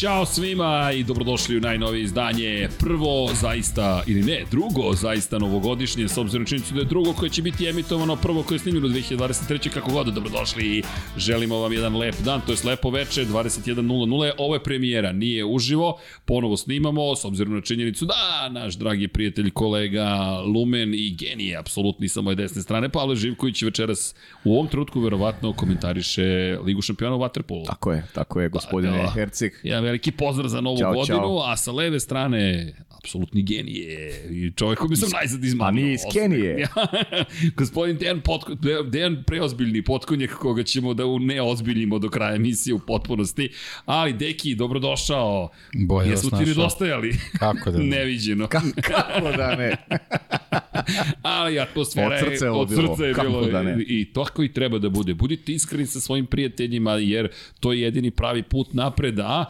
Ćao svima i dobrodošli u najnovije izdanje. Prvo zaista, ili ne, drugo zaista novogodišnje, s obzirom činjenicu da je drugo koje će biti emitovano, prvo koje je snimljeno 2023. kako god, dobrodošli i želimo vam jedan lep dan, to je lepo veče, 21.00. Ovo je premijera, nije uživo, ponovo snimamo, s obzirom na činjenicu da naš dragi prijatelj, kolega Lumen i genije, apsolutni sa moje desne strane, Pavle Živković večeras u ovom trutku verovatno komentariše Ligu šampiona u Waterpolu. Tako je, tako je, gospodine Da. Herceg. Jedan veliki pozdrav za novu Ćao, godinu, ćao. a sa leve strane apsolutni genije i čovjek koji bi sam najzad izmano. A nije iz Kenije. Gospodin Dejan, Potko, Dejan preozbiljni potkonjak koga ćemo da u- ne ozbiljimo do kraja emisije u potpunosti. Ali, Deki, dobrodošao. Bolje Jesmo ti nedostajali? Kako da ne? Neviđeno. Kako da ne? Ali atmosfera Od srca je od bilo. srca je bilo da ne? i tako i treba da bude. Budite iskreni sa svojim prijateljima jer to je jedini pravi put napred, a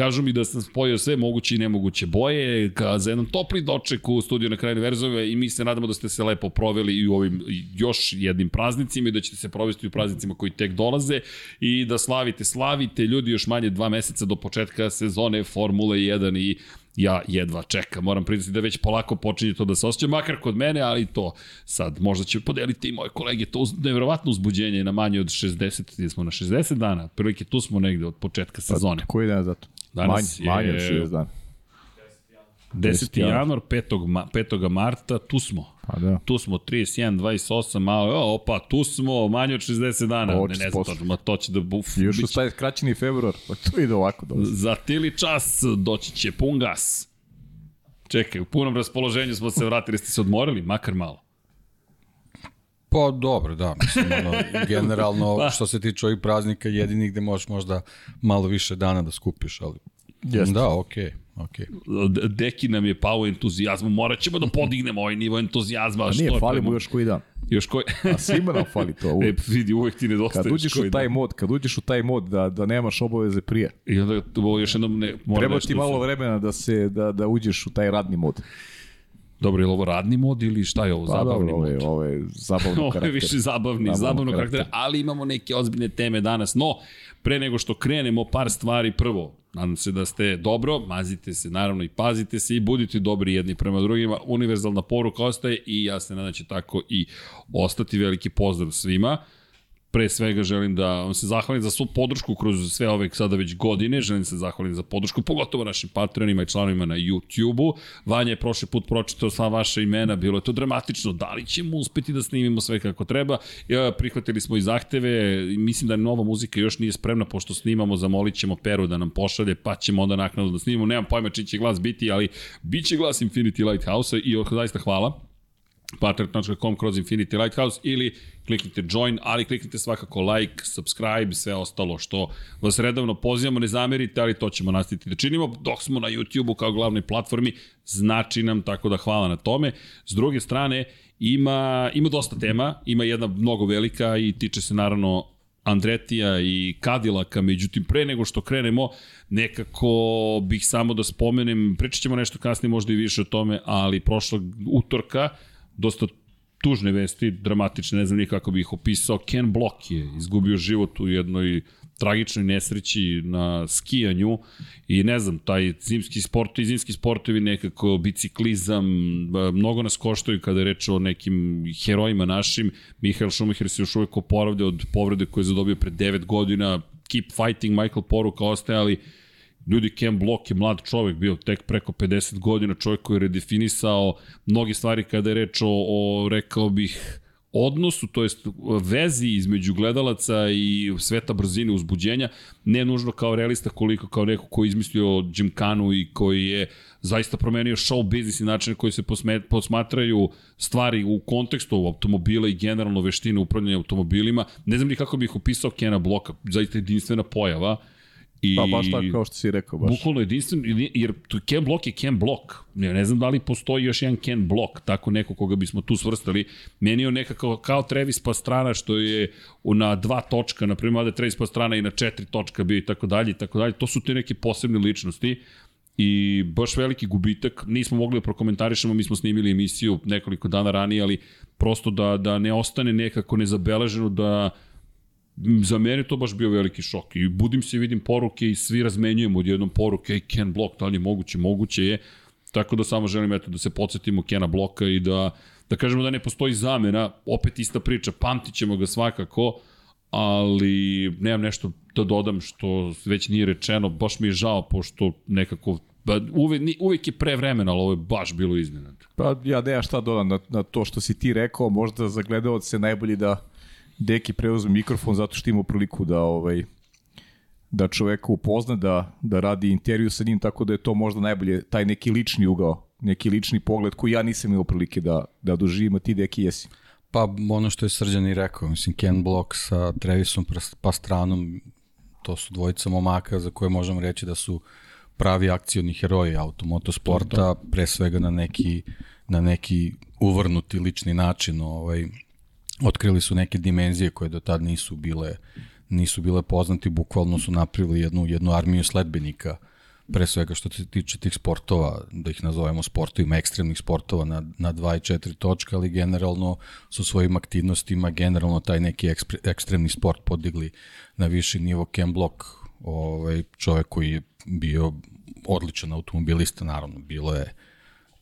Kažu mi da sam spojio sve moguće i nemoguće boje ka, za jedan topli doček u studiju na kraju univerzove i mi se nadamo da ste se lepo proveli i u ovim još jednim praznicima i da ćete se provesti u praznicima koji tek dolaze i da slavite, slavite ljudi još manje dva meseca do početka sezone Formule 1 i ja jedva čekam. Moram priznati da već polako počinje to da se osjeća, makar kod mene, ali to sad možda će podeliti i moje kolege. To uz, nevjerovatno uzbuđenje na manje od 60, gdje smo na 60 dana, prilike tu smo negde od početka sezone. Koji dan zato? Danas manje, je- manje od 60 dana. 10. januar, 5. Ma, 5. marta, tu smo. Pa da. Tu smo 31, 28, malo, o, opa, tu smo, manje od 60 dana. Ovo Ne, ne znam, 40%. to, ma to će da buf. Još će- taj skraćeni februar, pa to ide ovako dobro. Za tili čas doći će pun gas. Čekaj, u punom raspoloženju smo se vratili, ste se odmorili, makar malo. Pa dobro, da, mislim, ono, generalno, što se tiče ovih praznika, jedini gde možeš možda malo više dana da skupiš, ali... Jeste. Da, okej, okej. D- Deki nam je pao entuzijazmom, morat ćemo da podignemo ovaj nivo entuzijazma. A nije, je fali mu još koji dan. Još koji... A svima nam fali to. E, Uvijek. vidi, uvek ti nedostaje. Kad uđeš u taj mod, kad uđeš u taj mod da, da nemaš obaveze prije, I onda ovo još jednom ne... Mora treba ti malo vremena da se da, da uđeš u taj radni mod. Dobro, je li ovo radni mod ili šta je ovo, Pa zabavni dobro, ovo mod? je, ovo je zabavno Ovo je karakter. više zabavni, Zabavnog zabavnog karaktera, karaktera. ali imamo neke ozbiljne teme danas. No, pre nego što krenemo, par stvari. Prvo, nadam se da ste dobro, mazite se naravno i pazite se i budite dobri jedni prema drugima. Univerzalna poruka ostaje i ja se nadam da će tako i ostati. Veliki pozdrav svima. Pre svega želim da vam se zahvalim za svu podršku kroz sve ove sada već godine. Želim se zahvalim za podršku, pogotovo našim patronima i članovima na YouTube-u. Vanja je prošli put pročitao sva vaša imena, bilo je to dramatično. Da li ćemo uspeti da snimimo sve kako treba? Ja, prihvatili smo i zahteve, mislim da nova muzika još nije spremna, pošto snimamo, zamolit ćemo Peru da nam pošalje, pa ćemo onda naknadno da snimimo. Nemam pojma čiji će glas biti, ali bit će glas Infinity Lighthouse-a i zaista hvala patreon.com kroz Infinity Lighthouse ili kliknite join, ali kliknite svakako like, subscribe, sve ostalo što vas redovno pozivamo, ne zamerite, ali to ćemo nastaviti da činimo dok smo na YouTube-u kao glavnoj platformi, znači nam, tako da hvala na tome. S druge strane, ima, ima dosta tema, ima jedna mnogo velika i tiče se naravno Andretija i Kadilaka, međutim pre nego što krenemo, nekako bih samo da spomenem, pričat ćemo nešto kasnije možda i više o tome, ali prošlog utorka, dosta tužne vesti, dramatične, ne znam ni kako bih ih opisao. Ken Block je izgubio život u jednoj tragičnoj nesreći na skijanju i ne znam, taj zimski sport i zimski sportovi nekako biciklizam, b- mnogo nas koštaju kada je reč o nekim herojima našim. Mihael Schumacher se još uvek oporavlja od povrede koje je zadobio pre 9 godina. Keep fighting, Michael Poruka ostaje, ali Ljudi, Ken Block je mlad čovek, bio tek preko 50 godina, čovek koji je redefinisao mnogi stvari kada je reč o, o rekao bih, odnosu, to jest vezi između gledalaca i sveta brzine uzbuđenja, ne nužno kao realista koliko kao neko ko je izmislio Gymkhanu i koji je zaista promenio show biznis i način na koji se posmatraju stvari u kontekstu automobila i generalno veštine upravljanja automobilima. Ne znam ni kako bih opisao Kena Bloka, zaista jedinstvena pojava. I... Pa baš tako kao što si rekao, baš. Bukvalno jedinstven, jer Ken Block je Ken Block. Ne, ne znam da li postoji još jedan Ken Block, tako neko koga bismo tu svrstali. Meni je on nekako kao Travis Pastrana što je na dva točka, na primjer da Travis Pastrana i na četiri točka bio i tako dalje i tako dalje. To su te neke posebne ličnosti i baš veliki gubitak. Nismo mogli da prokomentarišemo, mi smo snimili emisiju nekoliko dana ranije, ali prosto da, da ne ostane nekako nezabeleženo da za mene to baš bio veliki šok i budim se vidim poruke i svi razmenjujemo odjednom poruke i Ken Block, da li je moguće, moguće je, tako da samo želim eto da se podsjetimo Kena Bloka i da, da kažemo da ne postoji zamena, opet ista priča, pamtit ćemo ga svakako, ali nemam nešto da dodam što već nije rečeno, baš mi je žao pošto nekako Ba, uvek, uvek je pre vremena, ali ovo je baš bilo iznenad. Pa ja nemam šta dodam na, na to što si ti rekao, možda za gledalce najbolji da Deki preuzme mikrofon zato što ima priliku da ovaj da čoveka upozna, da, da radi intervju sa njim, tako da je to možda najbolje taj neki lični ugao, neki lični pogled koji ja nisam imao prilike da, da doživim, a ti Deki jesi. Pa ono što je Srđan i rekao, mislim Ken Block sa Trevisom Pastranom, to su dvojica momaka za koje možemo reći da su pravi akcioni heroji automotosporta, pre svega na neki, na neki uvrnuti lični način, ovaj, otkrili su neke dimenzije koje do tad nisu bile nisu bile poznati, bukvalno su napravili jednu, jednu armiju sledbenika pre svega što se tiče tih sportova, da ih nazovemo sportovima, ekstremnih sportova na, na 2 i 4 točka, ali generalno su svojim aktivnostima, generalno taj neki ekspre, ekstremni sport podigli na viši nivo. Ken Block, ovaj, čovek koji je bio odličan automobilista, naravno, bilo je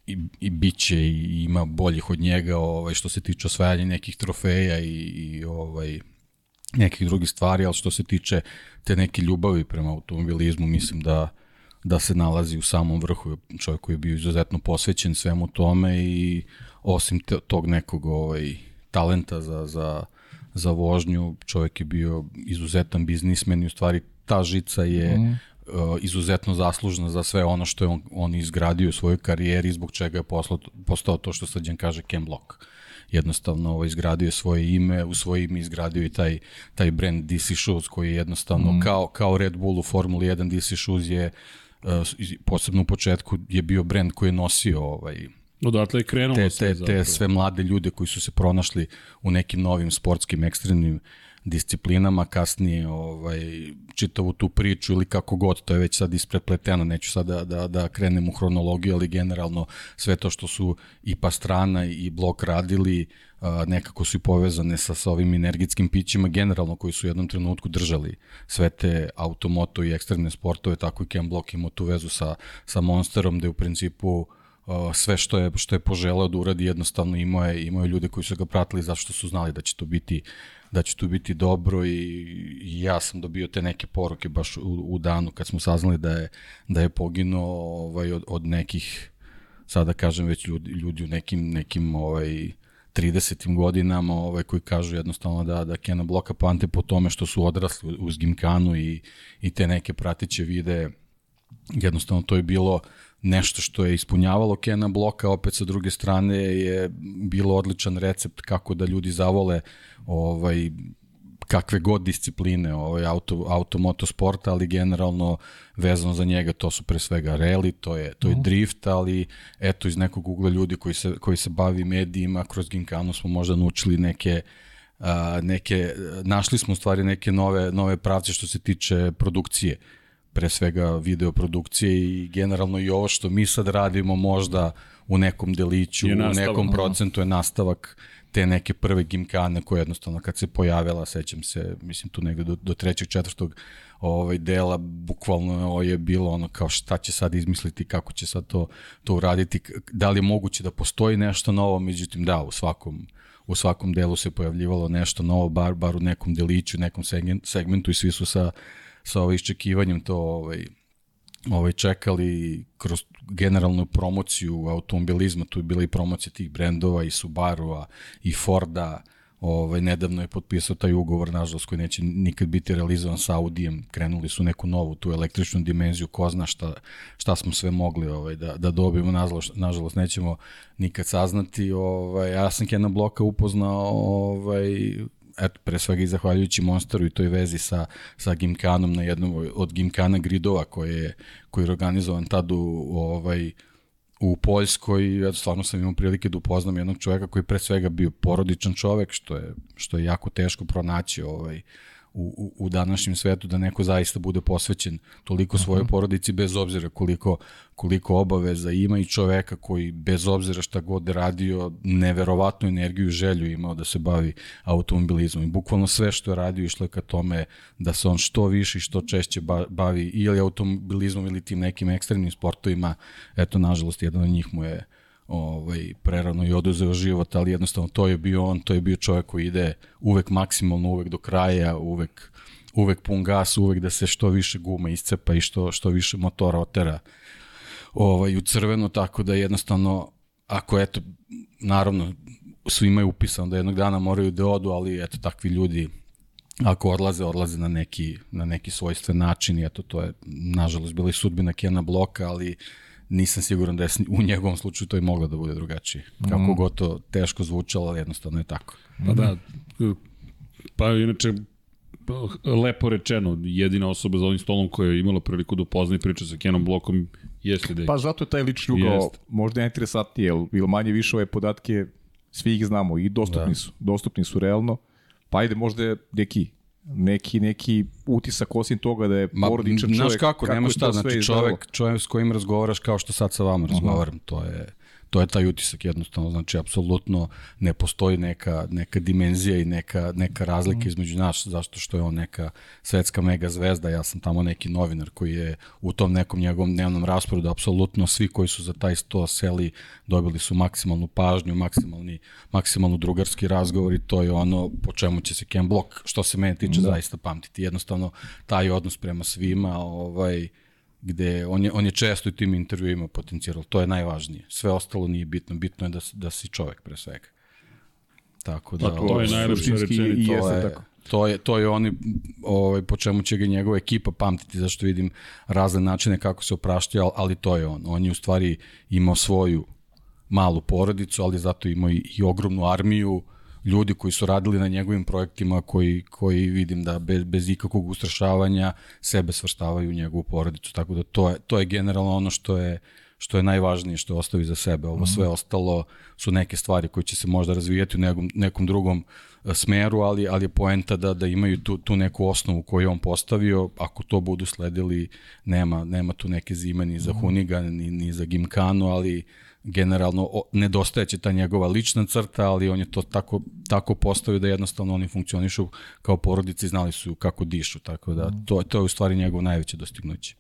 i, i biće i ima boljih od njega ovaj, što se tiče osvajanja nekih trofeja i, i ovaj, nekih drugih stvari, ali što se tiče te neke ljubavi prema automobilizmu, mislim da da se nalazi u samom vrhu, čovjek koji je bio izuzetno posvećen svemu tome i osim te, tog nekog ovaj, talenta za, za, za vožnju, čovjek je bio izuzetan biznismen i u stvari ta žica je mm. Uh, izuzetno zaslužna za sve ono što je on, on izgradio u svojoj karijeri, zbog čega je poslao, postao to što Srđan kaže Ken Block. Jednostavno ovo, izgradio svoje ime, u svoje ime izgradio i taj, taj brand DC Shoes koji je jednostavno mm. kao, kao Red Bull u Formuli 1 DC Shoes je uh, posebno u početku je bio brand koji je nosio ovaj, Odatle je krenulo te, te, te, te sve mlade ljude koji su se pronašli u nekim novim sportskim ekstremnim disciplinama, kasnije ovaj, čitavu tu priču ili kako god, to je već sad isprepleteno, neću sad da, da, da krenem u hronologiju, ali generalno sve to što su i Pastrana i Blok radili, nekako su i povezane sa, sa ovim energijskim pićima, generalno koji su u jednom trenutku držali sve te automoto i ekstremne sportove, tako i Ken Block imao tu vezu sa, sa Monsterom, da je u principu sve što je što je poželeo da uradi jednostavno imao je imao je ljude koji su ga pratili zato što su znali da će to biti da će tu biti dobro i, ja sam dobio te neke poruke baš u, u danu kad smo saznali da je da je poginuo ovaj od, od nekih sada kažem već ljudi, ljudi u nekim nekim ovaj 30. godinama ovaj, koji kažu jednostavno da, da Kena Bloka pante po tome što su odrasli uz Gimkanu i, i te neke pratiće vide jednostavno to je bilo nešto što je ispunjavalo Kena Bloka, opet sa druge strane je bilo odličan recept kako da ljudi zavole ovaj, kakve god discipline, ovaj, auto, auto motosporta, ali generalno vezano za njega to su pre svega rally, to je, to je mhm. drift, ali eto iz nekog ugla ljudi koji se, koji se bavi medijima, kroz Ginkanu smo možda naučili neke a, neke, našli smo u stvari neke nove, nove pravce što se tiče produkcije pre svega videoprodukcije i generalno i ovo što mi sad radimo možda u nekom deliću, u nekom procentu je nastavak te neke prve gimkane koje jednostavno kad se pojavila, sećam se, mislim tu negde do, do trećeg, četvrtog ovaj dela, bukvalno je bilo ono kao šta će sad izmisliti, kako će sad to, to uraditi, da li je moguće da postoji nešto novo, međutim da, u svakom u svakom delu se pojavljivalo nešto novo, bar, bar u nekom deliću, nekom segmentu i svi su sa sa ovaj iščekivanjem to ovaj, ovaj čekali kroz generalnu promociju automobilizma, tu je bila i promocija tih brendova i Subaru-a i Forda, ovaj, nedavno je potpisao taj ugovor, nažalost, koji neće nikad biti realizovan sa Audijem, krenuli su neku novu tu električnu dimenziju, ko zna šta, šta smo sve mogli ovaj, da, da dobijemo, nažalost, nažalost nećemo nikad saznati. Ovaj, ja sam Kena Bloka upoznao ovaj, eto, pre svega i zahvaljujući Monsteru i toj vezi sa, sa Gimkanom na jednom od Gimkana gridova koji je, koji je organizovan tad u, ovaj, u Poljskoj, ja stvarno sam imao prilike da upoznam jednog čoveka koji je pre svega bio porodičan čovek, što je, što je jako teško pronaći ovaj, u, u, u današnjem svetu da neko zaista bude posvećen toliko svojoj porodici bez obzira koliko, koliko obaveza ima i čoveka koji bez obzira šta god radio neverovatnu energiju i želju imao da se bavi automobilizmom. I bukvalno sve što je radio išlo je ka tome da se on što više i što češće bavi ili automobilizmom ili tim nekim ekstremnim sportovima. Eto nažalost jedan od njih mu je ovaj, prerano i oduzeo život, ali jednostavno to je bio on, to je bio čovjek koji ide uvek maksimalno, uvek do kraja, uvek, uvek pun gas, uvek da se što više guma iscepa i što, što više motora otera ovaj, u crveno, tako da jednostavno, ako eto, naravno, svi imaju upisano da jednog dana moraju da odu, ali eto, takvi ljudi ako odlaze, odlaze na neki, na neki svojstven način i eto, to je, nažalost, bila i sudbina Kena Bloka, ali nisam siguran da je u njegovom slučaju to i moglo da bude drugačije. Kako mm. god to teško zvučalo, ali jednostavno je tako. Pa da, pa inače, lepo rečeno, jedina osoba za ovim stolom koja je imala priliku da upozna i priča sa Kenom Blokom jeste da je... Pa zato je taj lični ugao možda interesantniji, jer, jer manje više ove podatke svi ih znamo i dostupni da. su. Dostupni su realno. Pa ajde, možda je neki neki neki utisak osim toga da je porodičan čovjek. Znaš kako, kako nema šta, znači čovjek, čovjek s kojim razgovaraš kao što sad sa vama razgovaram, to je to je taj utisak jednostavno, znači apsolutno ne postoji neka, neka dimenzija i neka, neka razlika mm. između nas, zašto što je on neka svetska mega zvezda, ja sam tamo neki novinar koji je u tom nekom njegovom dnevnom rasporedu, apsolutno svi koji su za taj sto seli dobili su maksimalnu pažnju, maksimalni, maksimalno drugarski razgovor i to je ono po čemu će se Ken Block, što se mene tiče, da. zaista pamtiti. Jednostavno, taj odnos prema svima, ovaj, gde on je, on je često u tim intervjuima potencijal, to je najvažnije. Sve ostalo nije bitno, bitno je da, da si čovek pre svega. Tako da, pa to ovaj, je najlepša rečenica. To je, tako. To je, to je oni, ovaj, po čemu će ga njegova ekipa pamtiti, zašto vidim razne načine kako se opraštja, ali to je on. On je u stvari imao svoju malu porodicu, ali zato imao i, i ogromnu armiju, uh, ljudi koji su radili na njegovim projektima koji, koji vidim da bez, bez ikakvog ustrašavanja sebe svrstavaju u njegovu porodicu. Tako da to je, to je generalno ono što je što je najvažnije što je ostavi za sebe. Ovo sve ostalo su neke stvari koje će se možda razvijati u nekom, nekom drugom e, smeru, ali, ali je poenta da, da imaju tu, tu neku osnovu koju je on postavio. Ako to budu sledili, nema, nema tu neke zime ni za Huniga, ni, ni za Gimkanu, ali generalno nedostajeće ta njegova lična crta, ali on je to tako, tako postavio da jednostavno oni funkcionišu kao porodici i znali su kako dišu, tako da to, to je u stvari njegov najveće dostignuće.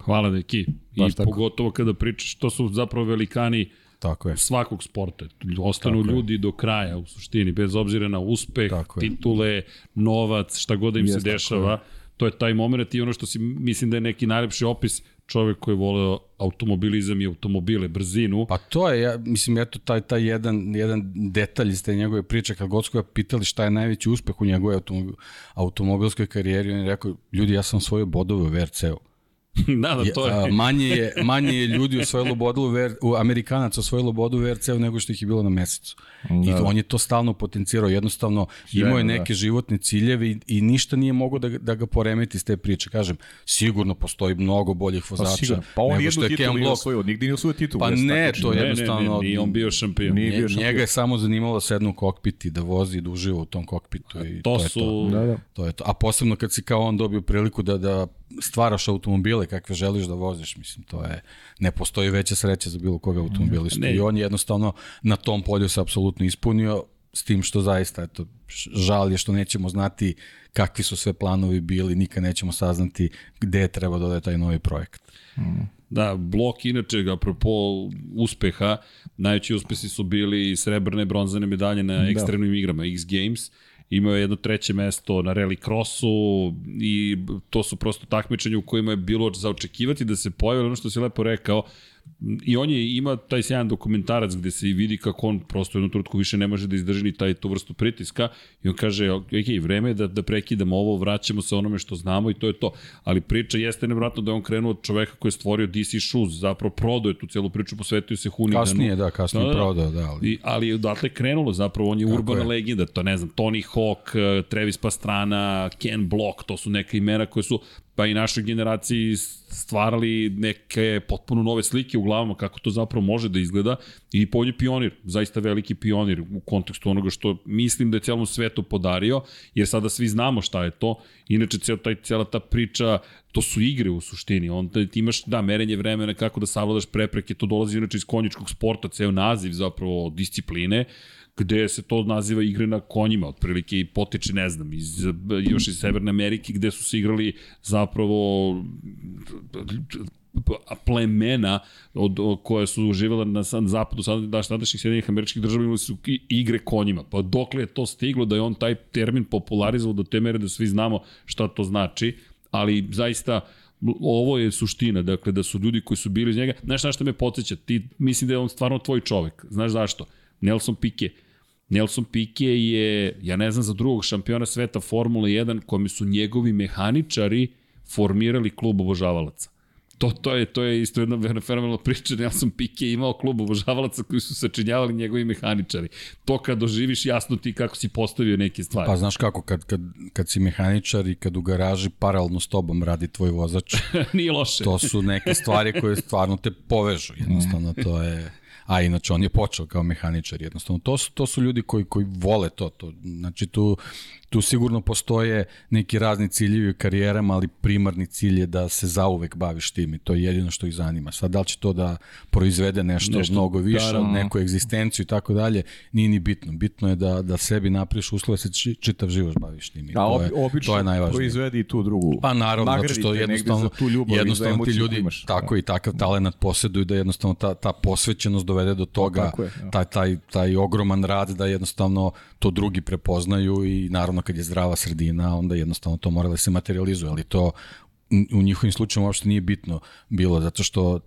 Hvala Deki. I tako. pogotovo kada pričaš, to su zapravo velikani Tako je. svakog sporta. Ostanu Tako ljudi je. do kraja u suštini, bez obzira na uspeh, tako titule, je. novac, šta god da im Jest, se dešava. To je taj moment i ono što si, mislim da je neki najlepši opis, čovek koji je voleo automobilizam i automobile, brzinu. Pa to je, ja, mislim, eto, taj, taj jedan, jedan detalj iz te njegove priče, kad god su ga pitali šta je najveći uspeh u njegove automobilskoj karijeri, on je rekao, ljudi, ja sam svoje bodove u VRC-u. da, da, to je. A, manje, je, manje je ljudi osvojilo bodu u, VR, u Amerikanac osvojilo bodu u VRC-u nego što ih je bilo na mesecu. Da. I on je to stalno potencirao, jednostavno Žena, imao je neke da. životne ciljeve i, i ništa nije mogo da, da ga poremeti s te priče. Kažem, sigurno postoji mnogo boljih pa vozača pa, pa on nego što je Ken Block. Osvojio, nigde nije osvojio titul. Pa ne, to je jednostavno... Ne, ne, nije on bio šampion. Nije bio šampion. Njega je samo zanimalo da sednu u kokpit i da vozi i da uživa u tom kokpitu. I to, to su... Je to. Da, da. to je to. A posebno kad si kao on dobio priliku da, da stvaraš automobile kakve želiš da voziš, mislim, to je, ne postoji veća sreća za bilo koga automobilistu ne. i on jednostavno na tom polju se apsolutno ispunio, s tim što zaista, eto, žal je što nećemo znati kakvi su sve planovi bili, nikad nećemo saznati gde treba da ode taj novi projekat. Da, blok inače, apropo uspeha, najveći uspesi su bili srebrne, bronzane medalje na da. ekstremnim igrama X Games, imao je jedno treće mesto na rally crossu i to su prosto takmičenje u kojima je bilo za očekivati da se pojavi ono što si lepo rekao, I on je ima taj sjajan dokumentarac gde se vidi kako on prosto jednu trutku više ne može da izdrži ni taj tu vrstu pritiska i on kaže, ok, vreme je da, da prekidamo ovo, vraćamo se onome što znamo i to je to. Ali priča jeste nevratno da je on krenuo od čoveka koji je stvorio DC Shoes, zapravo prodao je tu celu priču, posvetio se Huniganu. Kasnije, da, kasnije da, da, prodao, da. Ali, I, ali odatle je krenulo, zapravo on je Kako urbana je? legenda, to ne znam, Tony Hawk, Travis Pastrana, Ken Block, to su neka imena koje su pa i našoj generaciji stvarali neke potpuno nove slike u glavama kako to zapravo može da izgleda i polje pionir, zaista veliki pionir u kontekstu onoga što mislim da je celom svetu podario, jer sada svi znamo šta je to. Inače, cel, taj, cela ta priča, to su igre u suštini. On, ti imaš, da, merenje vremena kako da savladaš prepreke, to dolazi inače iz konjičkog sporta, ceo naziv zapravo discipline gde se to naziva igre na konjima, otprilike i potiče, ne znam, iz, još iz Severne Amerike, gde su se igrali zapravo plemena od, od koje su živjela na zapadu sad, da tadašnjih Sjedinih američkih država imali su igre konjima. Pa dokle je to stiglo da je on taj termin popularizovao do te mere da svi znamo šta to znači, ali zaista ovo je suština, dakle da su ljudi koji su bili iz njega, znaš na što me podsjeća, ti mislim da je on stvarno tvoj čovek, znaš zašto? Nelson Piquet, Nelson Piquet je, ja ne znam za drugog šampiona sveta Formula 1 kojim su njegovi mehaničari formirali klub obožavalaca. To, to, je, to je isto jedna fenomenalna priča. Nelson Piquet imao klub obožavalaca koji su sačinjavali njegovi mehaničari. To kad doživiš jasno ti kako si postavio neke stvari. Pa znaš kako, kad, kad, kad si mehaničar i kad u garaži paralelno s tobom radi tvoj vozač. Nije loše. To su neke stvari koje stvarno te povežu. Jednostavno to je a inače on je počeo kao mehaničar jednostavno. To su, to su ljudi koji, koji vole to, to. Znači tu, tu sigurno postoje neki razni ciljevi u karijerama, ali primarni cilj je da se zauvek baviš tim i to je jedino što ih zanima. Sad da li će to da proizvede nešto, nešto mnogo više, da, da. neku egzistenciju i tako dalje, nije ni bitno. Bitno je da, da sebi napriš uslove da se čitav život baviš tim. I A to, je, to je najvažnije. proizvedi i tu drugu. Pa naravno, zato što jednostavno, tu ljubav jednostavno ti ljudi imaš. tako da. i takav talent poseduju da jednostavno ta, ta posvećenost dovede do toga, je, ja. taj, taj, taj ogroman rad da jednostavno to drugi prepoznaju i naravno kad je zdrava sredina, onda jednostavno to mora da se materializuje, ali to u njihovim slučajima uopšte nije bitno bilo, zato što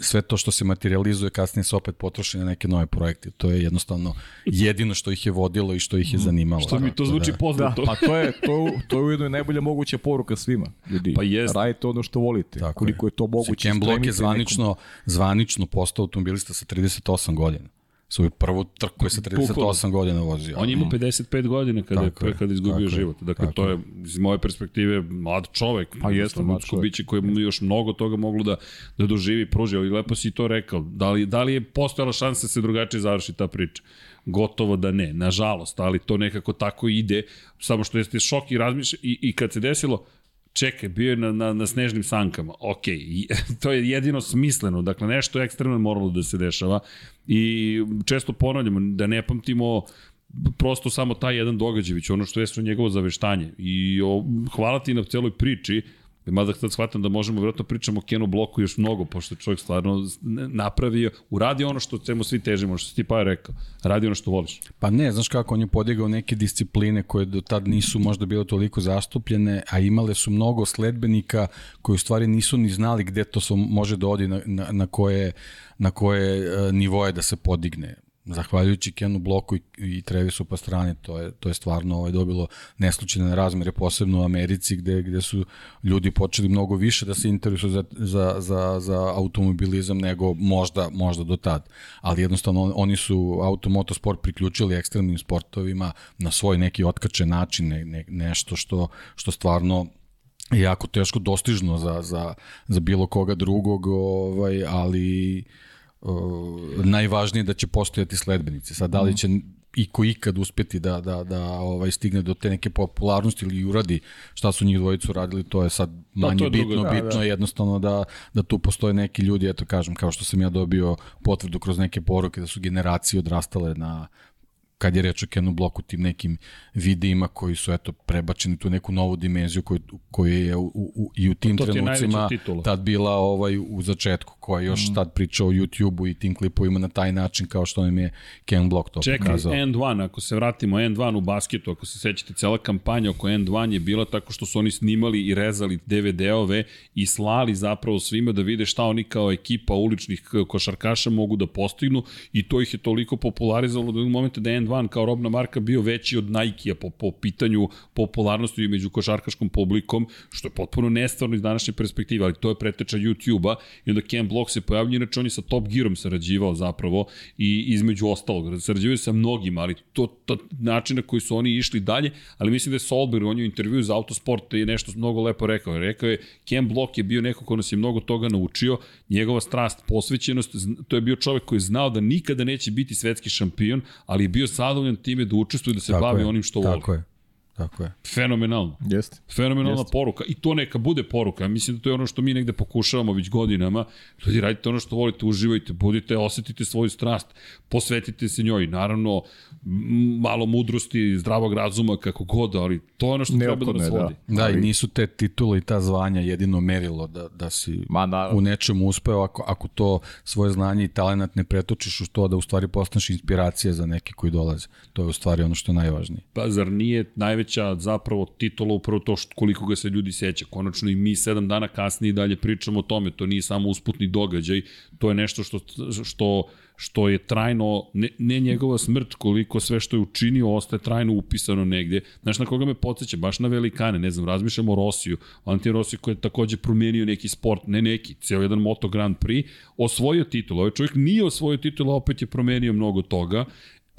sve to što se materializuje kasnije se opet potroši na neke nove projekte. To je jednostavno jedino što ih je vodilo i što ih je mm. zanimalo. Što mi to zvuči da, poznato. Da, pa to je, to, to je ujedno najbolja moguća poruka svima. Ljudi, pa jest. Radite ono što volite. Tako koliko je, je to moguće. Ken Block je zvanično, nekom... zvanično postao automobilista sa 38 godina svoju prvu trku je sa 38 godina vozio. On je imao 55 godina kada, je, kada izgubio tako život. Dakle, tako to je iz moje perspektive mlad čovek. Pa jeste mlad čovek. Biće koji je još mnogo toga moglo da, da doživi, pruži. Ali lepo si to rekao. Da li, da li je postojala šansa da se drugačije završi ta priča? Gotovo da ne, nažalost, ali to nekako tako ide, samo što jeste šok i razmišlja i, i kad se desilo, čekaj, bio je na, na, na snežnim sankama, ok, to je jedino smisleno, dakle nešto ekstremno je moralo da se dešava i često ponavljamo da ne pamtimo prosto samo taj jedan događaj, već ono što je njegovo zaveštanje. I o, hvala ti na celoj priči, Mada sad shvatam da možemo vjerojatno pričamo o Kenu Bloku još mnogo, pošto čovjek stvarno napravio, uradi ono što ćemo svi težimo, što si ti pa rekao, radi ono što voliš. Pa ne, znaš kako, on je podigao neke discipline koje do tad nisu možda bile toliko zastupljene, a imale su mnogo sledbenika koji u stvari nisu ni znali gde to može da odi na, na, na koje, na koje e, nivoje da se podigne zahvaljujući Kenu Bloku i, i Trevisu Pastrani, to je, to je stvarno ovaj, dobilo neslučajne razmere, posebno u Americi, gde, gde su ljudi počeli mnogo više da se interesuju za, za, za, za automobilizam nego možda, možda do tad. Ali jednostavno oni su automotosport priključili ekstremnim sportovima na svoj neki otkačen način, ne, ne, nešto što, što stvarno je jako teško dostižno za, za, za bilo koga drugog, ovaj, ali uh, najvažnije da će postojati sledbenici. Sad, da li će i ko ikad uspeti da, da, da ovaj, stigne do te neke popularnosti ili uradi šta su njih dvojicu radili, to je sad da, manje je bitno, da, bitno da. je jednostavno da, da tu postoje neki ljudi, eto kažem, kao što sam ja dobio potvrdu kroz neke poruke da su generacije odrastale na kad je reč o Kenu Bloku, tim nekim videima koji su eto prebačeni tu neku novu dimenziju koju, koju je u, u, i u tim to trenucima tad bila ovaj u začetku, koja je još mm. tad pričao o YouTube-u i tim klipovima na taj način kao što nam je Ken Block to Čekaj, pokazao. End One, ako se vratimo End One u basketu, ako se sećate, cela kampanja oko End One je bila tako što su oni snimali i rezali DVD-ove i slali zapravo svima da vide šta oni kao ekipa uličnih košarkaša mogu da postignu i to ih je toliko popularizovalo do momenta da End One kao robna marka bio veći od Nike-a po, po pitanju popularnosti među košarkaškom publikom, što je potpuno nestvarno iz današnje perspektive, ali to je preteča YouTube-a i onda Ken Block se pojavljuje, inače on je sa Top Gearom sarađivao zapravo i između ostalog, sarađivaju sa mnogima, ali to, to način na koji su oni išli dalje, ali mislim da je Solberg, on je u intervju za Autosport je nešto mnogo lepo rekao. Rekao je, Ken Block je bio neko ko nas je mnogo toga naučio, njegova strast, posvećenost, to je bio čovek koji je znao da nikada neće biti svetski šampion, ali je bio zadovoljan time da učestvuje da se Tako bavi je, onim što Tako voli. je. Tako je. Fenomenalno. Jeste. Fenomenalna Jeste. poruka i to neka bude poruka. Mislim da to je ono što mi negde pokušavamo već godinama. Ljudi, radite ono što volite, uživajte, budite, osetite svoju strast, posvetite se njoj. Naravno, malo mudrosti, zdravog razuma, kako god, ali to je ono što treba da Neophodno nas je, da. vodi. Da, Ali- i nisu te titule i ta zvanja jedino merilo da, da si Ma, naravno. u nečemu uspeo ako, ako to svoje znanje i talenat ne pretočiš u to da u stvari postaneš inspiracija za neke koji dolaze. To je u stvari ono što je najvažnije. Pa zar nije najveća zapravo titula upravo to što, koliko ga se ljudi seća? Konačno i mi sedam dana kasnije dalje pričamo o tome. To nije samo usputni događaj, to je nešto što, što, što je trajno, ne, ne njegova smrt, koliko sve što je učinio ostaje trajno upisano negde. Znaš na koga me podsjeća? Baš na velikane, ne znam, razmišljam o Rosiju. Valentin Rosiju koji je takođe promenio neki sport, ne neki, ceo jedan Moto Grand Prix, osvojio titul. Ovaj čovjek nije osvojio titul, opet je promenio mnogo toga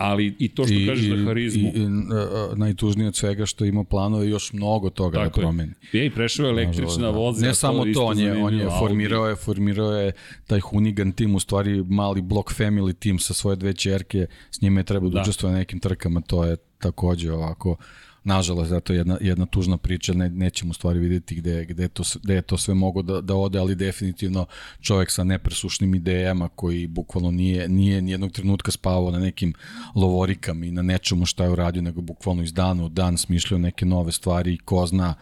ali i to što I, kažeš za harizmu. I, i, uh, najtužnije od svega što ima planove još mnogo toga Tako da promeni. Je. I prešao je električna vozila. Ne samo to, on je, on je formirao je, formirao je taj Hunigan tim, u stvari mali block family tim sa svoje dve čerke, s njime je treba da, Da. učestvuje na nekim trkama, to je takođe ovako nažalost, zato je jedna, jedna tužna priča, ne, nećemo u stvari videti gde, gde, to, gde je to sve mogo da, da ode, ali definitivno čovek sa nepresušnim idejama koji bukvalno nije, nije nijednog trenutka spavao na nekim lovorikama i na nečemu šta je uradio, nego bukvalno iz dana u dan smišljao neke nove stvari i ko zna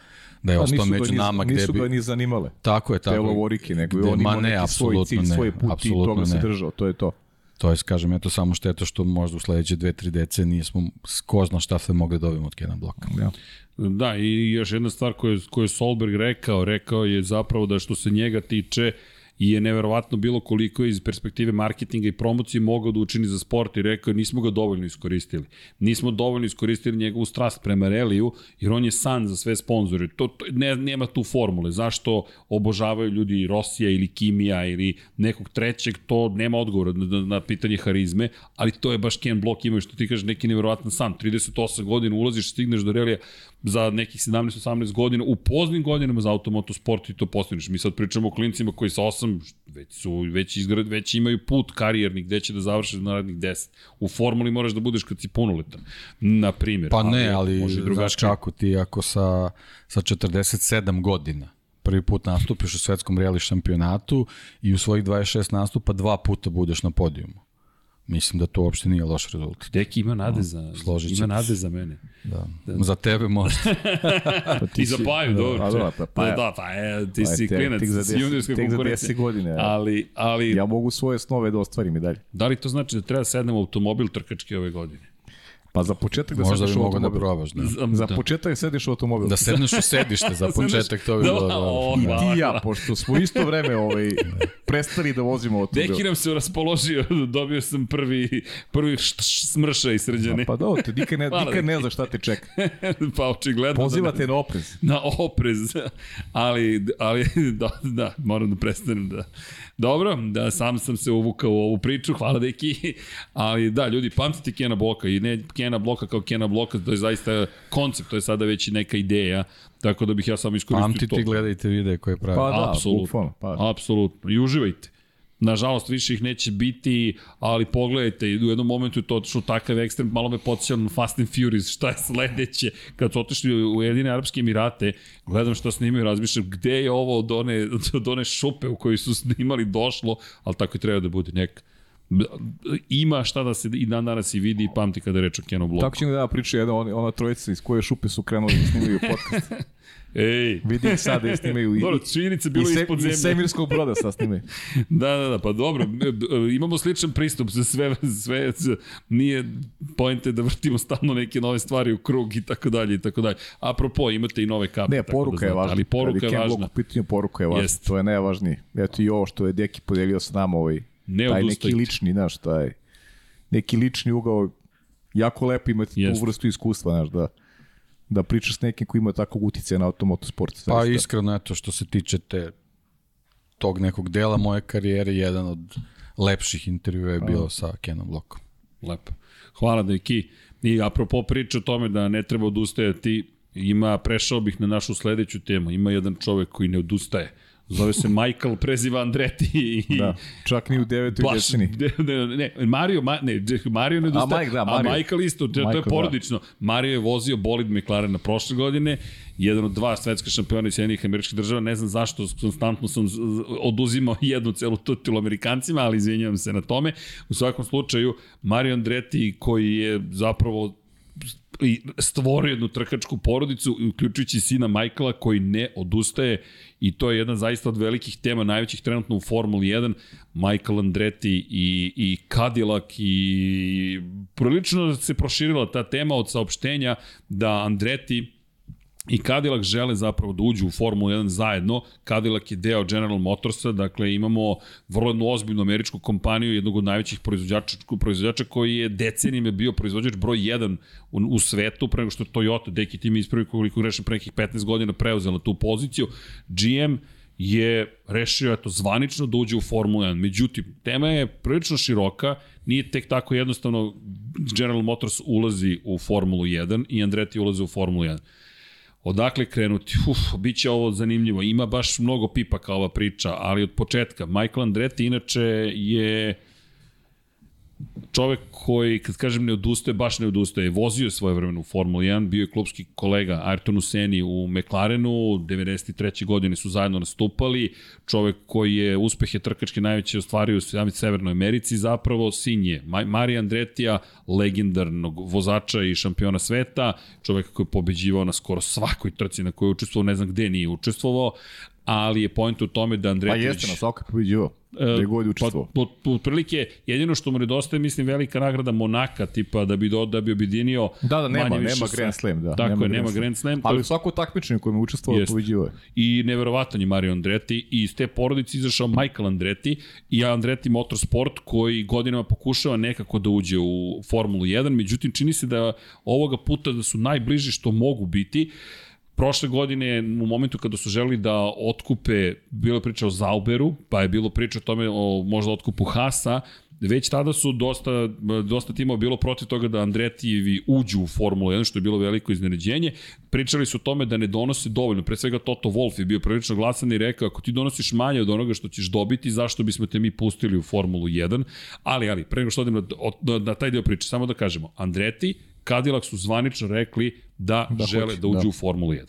da je Pa ostao nisu među nama gde Nisu bi... ga ni zanimale. Tako je, tako Te je. lovorike, nego Gde- on ma ima ne, neki svoj cilj, ne, svoj put i toga se ne. držao, to je to. To je, kažem, eto samo šteta što možda u sledeće dve, tri decenije smo ko zna šta sve mogli da dobijemo od Kena Bloka. Ja. Da, i još jedna stvar koju, koju je Solberg rekao, rekao je zapravo da što se njega tiče, i je neverovatno bilo koliko iz perspektive marketinga i promocije mogao da učini za sport i rekao nismo ga dovoljno iskoristili. Nismo dovoljno iskoristili njegovu strast prema reliju, jer on je san za sve sponzore. To, to ne, nema tu formule. Zašto obožavaju ljudi Rosija ili Kimija ili nekog trećeg, to nema odgovora na, na, pitanje harizme, ali to je baš Ken Block imao što ti kažeš neki neverovatan san. 38 godina ulaziš, stigneš do relija za nekih 17-18 godina, u poznim godinama za automotosport i to postigneš. Mi sad pričamo o klincima koji sa 8 već su već izgrad, već imaju put karijerni gde će da završe za narednih 10. U formuli moraš da budeš kad si punoletan. Na primjer. Pa ne, ali može i znaš drugačije. kako ti ako sa, sa 47 godina prvi put nastupiš u svetskom reali šampionatu i u svojih 26 nastupa dva puta budeš na podijumu. Mislim da to uopšte nije loš rezultat. Deki ima nade za, složit ima nade za mene. Da. Za tebe možda. Pa ti I za Paju, dobro. A, dobro, pa, Pa, Paja. da, pa je, ti Pa si te- klinac, tek za si deset- juniorska tek za konkurencija. 10 godina, ja. Ali, ali Ja mogu svoje snove da ostvarim i dalje. da li to znači da treba da sednem u automobil trkački ove godine? Pa za početak da možda sedneš bi u da automobil. probaš. Da. Za da. početak sedneš u automobil. da sedneš u sedište za početak, to bi Da, bilo dobro. o, I ti i ja, pošto smo isto vreme ovaj, prestali da vozimo automobil. Deki nam se raspoložio, dobio sam prvi, prvi š- smršaj srđane. Pa dobro, te nikad ne, nikad ne znaš šta te čeka. pa očigledno. Pozivate na oprez. na oprez, ali, ali da, da, moram da prestanem da... Dobro, da sam sam se uvukao u ovu priču, hvala deki, ali da, ljudi, pamtite Kena Bloka i ne Kena Bloka kao Kena Bloka, to je zaista koncept, to je sada već i neka ideja, tako da bih ja samo iskoristio to. Pamtite i gledajte videe koje pravi. Pa da, Apsolutno. bukvalno. Pa. Apsolutno. I uživajte. Nažalost, više ih neće biti, ali pogledajte, u jednom momentu je to otišlo takav ekstrem, malo me podsjeća na Fast and Furious, šta je sledeće, kad su otišli u Jedine Arabske Emirate, gledam šta snimaju, razmišljam, gde je ovo od one, od one šupe u kojoj su snimali došlo, ali tako i treba da bude neka. Ima šta da se i dan danas i vidi i pamti kada je reč o Kenu Bloku. Tako ćemo da priča jedna ona, ona trojica iz koje šupe su krenuli da snimaju podcast. Ej, Vidi ih sad da je snimaju i, dobro, činjenica i, bilo se, ispod i zemlje. semirskog broda sad snimaju. Da, da, da, pa dobro, imamo sličan pristup za sve, sve, nije pojente da vrtimo stalno neke nove stvari u krug i tako dalje i tako dalje. Apropo, imate i nove kape. Ne, tako poruka da je znate, važna. Ali poruka je važna. U pitanju poruka je važna. Jest. To je najvažnije. Eto i ovo što je Deki podelio sa nama, ovaj, Ne taj neki odustajte. lični, znaš, taj neki lični ugao jako lepo imati Jeste. tu vrstu iskustva, znaš, da, da pričaš s nekim koji ima takvog uticaja na automotosport. Pa zaista. iskreno, eto, što se tiče te, tog nekog dela moje karijere, jedan od lepših intervjua je bio sa Kenom Lockom. Lepo. Hvala Deki. I apropo priče o tome da ne treba odustajati, ima, prešao bih na našu sledeću temu. Ima jedan čovek koji ne odustaje. Zove se Michael, preziva Andreti i Da, čak ni u devetoj Baš, deceniji. ne, ne, ne, Mario, ma, ne, Mario ne odustaje, Mike, da, a Mario. Michael isto, to, to je Michael, da. porodično. Mario je vozio bolid McLarena prošle godine, jedan od dva svetska šampiona iz Sjedinih američkih država, ne znam zašto, konstantno sam oduzimao jednu celu titulu Amerikancima, ali izvinjavam se na tome. U svakom slučaju, Mario Andretti koji je zapravo i stvorio jednu trkačku porodicu, uključujući sina Michaela koji ne odustaje i to je jedna zaista od velikih tema, najvećih trenutno u Formuli 1, Michael Andretti i, i Cadillac i prilično se proširila ta tema od saopštenja da Andretti i Cadillac žele zapravo da uđu u Formulu 1 zajedno. Cadillac je deo General Motorsa, dakle imamo vrlo jednu ozbiljnu američku kompaniju, jednog od najvećih proizvođača, proizvođača koji je decenijima bio proizvođač broj 1 u, u svetu, pre nego što Toyota, deki ti mi ispravi koliko grešim, pre nekih 15 godina preuzela tu poziciju. GM je rešio eto zvanično da uđe u Formulu 1. Međutim, tema je prilično široka, nije tek tako jednostavno General Motors ulazi u Formulu 1 i Andretti ulazi u Formulu 1. Odakle krenuti? Uf, bit će ovo zanimljivo. Ima baš mnogo pipaka ova priča, ali od početka. Michael Andretti inače je čovek koji, kad kažem ne odustaje, baš ne odustaje. Vozio je svoje vremeno u Formuli 1, bio je klubski kolega Ayrtonu Seni u McLarenu, 93. godine su zajedno nastupali, čovek koji je uspehe trkačke najveće ostvario u Severnoj Americi, zapravo sin je Ma- Marija Andretija, legendarnog vozača i šampiona sveta, čovek koji je pobeđivao na skoro svakoj trci na kojoj je učestvovao, ne znam gde nije učestvovao, ali je point u tome da Pa Andretić... jeste, na svakoj pobeđivao. Da je god je učestvovao. Pa, po, otprilike, jedino što mu nedostaje, mislim, velika nagrada Monaka, tipa da bi, do, da bi objedinio Da, da, nema, nema sve. Grand Slam, da. Tako nema je, nema Grand Slam. Ali svako takmičenje kojem je učestvovao, pobeđivao je. I neverovatan je Mario Andretti i iz te porodice izašao Michael Andretti i Andretti Motorsport koji godinama pokušava nekako da uđe u Formulu 1, međutim čini se da ovoga puta da su najbliži što mogu biti. Prošle godine, u momentu kada su želeli da otkupe, bilo je priča o Zauberu, pa je bilo priča o tome o možda otkupu Hasa, već tada su dosta, dosta timova bilo protiv toga da Andretijevi uđu u Formulu 1, što je bilo veliko iznenađenje. Pričali su o tome da ne donose dovoljno. Pre svega Toto Wolff je bio prilično glasan i rekao, ako ti donosiš manje od onoga što ćeš dobiti, zašto bismo te mi pustili u Formulu 1? Ali, ali, pre nego što odem na, na, na taj deo priče, samo da kažemo, Andreti, Cadillac su zvanično rekli da, da žele hoće, da uđu da. u Formulu 1.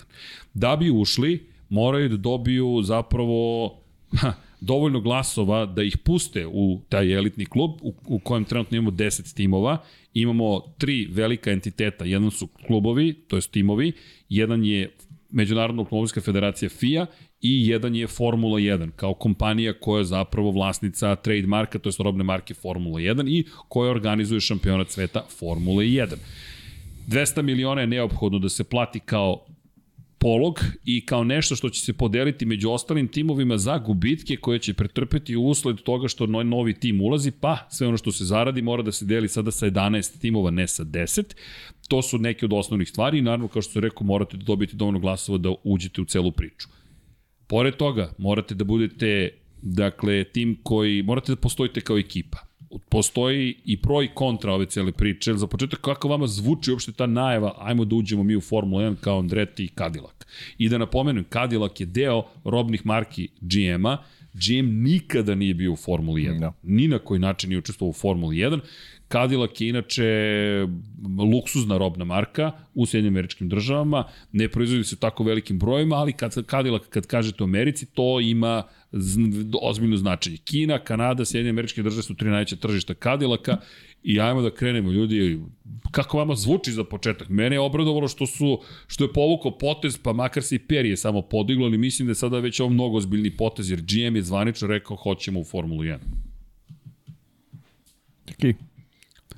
Da bi ušli, moraju da dobiju zapravo ha, dovoljno glasova da ih puste u taj elitni klub u, u kojem trenutno imamo 10 timova. Imamo tri velika entiteta. Jedan su klubovi, to je timovi, jedan je Međunarodna automobilska federacija FIA i jedan je Formula 1 kao kompanija koja je zapravo vlasnica trademarka, to je robne marke Formula 1 i koja organizuje šampionat sveta Formule 1. 200 miliona je neophodno da se plati kao polog i kao nešto što će se podeliti među ostalim timovima za gubitke koje će pretrpeti usled toga što no- novi tim ulazi, pa sve ono što se zaradi mora da se deli sada sa 11 timova, ne sa 10. To su neke od osnovnih stvari i naravno, kao što sam rekao, morate da dobijete dovoljno glasova da uđete u celu priču. Pored toga, morate da budete dakle, tim koji, morate da postojite kao ekipa. Postoji i pro i kontra ove cele priče. Za početak, kako vama zvuči uopšte ta najava, ajmo da uđemo mi u Formula 1 kao Andretti i Cadillac. I da napomenem, Cadillac je deo robnih marki GM-a, GM nikada nije bio u Formuli 1. Da. Ni na koji način nije učestvovao u Formuli 1. Cadillac je inače luksuzna robna marka u Sjedinim američkim državama, ne proizvodi se tako velikim brojima, ali kad Cadillac, kad kažete u Americi, to ima ozbiljno značenje. Kina, Kanada, Sjedinje američke države su tri najveće tržišta Cadillaca i ajmo da krenemo, ljudi, kako vama zvuči za početak? Mene je obradovalo što su što je povukao potez, pa makar se i perije samo podiglo, ali mislim da je sada već ovo mnogo ozbiljni potez, jer GM je zvanično rekao hoćemo u Formulu 1. Taki,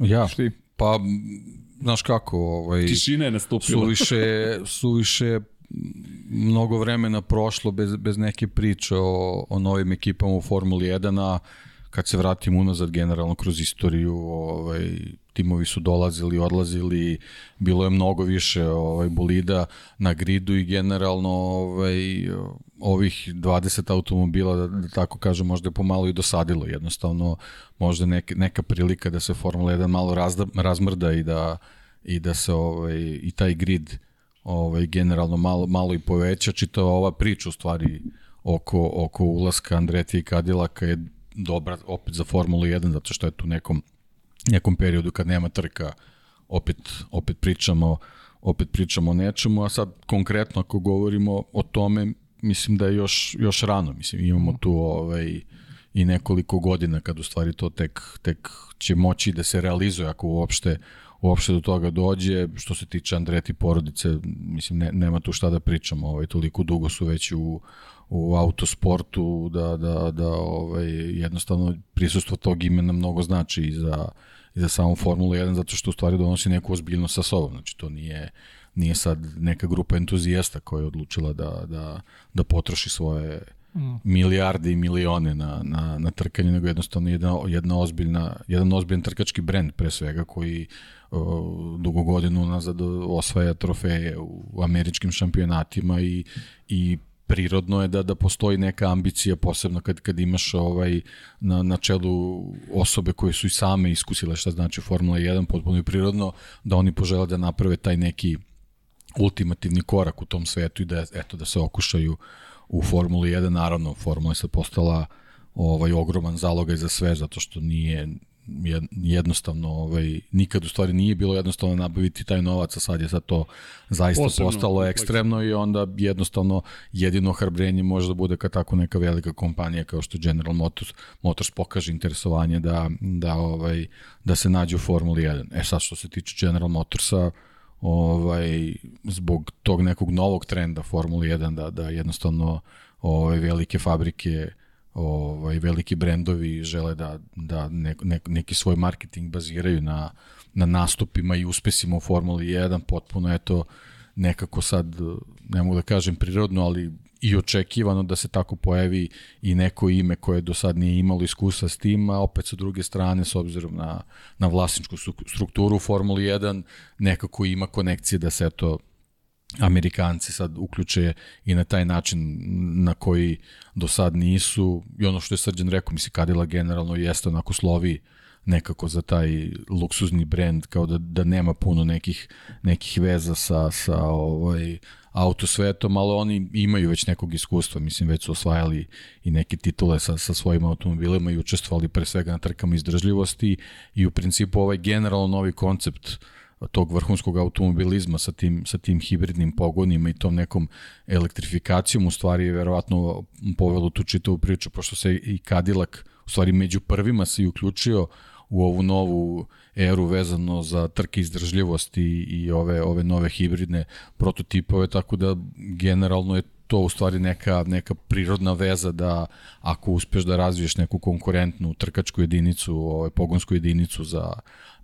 Ja, šti? pa, znaš kako, ovaj, Tišina je nastupila. suviše, suviše mnogo vremena prošlo bez, bez neke priče o, o novim ekipama u Formuli 1, a kad se vratim unazad generalno kroz istoriju, ovaj, timovi su dolazili, odlazili, bilo je mnogo više ovaj, bolida na gridu i generalno ovaj, ovih 20 automobila, da, da tako kažem, možda je pomalo i dosadilo. Jednostavno, možda neka, neka prilika da se Formula 1 malo razda, razmrda i da, i da se ovaj, i taj grid ovaj, generalno malo, malo i poveća. Čitava ova priča u stvari oko, oko ulaska Andreti i Kadilaka je dobra opet za Formulu 1, zato što je tu nekom, nekom periodu kad nema trka opet, opet pričamo opet pričamo o nečemu, a sad konkretno ako govorimo o tome, mislim da je još, još rano, mislim imamo tu ovaj, i nekoliko godina kad u stvari to tek, tek će moći da se realizuje ako uopšte uopšte do toga dođe. Što se tiče Andreti porodice, mislim, ne, nema tu šta da pričamo, ovaj, toliko dugo su već u, u autosportu da, da, da ovaj, jednostavno prisustvo tog imena mnogo znači i za, i za samu Formulu 1 zato što u stvari donosi neku ozbiljnost sa sobom. Znači to nije, nije sad neka grupa entuzijasta koja je odlučila da, da, da potroši svoje mm. milijarde i milione na, na, na trkanje, nego jednostavno jedna, jedna ozbiljna, jedan ozbiljan trkački brend pre svega koji uh, dugo godinu nazad osvaja trofeje u američkim šampionatima i, i prirodno je da da postoji neka ambicija posebno kad kad imaš ovaj na na čelu osobe koje su i same iskusile šta znači Formula 1 potpuno je prirodno da oni požele da naprave taj neki ultimativni korak u tom svetu i da eto da se okušaju u Formuli 1 naravno Formula je sad postala ovaj ogroman zalogaj za sve zato što nije jednostavno ovaj nikad u stvari nije bilo jednostavno nabaviti taj novac, a sad je sad to zaista Posebno, postalo ekstremno i onda jednostavno jedino harbrenje može da bude kad tako neka velika kompanija kao što General Motors, Motors pokaže interesovanje da, da, ovaj, da se nađe u Formuli 1. E sad što se tiče General Motorsa, ovaj, zbog tog nekog novog trenda Formuli 1 da, da jednostavno ovaj, velike fabrike ovaj, veliki brendovi žele da, da ne, ne, neki svoj marketing baziraju na, na nastupima i uspesima u Formuli 1, potpuno je to nekako sad, ne mogu da kažem prirodno, ali i očekivano da se tako pojavi i neko ime koje do sad nije imalo iskustva s tim, a opet sa druge strane, s obzirom na, na vlasničku strukturu Formuli 1, nekako ima konekcije da se to Amerikanci sad uključe i na taj način na koji do sad nisu. I ono što je Srđan rekao, misli Kadila generalno jeste onako slovi nekako za taj luksuzni brend, kao da, da nema puno nekih, nekih veza sa, sa ovaj, autosvetom, ali oni imaju već nekog iskustva, mislim već su osvajali i neke titule sa, sa svojim automobilima i učestvovali pre svega na trkama izdržljivosti i u principu ovaj generalno novi koncept uh, tog vrhunskog automobilizma sa tim, sa tim hibridnim pogonima i tom nekom elektrifikacijom, u stvari je verovatno povelo tu čitavu priču, pošto se i Cadillac, u stvari među prvima se i uključio u ovu novu eru vezano za trke izdržljivosti i ove ove nove hibridne prototipove, tako da generalno je to u stvari neka, neka prirodna veza da ako uspeš da razviješ neku konkurentnu trkačku jedinicu, ovaj, pogonsku jedinicu za,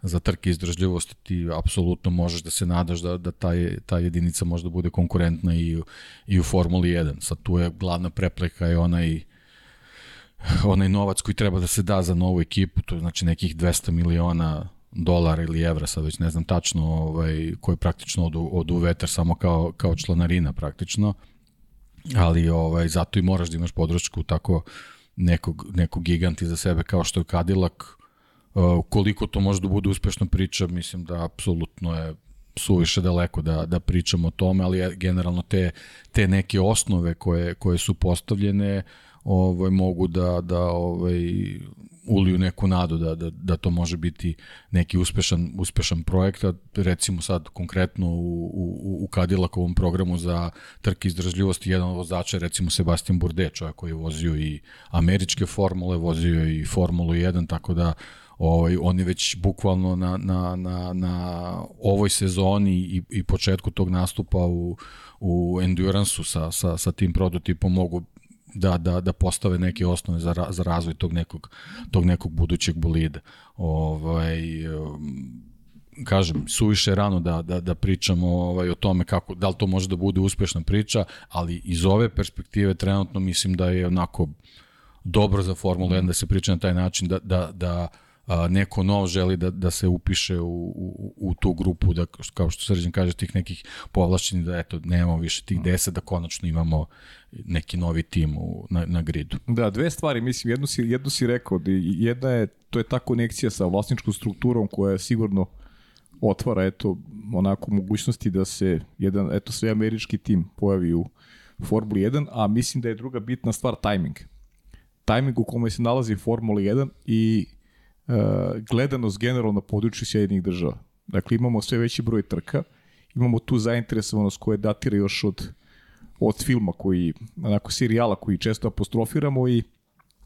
za trke izdržljivosti, ti apsolutno možeš da se nadaš da, da taj, ta jedinica može da bude konkurentna i, i u Formuli 1. Sad tu je glavna prepreka je onaj onaj novac koji treba da se da za novu ekipu, to je znači nekih 200 miliona dolara ili evra, sad već ne znam tačno, ovaj, koji praktično odu, odu u veter samo kao, kao članarina praktično ali ovaj, zato i moraš da imaš podršku tako nekog, nekog giganti za sebe kao što je Cadillac, uh, koliko to može da bude uspešna priča, mislim da apsolutno je suviše daleko da, da pričamo o tome, ali generalno te, te neke osnove koje, koje su postavljene ovaj, mogu da, da ovaj, uliju neku nadu da, da, da to može biti neki uspešan, uspešan projekat. Recimo sad konkretno u, u, u Cadillacovom programu za trke izdržljivosti jedan od vozača recimo Sebastian Bourdais, čovjek koji je vozio i američke formule, vozio i Formulu 1, tako da ovaj, on je već bukvalno na, na, na, na ovoj sezoni i, i početku tog nastupa u, u endurance sa, sa, sa tim prototipom mogu da, da, da postave neke osnove za, za razvoj tog nekog, tog nekog budućeg bolida. Ovaj, kažem, suviše rano da, da, da pričamo ovaj, o tome kako, da li to može da bude uspešna priča, ali iz ove perspektive trenutno mislim da je onako dobro za Formulu 1 da se priča na taj način, da, da, da a, neko nov želi da, da se upiše u, u, u tu grupu, da, kao što Srđan kaže, tih nekih povlašćenih, da eto, nemamo više tih deset, da konačno imamo neki novi tim u, na, na gridu. Da, dve stvari, mislim, jednu si, jednu si rekao, da jedna je, to je ta konekcija sa vlasničkom strukturom koja je sigurno otvara, eto, onako mogućnosti da se jedan, eto, sve američki tim pojavi u Formuli 1, a mislim da je druga bitna stvar tajming. Tajming u kome se nalazi Formula 1 i gledanost generalno na području Sjedinih država. Dakle, imamo sve veći broj trka, imamo tu zainteresovanost koja datira još od, od filma koji, onako serijala koji često apostrofiramo i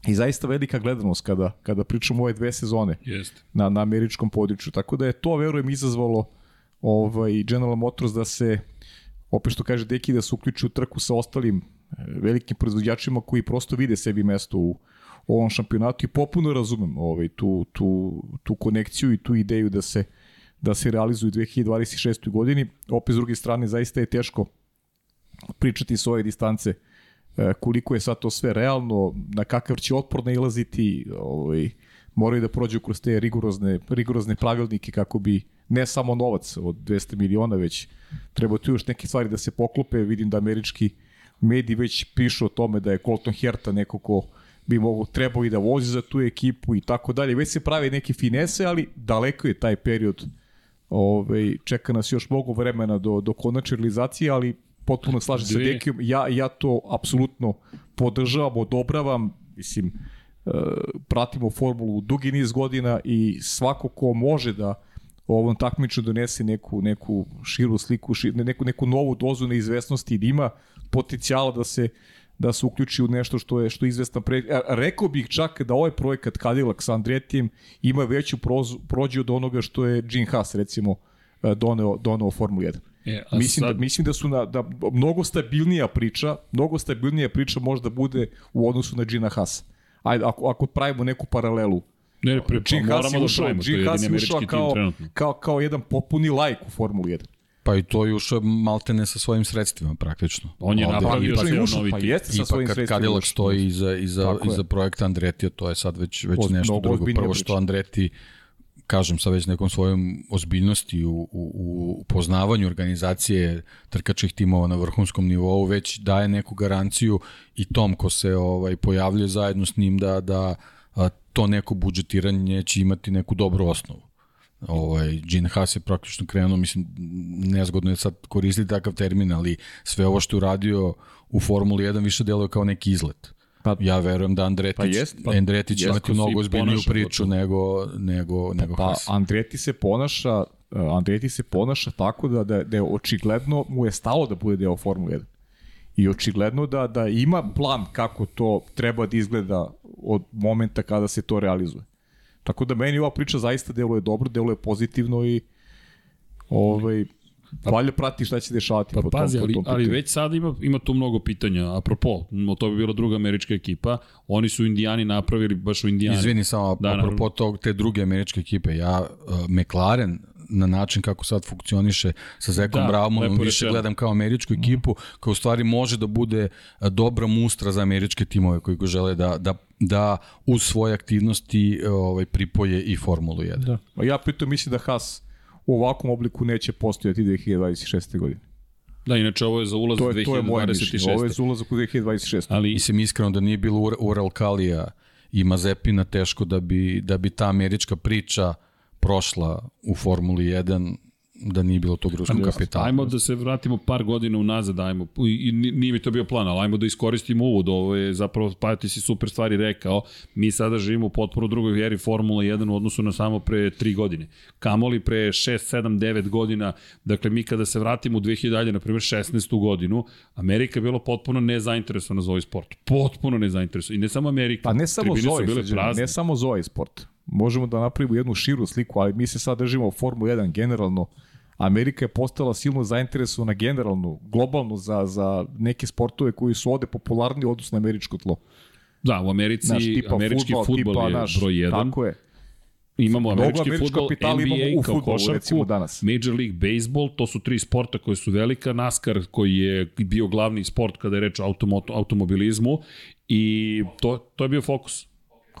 i zaista velika gledanost kada, kada pričamo o ove dve sezone Jeste. na, na američkom području. Tako da je to, verujem, izazvalo ovaj, General Motors da se, opet što kaže Deki, da se uključi u trku sa ostalim e, velikim proizvođačima koji prosto vide sebi mesto u, u ovom šampionatu i popuno razumem ovaj, tu, tu, tu konekciju i tu ideju da se da se realizuju u 2026. godini. Opet s druge strane, zaista je teško pričati s ove distance e, koliko je sad to sve realno, na kakav će otpor nailaziti, ovaj, moraju da prođu kroz te rigorozne, rigorozne pravilnike kako bi ne samo novac od 200 miliona, već treba tu još neke stvari da se poklope. Vidim da američki mediji već pišu o tome da je Colton Herta neko ko bi mogo, trebao i da vozi za tu ekipu i tako dalje. Već se prave neke finese, ali daleko je taj period Ove, čeka nas još mnogo vremena do, do konačne realizacije, ali potpuno slažem se Dekijom. Ja, ja to apsolutno podržavam, odobravam, mislim, e, pratimo formulu dugi niz godina i svako ko može da ovom takmiču donese neku, neku širu sliku, šir, neku, neku novu dozu neizvesnosti i da ima potencijala da se da se uključi u nešto što je što je izvestan pre... Rekao bih čak da ovaj projekat Cadillac sa Andretijem ima veću proz, prođu od onoga što je Gene Haas recimo e, doneo, doneo Formulu 1. E, mislim, sad... da, mislim da su na, da mnogo stabilnija priča, mnogo stabilnija priča možda bude u odnosu na Gina Haas. Ajde, ako, ako pravimo neku paralelu. Ne, pre, pa da pravimo, to je jedini američki kao, tim trenutno. Kao, kao jedan popuni lajk u Formuli 1. Pa i to je ušao maltene sa svojim sredstvima praktično. On je napravio pa, novi pa jeste sa svojim sredstvima. Cadillac stoji iza, iza, iza projekta Andretija, to je sad već, već nešto drugo. Prvo što Andreti kažem sa već nekom svojom ozbiljnosti u, u, u poznavanju organizacije trkačih timova na vrhunskom nivou već daje neku garanciju i tom ko se ovaj pojavljuje zajedno s njim da da to neko budžetiranje će imati neku dobru osnovu. Ovaj, Gene Haas je praktično krenuo, mislim, nezgodno je sad koristiti takav termin, ali sve ovo što je uradio u Formuli 1 više deluje kao neki izlet. Pa, ja verujem da Andretić, pa jest, pa, Andretić jest, imati mnogo ozbiljniju priču nego, nego, nego pa, Haas. Pa Andreti se ponaša uh, Andreti se ponaša tako da, da, da je očigledno mu je stalo da bude deo Formule 1. I očigledno da, da ima plan kako to treba da izgleda od momenta kada se to realizuje. Tako da meni ova priča zaista deluje dobro, deluje pozitivno i ovaj, Pa, Valja prati šta će se dešavati pa, po tom, pazi, po tom ali, ali već sada ima, ima tu mnogo pitanja. Apropo, to bi bila druga američka ekipa. Oni su Indijani napravili baš u Indijani. Izvini samo, da, apropo tog, te druge američke ekipe. Ja, uh, McLaren, na način kako sad funkcioniše sa Zekom da, Braumanom, više rečeno. gledam kao američku ekipu, koja u stvari može da bude uh, dobra mustra za američke timove koji go žele da, da da uz svoje aktivnosti uh, ovaj pripoje i Formulu 1. Da. Ja pritom mislim da Haas u ovakvom obliku neće postojati 2026. godine. Da, inače ovo je za ulaz to je, 2026. To je moje mišljenje, ovo je za ulazak u 2026. Ali mislim iskreno da nije bilo Ural Kalija i Mazepina teško da bi, da bi ta američka priča prošla u Formuli 1 da nije bilo tog ruskog kapitala. Ajmo da se vratimo par godina unazad, ajmo, i nije mi to bio plan, ali ajmo da iskoristimo uvod, ovo je zapravo, pa ti si super stvari rekao, mi sada živimo u potpuno drugoj eri Formula 1 u odnosu na samo pre 3 godine. Kamoli pre 6, 7, 9 godina, dakle mi kada se vratimo u 2000, na primjer 16. godinu, Amerika je bilo potpuno nezainteresovana za ovaj sport. Potpuno nezainteresovana. I ne samo Amerika. Pa ne samo za ovaj, ne samo za ovaj sport. Možemo da napravimo jednu širu sliku, ali mi se sad držimo Formula 1 generalno Amerika je postala silno zainteresovana generalno, globalno za, za neke sportove koji su ovde popularni u odnosu na američko tlo. Da, u Americi naš, tipa američki futbol, je naš, broj 1. Tako je. Imamo američki futbol, NBA u kao košarku, recimo danas. Major League Baseball, to su tri sporta koje su velika, NASCAR koji je bio glavni sport kada je reč o automobilizmu I to, to je bio fokus.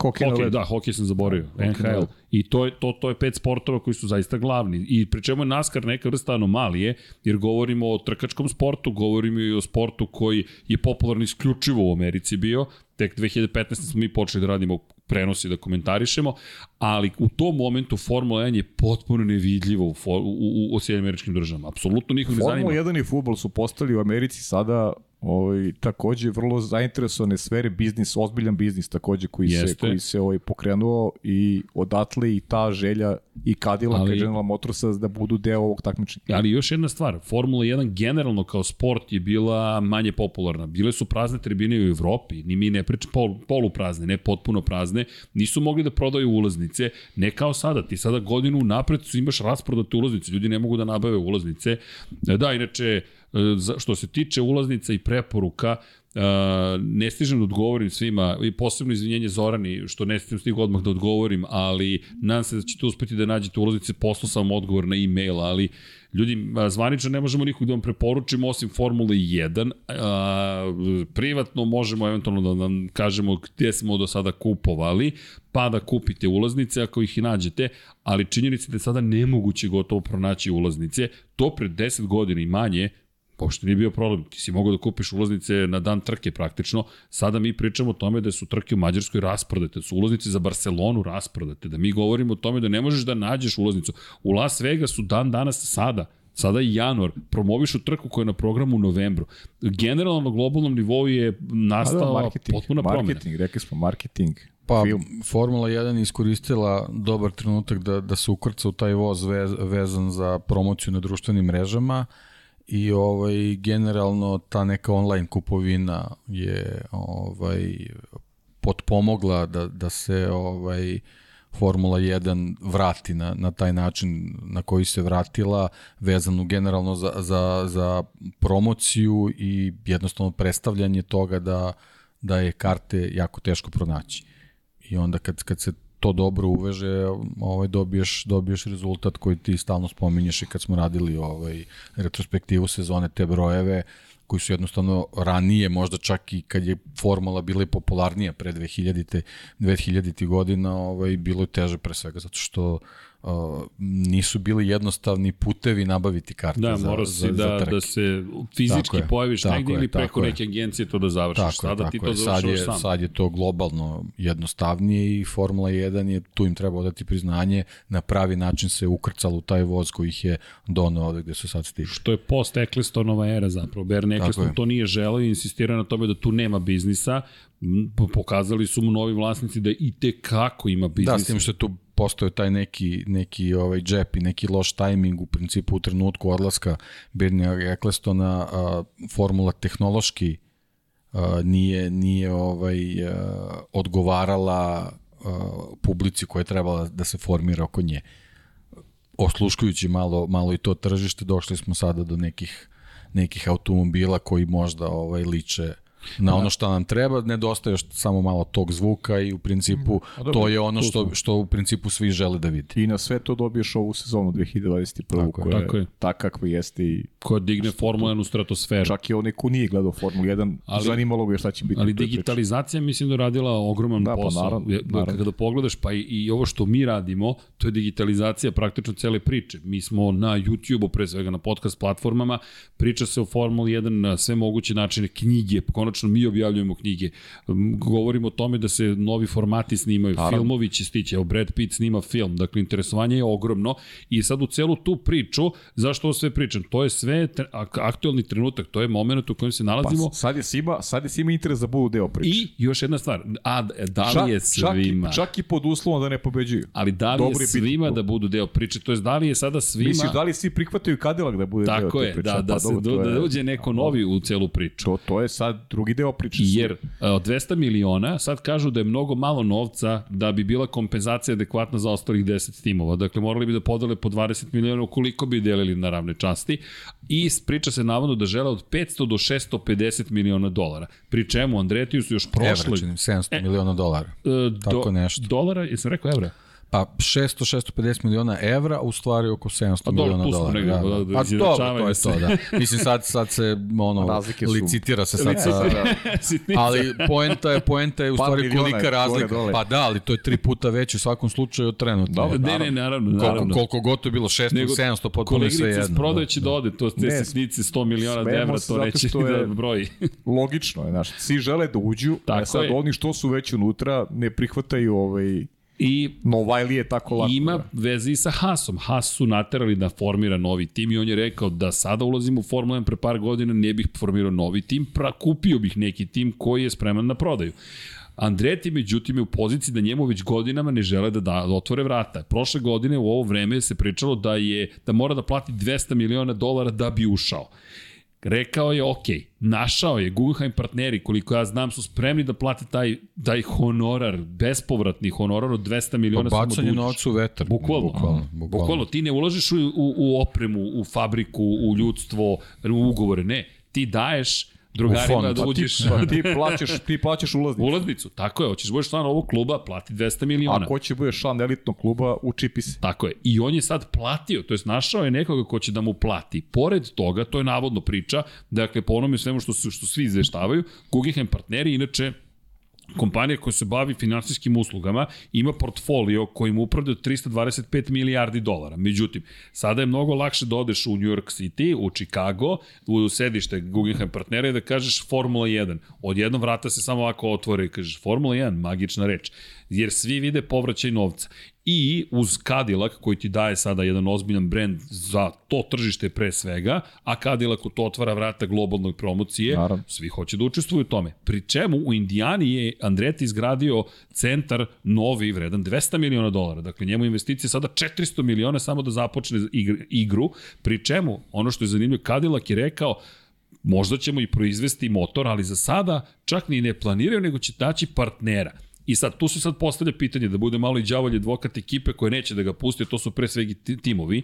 Hokej Hokej, da, hokej sam zaboravio, na NHL. I to je, to, to je pet sportova koji su zaista glavni. I pri čemu je NASCAR neka vrsta anomalije, jer govorimo o trkačkom sportu, govorimo i o sportu koji je popularno isključivo u Americi bio, tek 2015. smo mi počeli da radimo prenosi da komentarišemo, ali u tom momentu Formula 1 je potpuno nevidljivo u, u, u, u Sjedinim američkim državama. Apsolutno nikog ne zanima. Formula 1 i futbol su postali u Americi sada ovaj, takođe vrlo zainteresovane sfere biznis, ozbiljan biznis takođe koji Jeste. se, koji se ovaj, pokrenuo i odatle i ta želja i Cadillac Ali- Ali... General Motorsa da budu deo ovog takmičenja. Ali još jedna stvar, Formula 1 generalno kao sport je bila manje popularna. Bile su prazne tribine u Evropi, ni mi ne pričamo pol, poluprazne, ne potpuno prazne, nisu mogli da prodaju ulaznice, ne kao sada, ti sada godinu napred su imaš rasprodate ulaznice, ljudi ne mogu da nabave ulaznice. Da, inače, za- što se tiče ulaznica i preporuka, ne stižem da odgovorim svima i posebno izvinjenje Zorani što ne stižem stigu odmah da odgovorim, ali nadam se da ćete uspeti da nađete ulaznice, poslao sam odgovor na e-mail, ali ljudi, zvanično ne možemo nikog da vam preporučimo osim Formule 1, a, privatno možemo eventualno da vam kažemo gde smo do sada kupovali, pa da kupite ulaznice ako ih i nađete, ali činjenica je da je sada nemoguće gotovo pronaći ulaznice, to pred 10 godina i manje Pošto nije bio problem, ti si mogao da kupiš ulaznice na dan trke praktično, sada mi pričamo o tome da su trke u Mađarskoj rasprodate, da su ulaznice za Barcelonu rasprodate, da mi govorimo o tome da ne možeš da nađeš ulaznicu. U Las Vegasu dan danas sada, sada je januar, promovišu trku koja je na programu u novembru. Generalno na globalnom nivou je nastala A da, potpuna promena. marketing, rekli smo marketing, Pa, film. Formula 1 je iskoristila dobar trenutak da, da se ukrca u taj voz vez, vezan za promociju na društvenim mrežama i ovaj generalno ta neka online kupovina je ovaj potpomogla da, da se ovaj Formula 1 vrati na, na taj način na koji se vratila, vezanu generalno za, za, za promociju i jednostavno predstavljanje toga da, da je karte jako teško pronaći. I onda kad, kad se to dobro uveže, ovaj dobiješ dobiješ rezultat koji ti stalno spominješ i kad smo radili ovaj retrospektivu sezone te brojeve koji su jednostavno ranije, možda čak i kad je formula bila i popularnija pre 2000-te 2000 godina, ovaj bilo je teže pre svega zato što uh, nisu bili jednostavni putevi nabaviti karte Da, za, mora za, si za da, trke. da se fizički Tako pojaviš tako negdje je, ili preko tako je. neke agencije to da završiš. Tako Sada je, ti tako to je. Sad je, sam. sad je to globalno jednostavnije i Formula 1 je tu im treba dati priznanje, na pravi način se ukrcalo u taj voz koji ih je donao ovde gde su sad stigli. što je post Ecclestonova era zapravo. Bern Eccleston to nije želeo i insistirao na tome da tu nema biznisa. Pokazali su mu novi vlasnici da i te kako ima Da, biznisa. s tim što je tu postao neki, neki ovaj džep i neki loš tajming u principu u trenutku odlaska Bernie Ecclestona formula tehnološki a, nije nije ovaj a, odgovarala a, publici koja je trebala da se formira oko nje. Osluškujući malo malo i to tržište došli smo sada do nekih nekih automobila koji možda ovaj liče na ono što nam treba, nedostaje još samo malo tog zvuka i u principu to je ono što, što u principu svi žele da vidi. I na sve to dobiješ ovu sezonu 2021. Tako je, koja tako je. je tak kakva jeste i Koja digne Formula 1 u stratosferu. čak i onaj ko nije gledao Formulu 1, Ali- zanimalo ga je šta će biti. Ali digitalizacija mislim da radila ogroman Da, pa posao. naravno, Je- naravno. Kada pogledaš, pa i, i ovo što mi radimo, to je digitalizacija praktično cele priče. Mi smo na YouTube-u, pre svega na podcast platformama, priča se o Formuli 1 na sve moguće načine, knjige, konačno mi objavljujemo knjige. Govorimo o tome da se novi formati snimaju, Naravno. filmovi će stići, evo Brad Pitt snima film, dakle interesovanje je ogromno i sad u celu tu priču, zašto ovo sve pričam? To je sve tre- ak- aktuelni trenutak, to je moment u kojem se nalazimo. Pa, sad je svima, sad je svima interes da budu deo priče. I još jedna stvar, a da li je svima, Čak, čak i pod uslovom da ne pobeđuju. ali da li Dobro je je svima tu. da budu deo priče, to je da li je sada svima, Misliš da li svi prihvataju Cadillac da bude deo tako te je, priče? da, da Pa se dobro, do, to je- da uđe neko novi u celu priču. To, to je sad drugi deo priče. Jer a, od 200 miliona sad kažu da je mnogo malo novca da bi bila kompenzacija adekvatna za ostalih 10 timova. Dakle, morali bi da podele po 20 miliona ukoliko bi delili na ravne časti. I priča se navodno da žele od 500 do 650 miliona dolara. Pri čemu Andretiju su još prošle... Evra, činim, 700 miliona dolara. e, tako nešto. Dolara, jesam rekao evra? Pa 600-650 miliona evra, u stvari oko 700 A dobro, miliona dolara. da, da, da. da, A to, to je to, da. Mislim, sad, sad se ono, Razlike licitira se sad sa... Sitnica. Ali poenta je, poenta je u stvari kolika je razlika. dole. Pa da, ali to je tri puta veće u svakom slučaju od trenutno. Dobro, Ne, ne, naravno, Koliko, naravno. koliko god to je bilo, 600, Nego, 700, potpuno sve jedno. iz prodaje će da ode, to te Ne, sitnice 100 miliona evra, to neće ni da je- broji. Logično je, znaš, svi žele da uđu, a sad oni što su već unutra ne prihvataju ovaj, I Novajlije tako lako. ima da. veze i sa Hasom. Has su naterali da formira novi tim i on je rekao da sada ulazim u Formula 1 pre par godina, ne bih formirao novi tim, pra, kupio bih neki tim koji je spreman na prodaju. Andreti, međutim, je u poziciji da njemu već godinama ne žele da, da, da otvore vrata. Prošle godine u ovo vreme se pričalo da je da mora da plati 200 miliona dolara da bi ušao. Rekao je, ok, našao je, Guggenheim partneri, koliko ja znam, su spremni da plate taj, taj honorar, bespovratni honorar od 200 miliona da Bacanje novca u vetar. Bukvalno. Bukvalno. Bukvalno. ti ne ulažeš u, u, u opremu, u fabriku, u ljudstvo, u ugovore, ne. Ti daješ drugarima fond. da Pa ti- uđeš Pa ti plaćaš, ti plaćaš ulaznicu. ulaznicu. Tako je, hoćeš da budeš član ovog kluba, plati 200 miliona. Ako će budeš član elitnog kluba, učipi se. Tako je. I on je sad platio, to jest našao je nekoga ko će da mu plati. Pored toga, to je navodno priča, dakle, po onome svemu što, su, što svi izveštavaju, Guggenheim partneri, inače, kompanija koja se bavi finansijskim uslugama ima portfolio kojim upravlja 325 milijardi dolara. Međutim, sada je mnogo lakše da odeš u New York City, u Chicago, u sedište Guggenheim partnera i da kažeš Formula 1. Odjednom vrata se samo ovako otvore i kažeš Formula 1, magična reč. Jer svi vide povraćaj novca. I uz Cadillac koji ti daje sada jedan ozbiljan brend za to tržište pre svega, a Cadillacu to otvara vrata globalnoj promocije, Naravno. svi hoće da učestvuju u tome. Pri čemu u Indijani je Andretti izgradio centar novi vredan 200 miliona dolara. Dakle, njemu investicije sada 400 miliona samo da započne igr- igru. Pri čemu, ono što je zanimljivo, Cadillac je rekao možda ćemo i proizvesti motor, ali za sada čak ni ne planiraju, nego će daći partnera. I sad, tu se sad postavlja pitanje da bude malo i đavolji advokat ekipe koje neće da ga pusti, to su pre svega ti- timovi.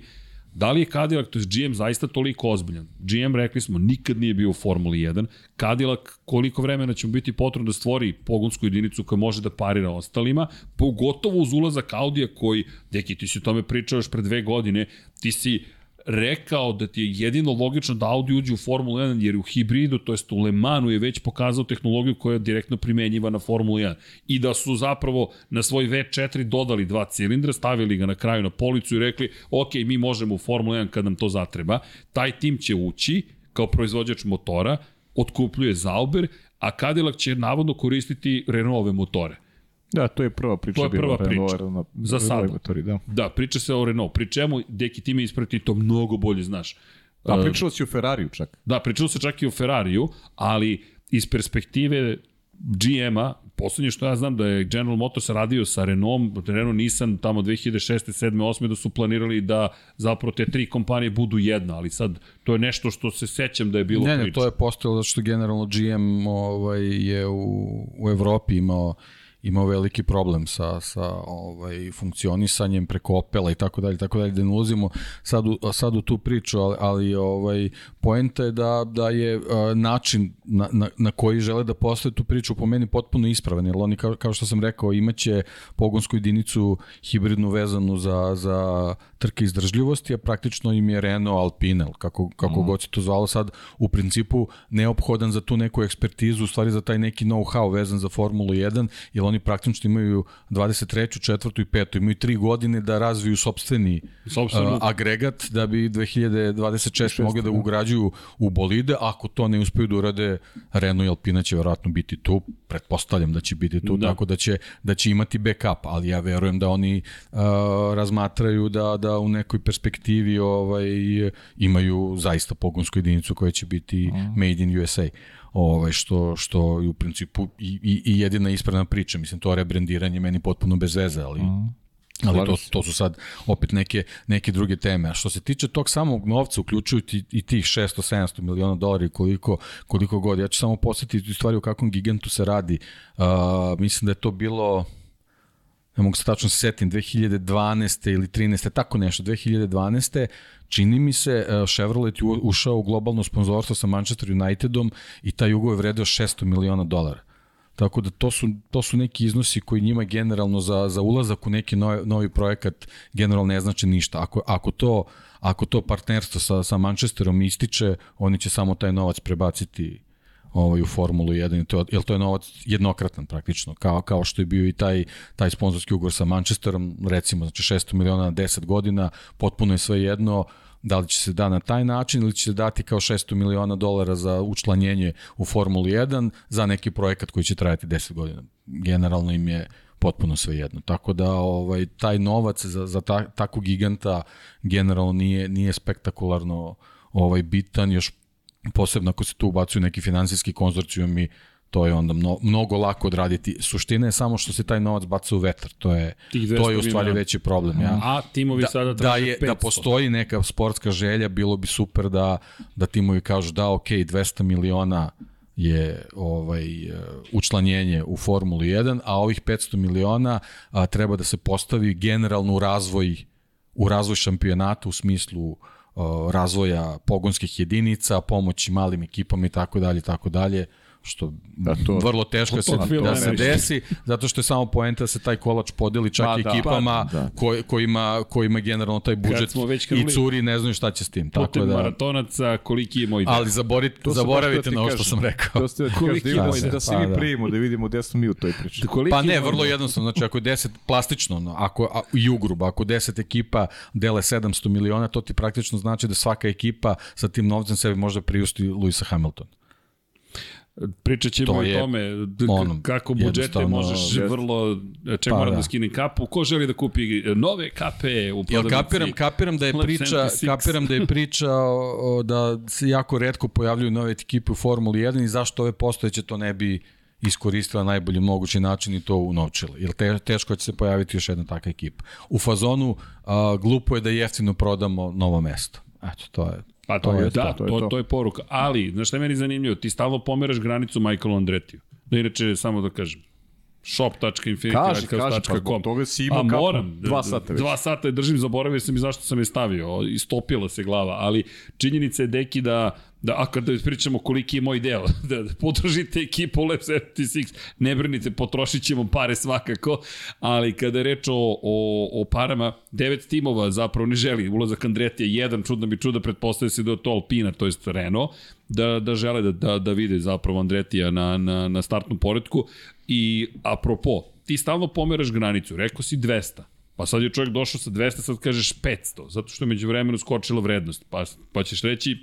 Da li je Cadillac, to je GM, zaista toliko ozbiljan? GM, rekli smo, nikad nije bio u Formuli 1. Cadillac, koliko vremena će mu biti potrebno da stvori pogonsku jedinicu koja može da parira ostalima, pogotovo uz ulazak Audija koji, deki, ti si o tome pričao još pre dve godine, ti si rekao da ti je jedino logično da Audi uđe u Formulu 1 jer u hibridu, to jest u Le Manu je već pokazao tehnologiju koja je direktno primenjiva na Formulu 1 i da su zapravo na svoj V4 dodali dva cilindra, stavili ga na kraju na policu i rekli ok, mi možemo u Formulu 1 kad nam to zatreba, taj tim će ući kao proizvođač motora, otkupljuje Zauber, a Cadillac će navodno koristiti Renaultove motore. Da, to je prva priča. To je prva bila, priča. Renault, Za Renault sada. motori, da. Da, priča se o Renault, pri čemu, deki ti mi isprati to mnogo bolje znaš. Da, pričalo si o Ferrariju čak. Da, pričalo se čak i o Ferrariju, ali iz perspektive GM-a, poslednje što ja znam da je General Motors radio sa Renault, Renault Nissan tamo 2006. 7. 8. da su planirali da zapravo te tri kompanije budu jedna, ali sad to je nešto što se sećam da je bilo Ne, ne, priča. to je postojalo zato što generalno GM ovaj, je u, u Evropi imao imao veliki problem sa, sa ovaj, funkcionisanjem preko Opela i tako dalje, tako dalje, da ne ulazimo sad u, sad u tu priču, ali, ali ovaj, poenta je da, da je način na, na, na koji žele da postave tu priču po meni potpuno ispravan, jer oni, kao, kao što sam rekao, imaće pogonsku jedinicu hibridnu vezanu za, za trke izdržljivosti, a praktično im je Renault Alpine, kako, kako mm. god se to zvalo sad, u principu neophodan za tu neku ekspertizu, u stvari za taj neki know-how vezan za Formulu 1, jer oni praktično imaju 23. četvrtu i petu, imaju tri godine da razviju sobstveni Sopstvenu- uh, agregat da bi 2026. mogli da ugrađuju u bolide, ako to ne uspeju da urade, Renault i Alpina će verovatno biti tu, pretpostavljam da će biti tu, Da. da. tako da će, da će imati backup, ali ja verujem da oni uh, razmatraju da, da u nekoj perspektivi ovaj, imaju zaista pogonsku jedinicu koja će biti made in USA ovaj što što je u principu i, i, i jedina ispravna priča. Mislim to rebrendiranje meni potpuno bez veze ali Ali to, to su sad opet neke, neke druge teme. A što se tiče tog samog novca, uključujući i tih 600-700 miliona dolara i koliko, koliko god, ja ću samo posjetiti u stvari u kakvom gigantu se radi. Uh, mislim da je to bilo ne mogu se tačno se setim, 2012. ili 13. tako nešto, 2012. čini mi se uh, Chevrolet je ušao u globalno sponzorstvo sa Manchester Unitedom i taj ugovor je vredeo 600 miliona dolara. Tako da to su, to su neki iznosi koji njima generalno za, za ulazak u neki novi, novi projekat generalno ne znači ništa. Ako, ako to ako to partnerstvo sa, sa Manchesterom ističe, oni će samo taj novac prebaciti ovaj, u Formulu 1, to, jer to je novac jednokratan praktično, kao, kao što je bio i taj, taj sponsorski ugovor sa Manchesterom, recimo, znači 600 miliona na 10 godina, potpuno je sve jedno, da li će se da na taj način ili će se dati kao 600 miliona dolara za učlanjenje u Formuli 1 za neki projekat koji će trajati 10 godina. Generalno im je potpuno sve jedno. Tako da ovaj taj novac za za ta, takvog giganta generalno nije nije spektakularno ovaj bitan još posebno ako se tu ubacuju neki finansijski konzorcijum i to je onda mno, mnogo lako odraditi. Suština je samo što se taj novac baca u vetar. To je to je u stvari veći problem, ja. A timovi da, sada da je 500. da postoji neka sportska želja, bilo bi super da da timovi kažu da ok, 200 miliona je ovaj učlanjenje u Formulu 1, a ovih 500 miliona a, treba da se postavi generalno u razvoj u razvoj šampionata u smislu a, razvoja pogonskih jedinica, pomoći malim ekipama i tako dalje tako dalje što da, to, vrlo teško da se, da se desi, zato što je samo poenta da se taj kolač podeli čak pa, ekipama pa, da. Koj, kojima, kojima generalno taj budžet i curi ne znaju šta će s tim. Tako da, maratonaca, koliki je moj deo. Ali zaborit, zaboravite na ovo što sam rekao. To ste da koliki je moj Da se pa, mi primimo, da vidimo gde smo mi u toj priči. Pa ne, vrlo jednostavno. Znači, ako je 10 plastično, no, ako, a, i ugruba, ako 10 ekipa dele 700 miliona, to ti praktično znači da svaka ekipa sa tim novcem sebi može priusti Luisa Hamiltona. Pričat ćemo to o tome ono, kako budžete možeš jest. vrlo, ček pa, moram da. da skinem kapu, ko želi da kupi nove kape u prodavnici. Ja kapiram, kapiram da je priča, kapiram da je priča o, o, da se jako redko pojavljuju nove ekipe u Formuli 1 i zašto ove postojeće to ne bi iskoristila najbolji mogući način i to unovčila. Jer te, teško će se pojaviti još jedna takva ekipa. U fazonu a, glupo je da jeftino prodamo novo mesto. Eto, to je Pa to, to je, da, to, to, je to. to je poruka. Ali, znaš šta je meni zanimljivo? Ti stalno pomeraš granicu Michaelu Andretiju. Da inače, samo da kažem, shop.infinitylighthouse.com. Pa toga si imao A moram, dva sata već. Dva sata je držim, zaboravio sam i zašto sam je stavio, istopila se glava, ali činjenica je deki da da, a kada pričamo koliki je moj deo, da, da podržite ekipu Lab 76, ne brinite, potrošit ćemo pare svakako, ali kada je reč o, o, o parama, devet timova zapravo ne želi, ulazak Andretija jedan, čudno bi čuda, pretpostavlja se da je to Alpina, to je Renault, da, da žele da, da, da vide zapravo Andretija na, na, na startnom poredku i apropo, ti stalno pomeraš granicu, rekao si 200, Pa sad je čovjek došao sa 200, sad kažeš 500, zato što je među vremenu skočila vrednost. Pa, pa ćeš reći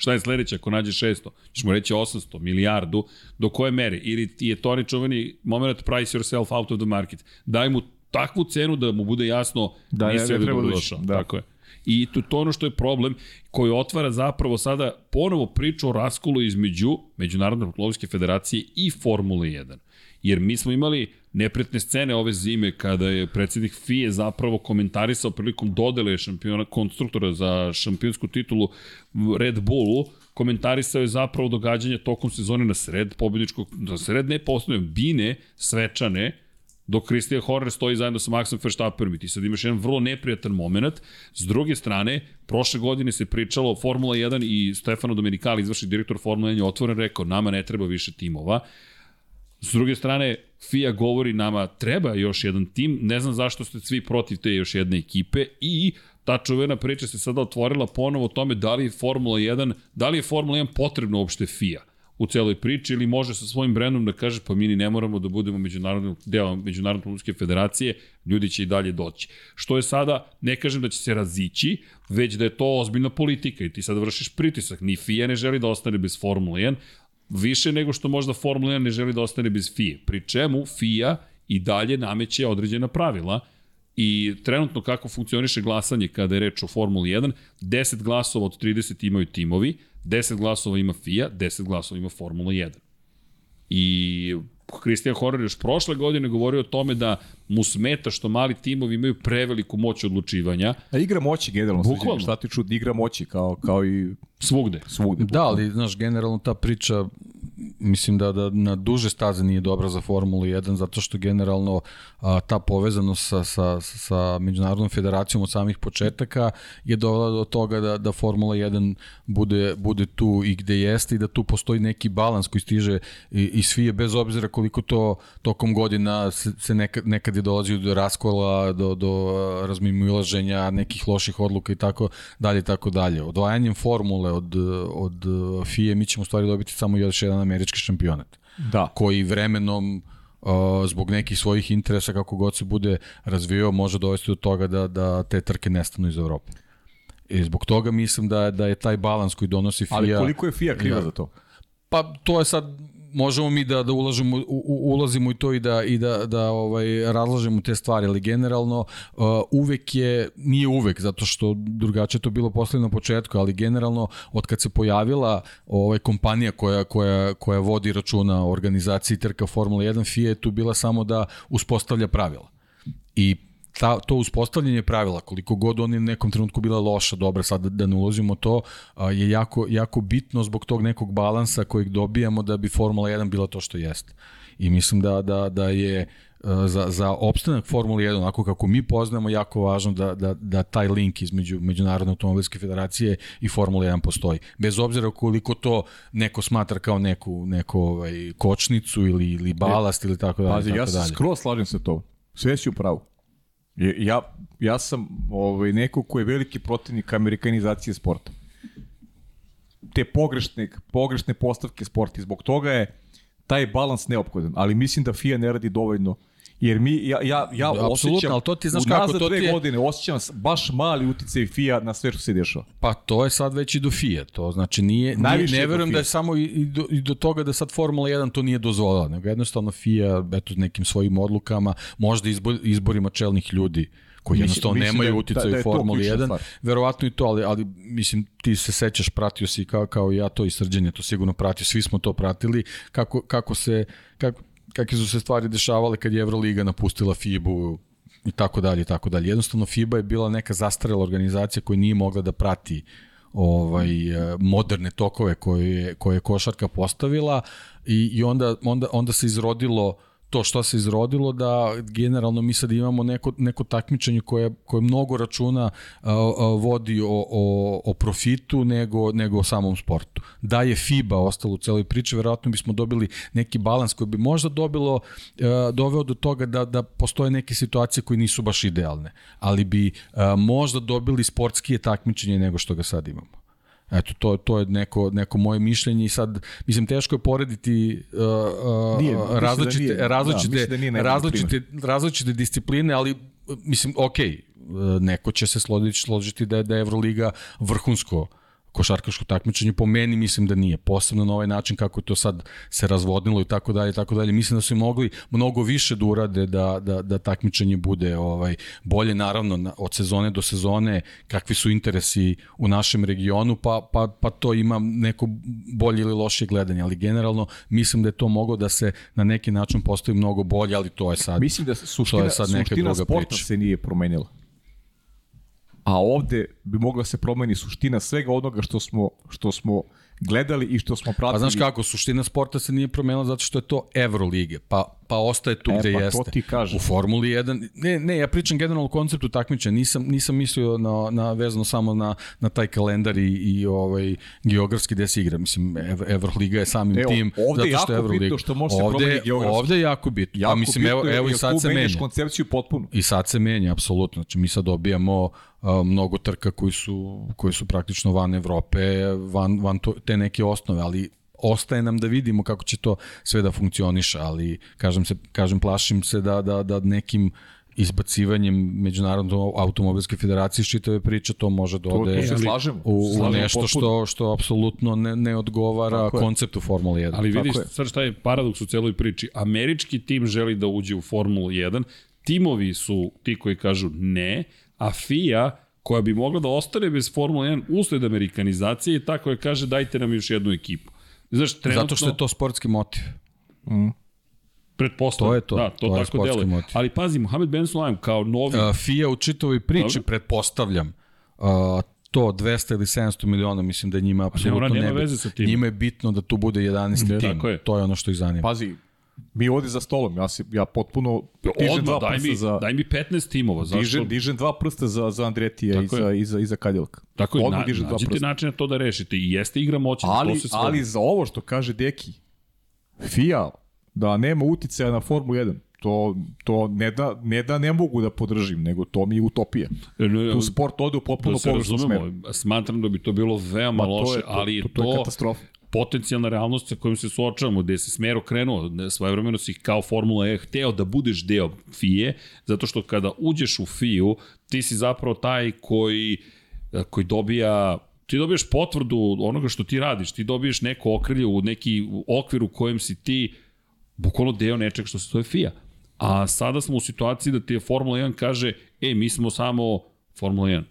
Šta je sledeće ako nađe 600? Ćemo reći 800, milijardu, do koje mere? Ili ti je to onaj čuveni moment price yourself out of the market. Daj mu takvu cenu da mu bude jasno da nisi ne treba došao. Da. Tako je. I to, to ono što je problem koji otvara zapravo sada ponovo priču o raskolu između Međunarodne automobilske federacije i Formule 1. Jer mi smo imali nepretne scene ove zime kada je predsednik FIE zapravo komentarisao prilikom dodele šampiona konstruktora za šampionsku titulu Red Bullu, komentarisao je zapravo događanje tokom sezone na sred pobedničkog, na sred ne postoje, bine svečane, dok Christian Horner stoji zajedno sa Maxom Verstappenom i ti sad imaš jedan vrlo neprijatan moment. S druge strane, prošle godine se pričalo Formula 1 i Stefano Domenicali, izvršni direktor Formula 1 je otvoren rekao, nama ne treba više timova. S druge strane, FIA govori nama treba još jedan tim, ne znam zašto ste svi protiv te još jedne ekipe i ta čuvena priča se sada otvorila ponovo o tome da li je Formula 1, da li je Formula 1 potrebno uopšte FIA u celoj priči ili može sa svojim brendom da kaže pa mi ni ne moramo da budemo međunarodni deo Međunarodne političke federacije, ljudi će i dalje doći. Što je sada, ne kažem da će se razići, već da je to ozbiljna politika i ti sada vršiš pritisak. Ni FIA ne želi da ostane bez Formula 1, više nego što možda Formula 1 ne želi da ostane bez FIA. Pri čemu FIA i dalje nameće određena pravila i trenutno kako funkcioniše glasanje kada je reč o Formuli 1, 10 glasova od 30 imaju timovi, 10 glasova ima FIA, 10 glasova ima Formula 1. I Christian Horner još prošle godine govorio o tome da mu smeta što mali timovi imaju preveliku moć odlučivanja. A igra moći generalno, Bukvalno. šta ti čudi, igra moći kao, kao i svugde. svugde da, ali znaš, generalno ta priča mislim da, da na duže staze nije dobra za Formulu 1 zato što generalno a, ta povezanost sa, sa, sa Međunarodnom federacijom od samih početaka je dovela do toga da, da Formula 1 bude, bude tu i gde jeste i da tu postoji neki balans koji stiže i, i svije bez obzira koliko to tokom godina se, se nekad, nekad je dolazio do raskola, do, do razmimoilaženja, nekih loših odluka i tako dalje i tako dalje. Odvajanjem formule od, od FIE mi ćemo stvari dobiti samo još jedan američki šampionat. Da. Koji vremenom uh, zbog nekih svojih interesa kako god se bude razvijao može dovesti do toga da, da te trke nestanu iz Evrope. I zbog toga mislim da, da je taj balans koji donosi FIA... Ali koliko je FIA kriva Ja. za to? Pa to je sad možemo mi da da ulažemo u, u, ulazimo i to i da i da da ovaj razlažemo te stvari, ali generalno uh, uvek je nije uvek zato što drugačije je to bilo postavljeno na početku, ali generalno od kad se pojavila ovaj kompanija koja koja koja vodi računa o organizaciji trka Formula 1 FIA je tu bila samo da uspostavlja pravila. I ta, to uspostavljanje pravila, koliko god oni u nekom trenutku bila loša, dobra, sad da ne ulazimo to, je jako, jako bitno zbog tog nekog balansa kojeg dobijamo da bi Formula 1 bila to što jeste. I mislim da, da, da je za, za opstanak Formule 1, onako kako mi poznamo, jako važno da, da, da taj link između Međunarodne automobilske federacije i Formule 1 postoji. Bez obzira koliko to neko smatra kao neku, neku ovaj, kočnicu ili, ili balast ili tako dalje. Pazi, tako ja se skroz slažem sa to. Sve si u pravu. Ja, ja sam ovaj, neko ko je veliki protivnik amerikanizacije sporta. Te pogrešne, pogrešne postavke sporta zbog toga je taj balans neophodan. Ali mislim da FIA ne radi dovoljno Jer mi, ja, ja, ja Da, osjećam, ali to ti znaš kako, to dve ti je- godine osjećam baš mali uticaj FIA na sve što se dešava. Pa to je sad već i do FIA, to znači nije, nije ne verujem da je samo i, i, do, i do toga da sad Formula 1 to nije dozvolila, nego jednostavno FIA eto nekim svojim odlukama, možda izbor, izborima čelnih ljudi koji Mislim- jednostavno mislim nemaju da- uticaj da- da u Formuli ključna 1, stvar. verovatno i to, ali, ali mislim ti se sećaš, pratio si kao, kao ja to i srđan je to sigurno pratio, svi smo to pratili, kako, kako se, kako, kakve su se stvari dešavale kad je Euroliga napustila FIBU i tako dalje i tako dalje. Jednostavno FIBA je bila neka zastarela organizacija koja nije mogla da prati ovaj moderne tokove koje je, koje je košarka postavila i, i onda, onda, onda se izrodilo to što se izrodilo da generalno mi sad imamo neko, neko takmičenje koje, koje mnogo računa a, a, vodi o, o, o profitu nego, nego o samom sportu. Da je FIBA ostalo u celoj priči, verovatno bismo dobili neki balans koji bi možda dobilo, a, doveo do toga da, da postoje neke situacije koje nisu baš idealne, ali bi a, možda dobili sportskije takmičenje nego što ga sad imamo. Eto, to, to je neko, neko moje mišljenje i sad, mislim, teško je porediti uh, uh, Nije, da različite, nije, da, različite, da nije najbolji različite, različite discipline, ali uh, mislim, okej, uh, neko će se složiti, složiti da je, da je Evroliga vrhunsko košarkaško takmičenje, po meni mislim da nije, posebno na ovaj način kako je to sad se razvodnilo i tako dalje, tako dalje. Mislim da su mogli mnogo više da urade da, da, da takmičenje bude ovaj bolje, naravno, na- od sezone do sezone, kakvi su interesi u našem regionu, pa, pa, pa to ima neko bolje ili lošije gledanje, ali generalno mislim da je to moglo da se na neki način postavi mnogo bolje, ali to je sad... Mislim da suština, to je sad neka suština druga sporta priča. se nije promenila. A ovde bi mogla se promeni suština svega onoga što smo, što smo gledali i što smo pratili. Pa znaš kako, suština sporta se nije promenila zato što je to Evrolige, pa, pa ostaje tu E, gde pa to jeste. ti kažem. U Formuli 1, ne, ne, ja pričam generalno o konceptu takmičenja, nisam, nisam mislio na, na vezano samo na, na taj kalendar i, i ovaj, geografski gde se igra. Mislim, Ev, Evroliga je samim Evo, tim. ovde je zato što jako Evroliga- bitno što može se ovde, promeniti geografski. Ovde je jako bitno. Jako pa mislim, evo, bitno je, evo i sad se menja. koncepciju potpuno. I sad se menja, apsolutno. Znači, mi sad dobijamo mnogo trka koji su, koji su praktično van Evrope, van, van to, te neke osnove, ali ostaje nam da vidimo kako će to sve da funkcioniše, ali kažem se kažem plašim se da da da nekim izbacivanjem Međunarodne automobilske federacije iz čitave priče to može da ode to se slažemo. u, u nešto što što apsolutno ne, ne odgovara Tako je. konceptu Formule 1. Ali vidiš, je. sad šta je paradoks u celoj priči. Američki tim želi da uđe u Formulu 1, timovi su ti koji kažu ne, a FIA koja bi mogla da ostane bez Formule 1 usled amerikanizacije je ta koja kaže dajte nam još jednu ekipu. Znaš, trenutno, Zato što je to sportski motiv. pretpostavljam. to je to, Da, to, to je tako sportski deluje. motiv. Ali pazi, Mohamed Ben Sulayem kao novi Uh, FIA u čitavoj priči, Dobro. pretpostavljam, uh, 100, 200 ili 700 miliona, mislim da je njima apsolutno nema ne veze sa tim. Njima je bitno da tu bude 11. Ne, tim. tako je. To je ono što ih zanima. Pazi, mi ovde za stolom, ja, se, ja potpuno dižem Odmah, dva daj prsta mi, za... daj mi 15 timova. Zašto? Dižem, dižem dva prsta za, za Andretija i Tako za, i za, i za Kadilaka. Tako je, Odmah na, dižem dva nađite prsta. način na to da rešite. I jeste igra moći, Ali, to se svodi. ali za ovo što kaže Deki, FIA, da nema uticaja na Formulu 1, to, to ne, da, ne da ne mogu da podržim, nego to mi je utopija. Ne, Tu sport ode u potpuno da se pogrešnom smeru. smatram da bi to bilo veoma Ma, to loše, je- to- ali to- to, to je katastrofa. Potencijalna realnost sa kojom se suočavamo, gde se smer okrenuo, svojevremeno si kao Formula E hteo da budeš deo FIE, zato što kada uđeš u FIU, ti si zapravo taj koji, koji dobija ti dobiješ potvrdu onoga što ti radiš, ti dobiješ neko okrilje u neki okvir u kojem si ti bukvalno deo nečeg što se zove FIA. A sada smo u situaciji da ti je Formula 1 kaže, e, mi smo samo Formula 1.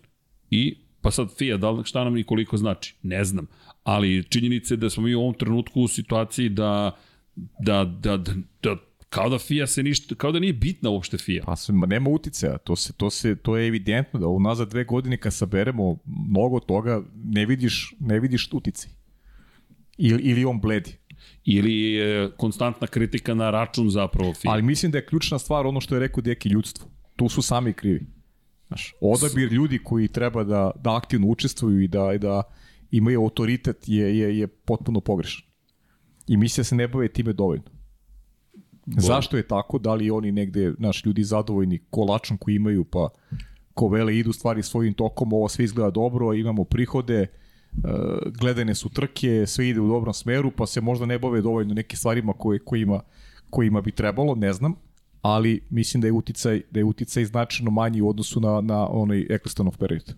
I, pa sad FIA, da li, šta nam i koliko znači? Ne znam. Ali činjenica je da smo mi u ovom trenutku u situaciji da, da, da, da, da kao da FIA se ništa, kao da nije bitna uopšte FIA. Pa ma nema uticaja, to, se, to, se, to je evidentno da unazad dve godine kad saberemo mnogo toga, ne vidiš, ne vidiš uticaj. Ili, ili on bledi. Ili je konstantna kritika na račun zapravo FIA. Ali mislim da je ključna stvar ono što je rekao Deki ljudstvo. Tu su sami krivi. Znaš, odabir ljudi koji treba da, da aktivno učestvuju i da, i da imaju autoritet je, je, je potpuno pogrešan. I mislim da se ne bave time dovoljno. Zašto je tako? Da li oni negde, naš ljudi zadovoljni kolačom koji imaju, pa ko vele idu stvari svojim tokom, ovo sve izgleda dobro, imamo prihode, e, gledane su trke, sve ide u dobrom smeru, pa se možda ne bave dovoljno nekim stvarima koje, kojima, kojima bi trebalo, ne znam, ali mislim da je uticaj, da je uticaj značajno manji u odnosu na, na onaj Ecclestonov period.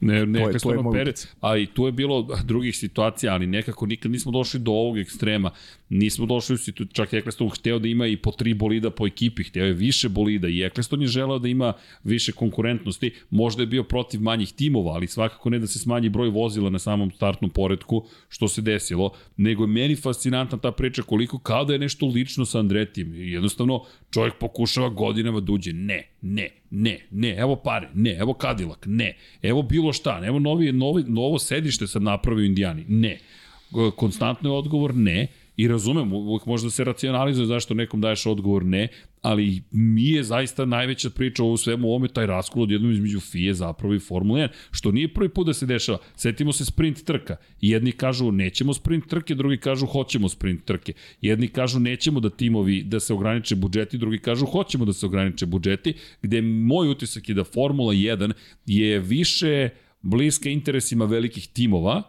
Ne, ne, To je- to je moj pere, a i tu je bilo drugih situacija, ali nekako nikad nismo došli do ovog ekstrema. Nismo došli u situaciju, čak Eccleston hteo da ima i po tri bolida po ekipi, hteo je više bolida i Eccleston je želeo da ima više konkurentnosti. Možda je bio protiv manjih timova, ali svakako ne da se smanji broj vozila na samom startnom poredku, što se desilo, nego je meni fascinantna ta priča koliko kao da je nešto lično sa Andretijem. Jednostavno, čovjek pokušava godinama da uđe. Ne, ne, ne, ne, evo pare, ne, evo Cadillac, ne, evo bilo šta, evo novi, novi, novo sedište sam napravio u Indijani, ne. Konstantno je odgovor ne i razumem, uvijek može da se racionalizuje zašto nekom daješ odgovor ne, ali mi je zaista najveća priča u svemu ovome taj raskol odjednom između FIE zapravo i Formula 1, što nije prvi put da se dešava. Setimo se sprint trka. Jedni kažu nećemo sprint trke, drugi kažu hoćemo sprint trke. Jedni kažu nećemo da timovi da se ograniče budžeti, drugi kažu hoćemo da se ograniče budžeti, gde moj utisak je da Formula 1 je više bliska interesima velikih timova,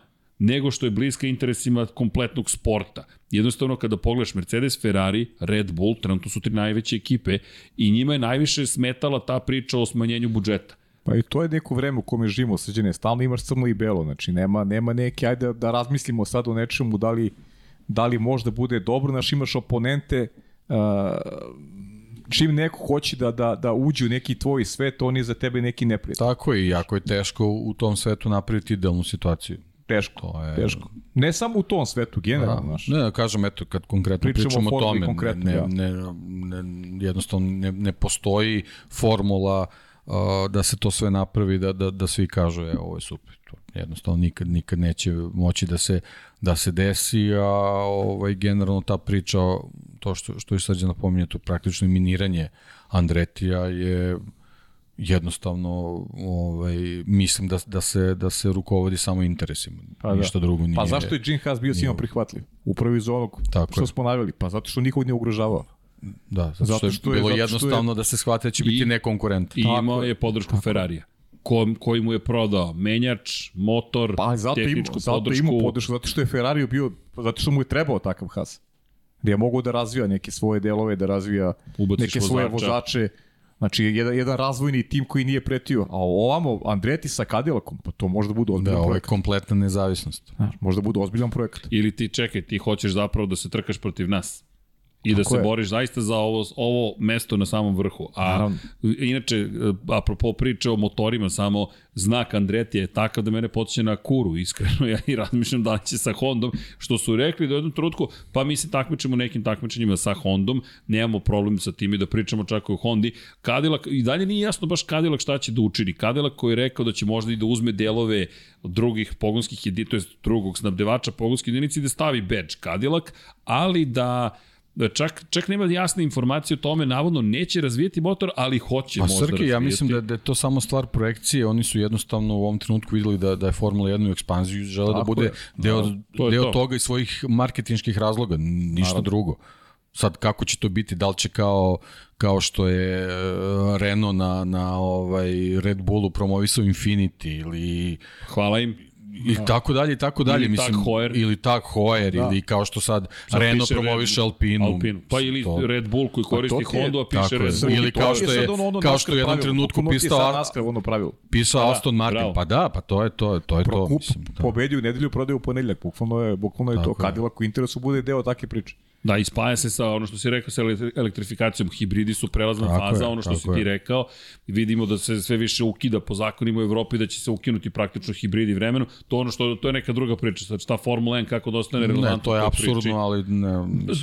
nego što je bliska interesima kompletnog sporta. Jednostavno, kada pogledaš Mercedes, Ferrari, Red Bull, trenutno su tri najveće ekipe i njima je najviše smetala ta priča o smanjenju budžeta. Pa i to je neko vreme u kome živimo, srđene, stalno imaš crno i belo, znači nema, nema neke, ajde da razmislimo sad o nečemu, da li, da li možda bude dobro, znaš, imaš oponente, uh, čim neko hoće da, da, da uđe u neki tvoj svet, on je za tebe neki neprijatelj. Tako je, jako je teško u tom svetu napraviti idealnu situaciju. Teško, To je- teško. Ne samo u tom svetu, generalno, znaš. Ne, da kažem, eto, kad konkretno Pričamo pričamo, o tome, konkretno, ne, da. ne, ne, jednostavno ne, ne postoji formula uh, da se to sve napravi, da, da, da svi kažu, e, ovo je super. To jednostavno nikad, nikad neće moći da se, da se desi, a ovaj, generalno ta priča, to što, što je srđa napominje, to praktično miniranje Andretija je jednostavno ovaj mislim da da se da se rukovodi samo interesima Pa da. ništa drugo nije Pa zašto je Gene Haas bio svima prihvatljiv? Upravo iz onog Tako što je. smo naveli. Pa zato što nikog ne ugrožavao. Da, zato, Zato što je što je- bilo zato što je- jednostavno da se shvate da će biti I- nekonkurent. I imao je podršku Ferrarija ko, koji mu je prodao menjač, motor, Pa zato ima, tehničku zato podršku. ima podršku, zato što je Ferrari bio, zato što mu je trebao takav Haas. Da je mogao da razvija neke svoje delove, da razvija Ubaciš neke svoje vozača. vozače. Znači, jedan, jedan razvojni tim koji nije pretio. A ovamo, Andreti sa Cadillacom, pa to može da bude Da, ozbiljan ovo je projekat. kompletna nezavisnost. Znaš, može da bude ozbiljan projekat. Ili ti čekaj, ti hoćeš zapravo da se trkaš protiv nas. I da Tako se je. boriš zaista za ovo, ovo mesto na samom vrhu. A Naravno. inače, e, apropo priče o motorima, samo znak Andreti je takav da mene podsjeća na Kuru, iskreno. Ja i razmišljam da će sa Hondom, što su rekli da u jednom trenutku, pa mi se takmičemo nekim takmičenjima sa Hondom, nemamo problem sa tim i da pričamo čak o Hondi. Cadillac, i dalje nije jasno baš Cadillac šta će da učini. Cadillac koji je rekao da će možda i da uzme delove drugih pogonskih jedinica, to je drugog snabdevača pogonskih jedinica i da stavi badge Cadillac, ali da čak, čak nema jasne informacije o tome, navodno neće razvijeti motor, ali hoće Pa možda Srki, razvijeti. ja mislim da, da je to samo stvar projekcije, oni su jednostavno u ovom trenutku videli da, da je Formula 1 u ekspanziju žele da Tako bude je. deo, to je deo to. toga i svojih marketinških razloga, ništa Naravno. drugo. Sad kako će to biti, da li će kao, kao što je e, Renault na, na ovaj Red Bullu promovisao Infinity ili Hvala im. I tako dalje i tako dalje Ili mislim Tag Heuer. ili Tag Heuer Da. ili kao što sad, Sad Renault promoviše Red- Alpinu Alpinu. Pa ili to- Red Bull koji koristi to ti je- Honda, a piše. Red Bull. Ili To kao je- što je- kao što je u jednom trenutku pisao- Sa NASCAR ono pravilo. pisao Pa da, Aston Martin bravo. pa da pa to je to to je to Prokup, mislim, da. pobedi u nedelju, prodaju u ponedeljak. Bukvalno je, bukvalno je to. Tako je. Cadillac u interesu bude deo takve priče. Da, i spaja se sa ono što si rekao sa ele- elektrifikacijom. Hibridi su prelazna Tako faza, je, ono što si ti je. rekao. I vidimo da se sve više ukida po zakonima u Evropi, da će se ukinuti praktično hibridi vremenom. To ono što to je neka druga priča. Sad šta Formula 1 kako da ostane relevantno Ne, to je apsurdno, ali ne,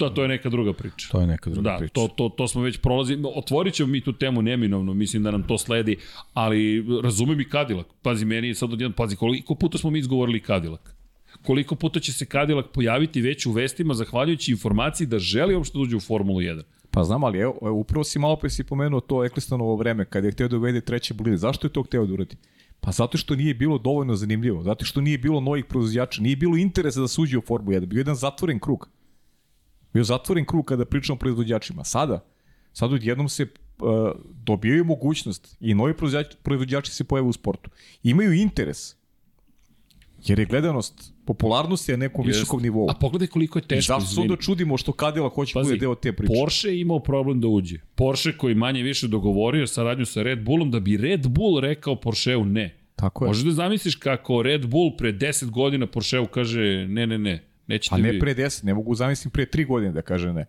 Da, to je neka druga priča. to je neka druga Da, priča. to, to, to smo već prolazili. Otvorit ćemo mi tu temu neminovno, mislim da nam to sledi, ali razumem i Cadillac. Pazi, meni je sad odjedno, pazi, koliko puta smo mi izgovorili Cadillac? Koliko puta će se Cadillac pojaviti već u vestima zahvaljujući informaciji da želi uopšte da uđe u Formulu 1? Pa znam, ali evo, evo, upravo si malo pre si pomenuo to Ecclestonovo vreme, kada je hteo da uvede treće bolide. Zašto je to hteo da uradi? Pa zato što nije bilo dovoljno zanimljivo, zato što nije bilo novih proizvođača, nije bilo interesa da se uđe u Formulu 1, bio je jedan zatvoren krug. Bio zatvoren krug kada pričamo o proizvođačima. Sada, sad odjednom se uh, dobijaju mogućnost i novi proizvođači, se pojave u sportu. Imaju interes, jer je gledanost, popularnost je na nekom Jest. visokom nivou. A pogledaj koliko je I teško, zato se onda izvini. čudimo što Cadillac hoće Pazi, bude deo te priče. Porsche je imao problem da uđe. Porsche koji manje više dogovorio saradnju sa Red Bullom da bi Red Bull rekao Porscheu ne. Tako je. Možeš da zamisliš kako Red Bull pre 10 godina Porscheu kaže ne, ne, ne, nećete Pa ne vi. pre 10, ne mogu zamislim pre 3 godine da kaže ne.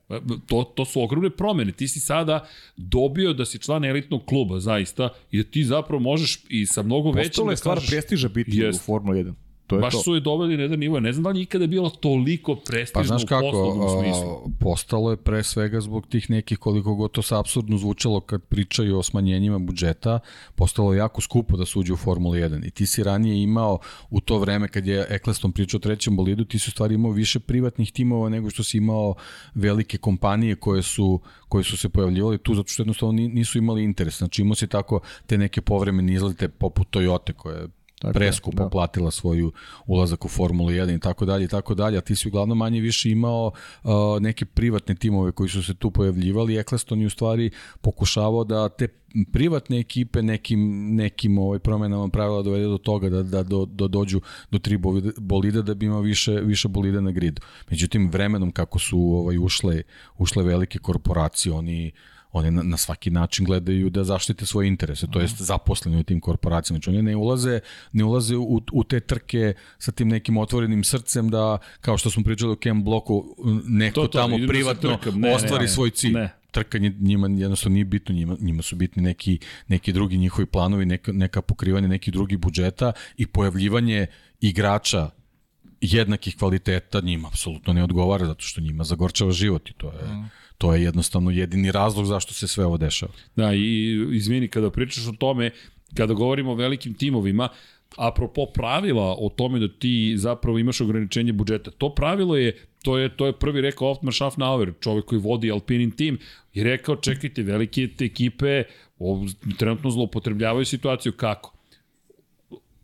To, to su ogromne promene. Ti si sada dobio da si član elitnog kluba, zaista, i da ti zapravo možeš i sa mnogo većim Postalo da je stvar kažeš... prestiža biti Jest. u Formula 1. To je Baš to. su je doveli na jedan nivo. Ne znam da li je ikada bilo toliko prestižno Pa znaš u kako, poslovnom smislu. a, postalo je pre svega zbog tih nekih koliko god to se apsurdno zvučalo kad pričaju o smanjenjima budžeta, postalo je jako skupo da se uđe u Formulu 1. I ti si ranije imao u to vreme kad je Eccleston pričao o trećem bolidu, ti si u stvari imao više privatnih timova nego što si imao velike kompanije koje su, koje su se pojavljivali tu zato što jednostavno ni- nisu imali interes. Znači imao si tako te neke povremene izlete poput Toyota koje Tako preskupo da. platila svoju ulazak u Formulu 1 i tako dalje i tako dalje, a ti si uglavnom manje više imao uh, neke privatne timove koji su se tu pojavljivali, Eccleston je u stvari pokušavao da te privatne ekipe nekim, nekim ovaj promenama pravila dovede do toga da, da do, do dođu do tri bolida- bolida da bi imao više, više bolida na gridu. Međutim, vremenom kako su ovaj, ušle, ušle velike korporacije, oni oni na, na svaki način gledaju da zaštite svoje interese, to jest zaposleni u tim korporacijama. Znači oni ne ulaze, ne ulaze u, u te trke sa tim nekim otvorenim srcem da, kao što smo pričali o Kem bloku, neko To, to, tamo da privatno trkam. Ne, ne, ostvari ne. svoj cilj. Ne. Trkanje njima jednostavno nije bitno, njima, njima su bitni neki, neki drugi njihovi planovi, neka, neka pokrivanje nekih drugih budžeta i pojavljivanje igrača jednakih kvaliteta njima apsolutno ne odgovara zato što njima zagorčava život i to je, mm. To je jednostavno jedini razlog zašto se sve ovo dešava. Da, i izvini, kada pričaš o tome, kada govorimo o velikim timovima, apropo pravila o tome da ti zapravo imaš ograničenje budžeta, to pravilo je, to je, to je prvi rekao Oftmar Schaffnauer, čovek koji vodi Alpinin tim, i rekao, čekajte, velike te ekipe o, trenutno zloupotrebljavaju situaciju kako?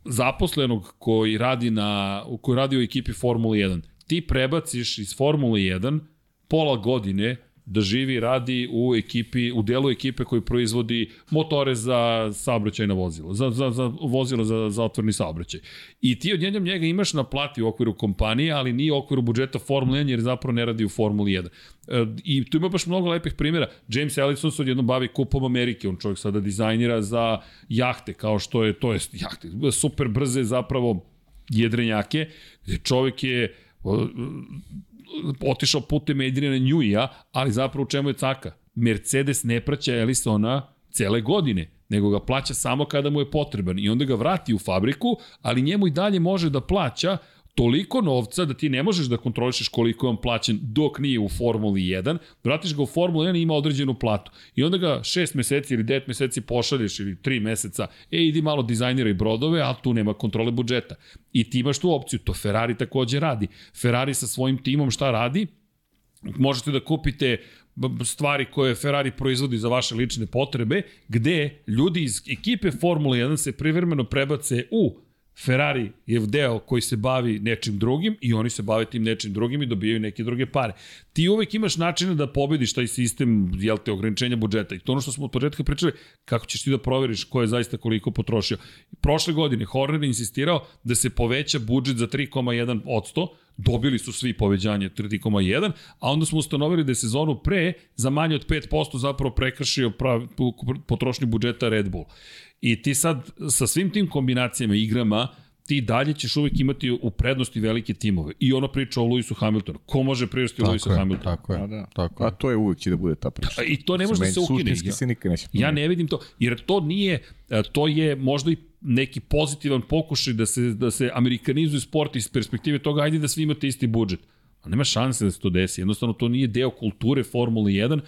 zaposlenog koji radi na koji radi u ekipi Formule 1. Ti prebaciš iz Formule 1 pola godine da živi i radi u ekipi, u delu ekipe koji proizvodi motore za saobraćajna vozila, za, za, za vozila za, za otvorni saobraćaj. I ti odjednom njega imaš na plati u okviru kompanije, ali nije u okviru budžeta Formule 1 jer zapravo ne radi u Formuli 1. E, I tu ima baš mnogo lepih primjera. James Ellison se odjednom bavi kupom Amerike, on čovjek sada dizajnira za jahte, kao što je, to jest jahte, super brze zapravo jedrenjake, gde čovjek je otišao putem Adriana Njuija, ali zapravo u čemu je caka? Mercedes ne praća Ellisona cele godine, nego ga plaća samo kada mu je potreban i onda ga vrati u fabriku, ali njemu i dalje može da plaća toliko novca da ti ne možeš da kontrolišeš koliko je on plaćen dok nije u Formuli 1, vratiš ga u Formulu 1 i ima određenu platu. I onda ga 6 meseci ili 9 meseci pošalješ ili 3 meseca, e, idi malo dizajniraj brodove, a tu nema kontrole budžeta. I ti imaš tu opciju, to Ferrari takođe radi. Ferrari sa svojim timom šta radi? Možete da kupite stvari koje Ferrari proizvodi za vaše lične potrebe, gde ljudi iz ekipe Formule 1 se privremeno prebace u Ferrari je deo koji se bavi nečim drugim i oni se bave tim nečim drugim i dobijaju neke druge pare. Ti uvek imaš načina da pobediš taj sistem jel te, ograničenja budžeta. I to ono što smo od početka pričali, kako ćeš ti da proveriš ko je zaista koliko potrošio. Prošle godine Horner je insistirao da se poveća budžet za 3,1%, dobili su svi povećanje 3,1, a onda smo ustanovili da je sezonu pre za manje od 5% zapravo prekršio prav, potrošnju budžeta Red Bull. I ti sad sa svim tim kombinacijama igrama ti dalje ćeš uvek imati u prednosti velike timove. I ono priča o Lewisu Hamiltonu. Ko može privesti Lewisa Hamiltonu? Tako je, A, da. tako A je. to je uvijek će da bude ta priča. I to ne može da se ukine. Suštinski se nikad neće Ja ne vidim to, jer to nije, e, to je možda i neki pozitivan pokušaj da se, da se amerikanizuje sport iz perspektive toga, ajde da svi imate isti budžet. A nema šanse da se to desi. Jednostavno, to nije deo kulture Formule 1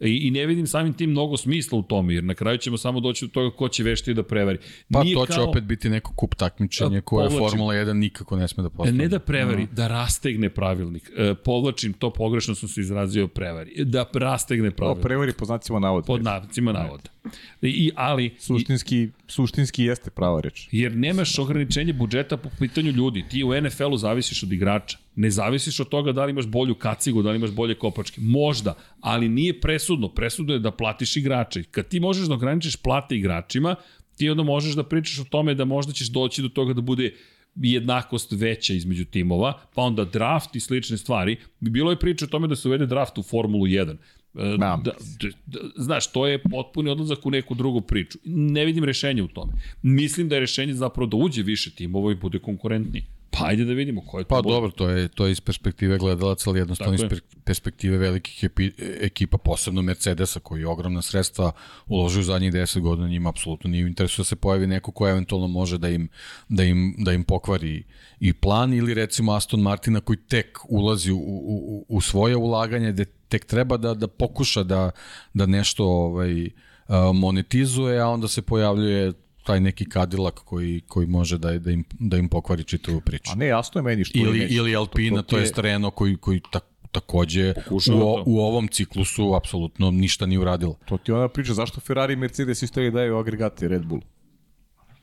i, i ne vidim samim tim mnogo smisla u tome, jer na kraju ćemo samo doći do toga ko će veštije da prevari. Pa Nije to će kao- opet biti neko kup takmičenje koje povlačim. Formula 1 nikako ne sme da postane. Ne da prevari, da rastegne pravilnik. E, povlačim to, pogrešno sam se izrazio prevari. Da rastegne pravilnik. prevari po znacima navoda. Pod navicima navoda. I, i, ali, i, Suštinski, suštinski jeste prava reč. jer nemaš ograničenje budžeta po pitanju ljudi. Ti u NFL-u zavisiš od igrača. Ne zavisiš od toga da li imaš bolju kacigu, da li imaš bolje kopačke. Možda, ali nije presudno. Presudno je da platiš igrača. I Kad ti možeš da ograničiš plate igračima, ti onda možeš da pričaš o tome da možda ćeš doći do toga da bude jednakost veća između timova, pa onda draft i slične stvari. Bilo je priča o tome da se uvede draft u Formulu 1. E, Da. Da, da, znaš, to je potpuni odlazak u neku drugu priču. Ne vidim rešenje u tome. Mislim da je rešenje zapravo da uđe više timova i bude konkurentniji. Pa ajde da vidimo ko je to. Pa bude. dobro, to je, to je iz perspektive gledalaca, ali jednostavno iz je. per- perspektive velikih epi, ekipa, posebno Mercedesa, koji je ogromna sredstva uložio u zadnjih 10 godina, njima apsolutno nije u interesu da se pojavi neko ko eventualno može da im, da im, da im pokvari i plan, ili recimo Aston Martina koji tek ulazi u, u, u- svoje ulaganje, gde tek treba da, da pokuša da, da nešto ovaj, monetizuje, a onda se pojavljuje taj neki Cadillac koji, koji može da, da, im, da im pokvari čitavu priču. A ne, jasno je meni što Ili, neće. ili Alpina, to, ti je Renault koji, koji ta, takođe Pokušava u, to. u ovom ciklusu apsolutno ništa nije uradila. To ti je ona priča zašto Ferrari i Mercedes isto i daju agregate Red Bull.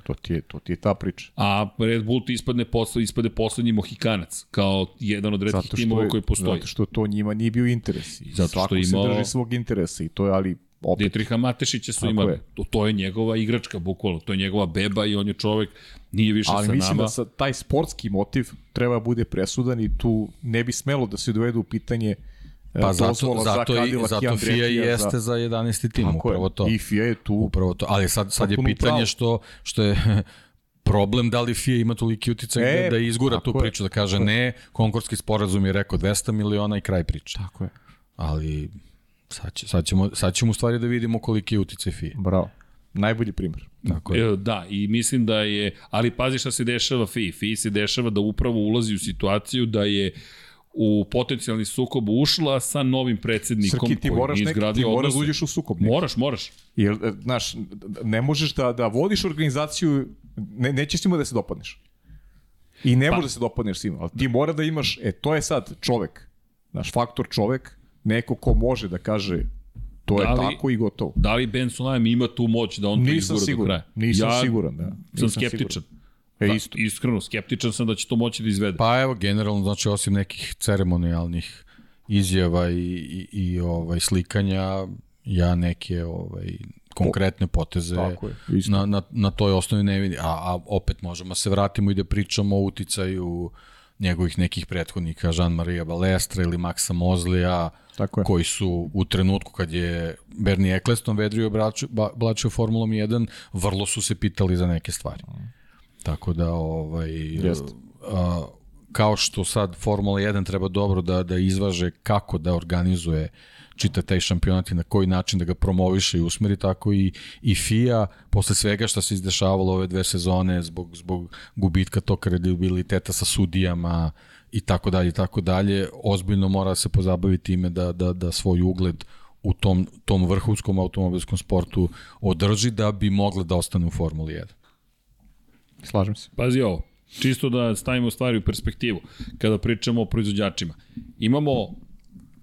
To ti je, to ti je ta priča. A Red Bull ti ispadne, posle, ispade poslednji Mohikanac, kao jedan od retkih timova koji postoji. Zato što to njima nije bio interes. I Zato što svako je se imao- drži svog interesa i to je, ali opet, Dietriha Matešića su Tako imali. je. To, to je njegova igračka, bukvalno. To je njegova beba i on je čovek, nije više ali sa mislim nama. da sa, taj sportski motiv treba bude presudan i tu ne bi smelo da se dovedu u pitanje e, Pa zato, zato, za i, zato FIA i jeste za 11. tim, Tako upravo to. I FIA je tu Upravo to. Ali sad, sad je pitanje što, što je problem da li FIA ima toliki uticaj E, e, da izgura tu priču, da kaže ne, konkurski sporazum je rekao 200 miliona i kraj priče. Tako je. Ali sad, će, sad, ćemo, sad ćemo u stvari da vidimo koliki je uticaj FIA. Bravo. Najbolji primjer. Tako je. E, Da, i mislim da je, ali pazi šta se dešava FI. FI se dešava da upravo ulazi u situaciju da je u potencijalni sukob ušla sa novim predsednikom Srki, ti koji moraš, neki, ti moraš da uđeš u sukob. neki. Moraš, moraš. Jer, e, znaš, ne možeš da, da vodiš organizaciju, ne, nećeš svima da se dopadneš. I ne pa. možeš da se dopadneš svima, ali ti mora da imaš, e, to je sad čovek, znaš, faktor čovek, neko ko može da kaže to je Da li- tako i gotovo. Da li Ben Sulaim ima tu moć da on to Nisam izgura do siguran, kraja? nisam ja siguran, da. sam Nisam skeptičan. E, Da, isto. Iskreno, skeptičan sam da će to moći da izvede. Pa evo, generalno, znači, osim nekih ceremonijalnih izjava i, i, i ovaj, slikanja, ja neke ovaj, konkretne poteze Tako je, isto. na, na, na toj osnovi ne vidim. A, a opet možemo da se vratimo i da pričamo o uticaju njegovih nekih prethodnika, Jean-Maria Balestra ili Maxa Mozlija, koji su u trenutku kad je Bernie Eccleston vedrio blačio Formulom 1, vrlo su se pitali za neke stvari. Tako da, ovaj, a, kao što sad Formula 1 treba dobro da, da izvaže kako da organizuje čita taj šampionat i na koji način da ga promoviše i usmeri, tako i, i FIA, posle svega što se izdešavalo ove dve sezone zbog, zbog gubitka tog kredibiliteta sa sudijama i tako dalje i tako dalje, ozbiljno mora da se pozabaviti time da, da, da svoj ugled u tom, tom vrhunskom automobilskom sportu održi da bi mogle da ostane u Formuli 1. Slažem se. Pazi ovo, čisto da stavimo stvari u perspektivu, kada pričamo o proizvođačima. Imamo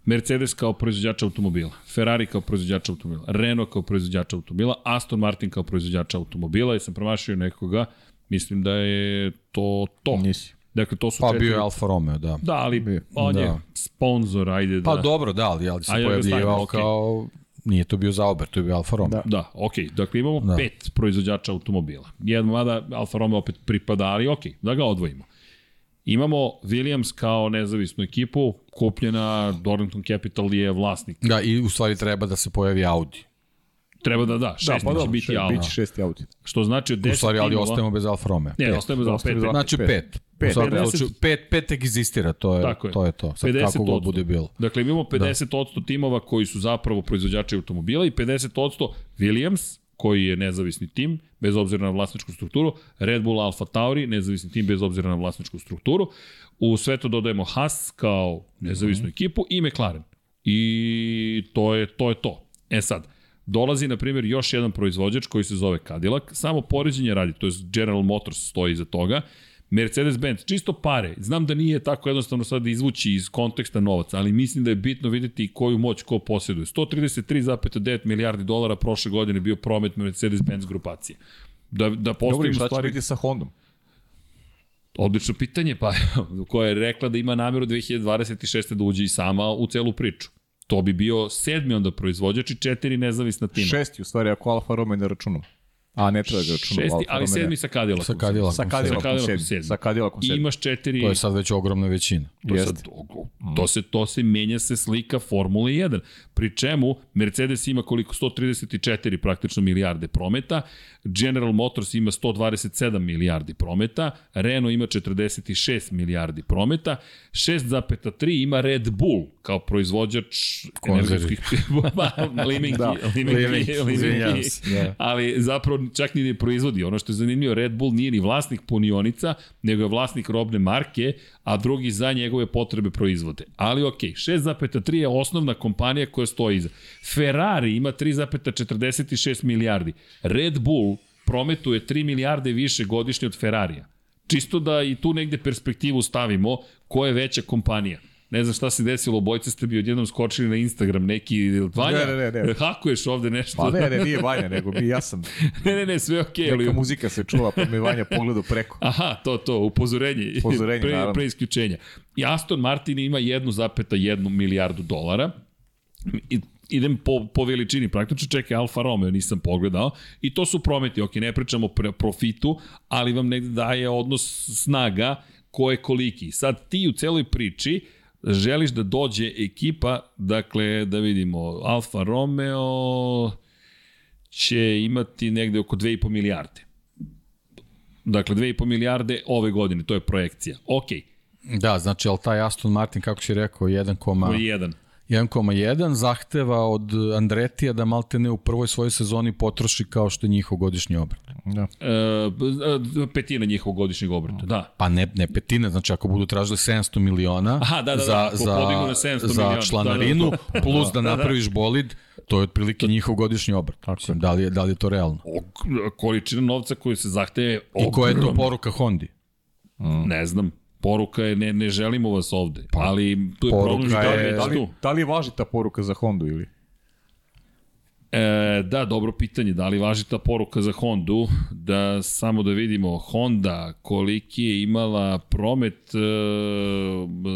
Mercedes kao proizvođač automobila, Ferrari kao proizvođač automobila, Renault kao proizvođač automobila, Aston Martin kao proizvođač automobila, jesam promašio nekoga, mislim da je to to. Nisi. Dakle, to su Pa četiri... bio je Alfa Romeo, da. Da, ali Bio. on Da. je sponsor, ajde da... Pa dobro, da, ali, ali se Ajde da pojavljivao okej. kao... Nije to bio Zauber, to je bio Alfa Romeo. Da. Da, okej. Dakle, imamo Da. pet proizvođača automobila. Jedan, mada Alfa Romeo opet pripada, ali okej, da ga odvojimo. Imamo Williams kao nezavisnu ekipu, kupljena, Dorrington Capital je vlasnik. Da, i u stvari treba da se pojavi Audi. Treba da da, šest Da, pa će dobro, biti še, Alfa. biće šesti Audi. Što znači od U 10 stvari, ali timova... ostajemo bez Alfa Romeo. Ne, Pet. ostajemo Ostajemo pet. za- Znači Pet. pet. Pet. U svakom 50 slučaju, pet, pet egzistira, to je, Tako je. to je to. Sad 50%. kako god bude bilo. Dakle, imamo 50% timova koji su zapravo proizvođači automobila i 50% Williams, koji je nezavisni tim, bez obzira na vlasničku strukturu, Red Bull Alfa Tauri, nezavisni tim bez obzira na vlasničku strukturu. U sve to dodajemo Haas kao nezavisnu ekipu i McLaren. I to je to. Je to. E sad, dolazi, na primjer, još jedan proizvođač koji se zove Cadillac, samo poređenje radi, to je General Motors stoji iza toga, Mercedes-Benz, čisto pare. Znam da nije tako jednostavno sad izvući iz konteksta novaca, ali mislim da je bitno videti koju moć ko posjeduje. 133,9 milijardi dolara prošle godine bio promet Mercedes-Benz grupacije. Da, da postavimo šta će stvari... biti sa Hondom? Odlično pitanje, pa koja je rekla da ima nameru 2026. da uđe i sama u celu priču. To bi bio sedmi onda proizvođač i četiri nezavisna tima. Šesti, u stvari, ako Alfa Romeo ne računamo. A, ne treba da računamo. Šesti, Alfa ali sedmi sa Cadillacom. Sa Cadillacom. Sa Cadillacom Cadillacom sedmi. sedmi. Sa Cadillacom I sedmi. imaš četiri... To je sad već ogromna većina. To, Jeste. sad, to, se, to se menja se slika Formule 1. Pri čemu Mercedes ima koliko 134 praktično milijarde prometa, General Motors ima 127 milijardi prometa, Renault ima 46 milijardi prometa, 6,3 ima Red Bull kao proizvođač energetskih pa, limenki, Da. limenki, limenki, se, da. ali zapravo čak ni ne proizvodi. Ono što je zanimljivo, Red Bull nije ni vlasnik punionica, nego je vlasnik robne marke, a drugi za njegove potrebe proizvode. Ali ok, 6,3 je osnovna kompanija koja stoji iza. Ferrari ima 3,46 milijardi. Red Bull prometuje 3 milijarde više godišnje od Ferrarija. Čisto da i tu negde perspektivu stavimo ko je veća kompanija. Ne znam šta se desilo, obojce ste bi odjednom skočili na Instagram neki, Vanja, Ne, ne, ne, ne. hakuješ ovde nešto. Pa ne, ne, nije Vanja, nego mi, ja sam, ne, ne, ne, sve okej, okay, ali... neka muzika se čula, pa mi Vanja pogledao preko. Aha, to, to, upozorenje. Upozorenje, pre, naravno. pre isključenja. I Aston Martin ima 1,1 milijardu dolara. I, idem po, po veličini praktično, čekaj Alfa Romeo, nisam pogledao, i to su prometi, ok, ne pričamo o profitu, ali vam negde daje odnos snaga ko je koliki. Sad ti u celoj priči želiš da dođe ekipa, dakle, da vidimo, Alfa Romeo će imati negde oko 2,5 milijarde. Dakle, 2,5 milijarde ove godine, to je projekcija. Ok, Da, znači, ali taj Aston Martin, kako si rekao, 1, ko je jedan. 1,1 zahteva od Andretija da malte ne u prvoj svojoj sezoni potroši kao što je njihov godišnji obrat. Da. E, petina njihovog godišnjeg obrata, da. Pa ne, ne petine, znači ako budu tražili 700 miliona Aha, da, da, da, za, ako za, na 700 za miliona, članarinu, da, da, plus da napraviš bolid, to je otprilike njihov godišnji obrat. Mislim, da li je, da li je to realno? O, količina novca koju se zahteve je I koja je to poruka Hondi? Ne znam. Poruka je ne, ne želimo vas ovde. ali tu je problem što je- Da li, tu. da li važi ta poruka za Hondu ili? E, da, dobro pitanje. Da li važi ta poruka za Hondu? Da samo da vidimo. Honda koliki je imala promet e,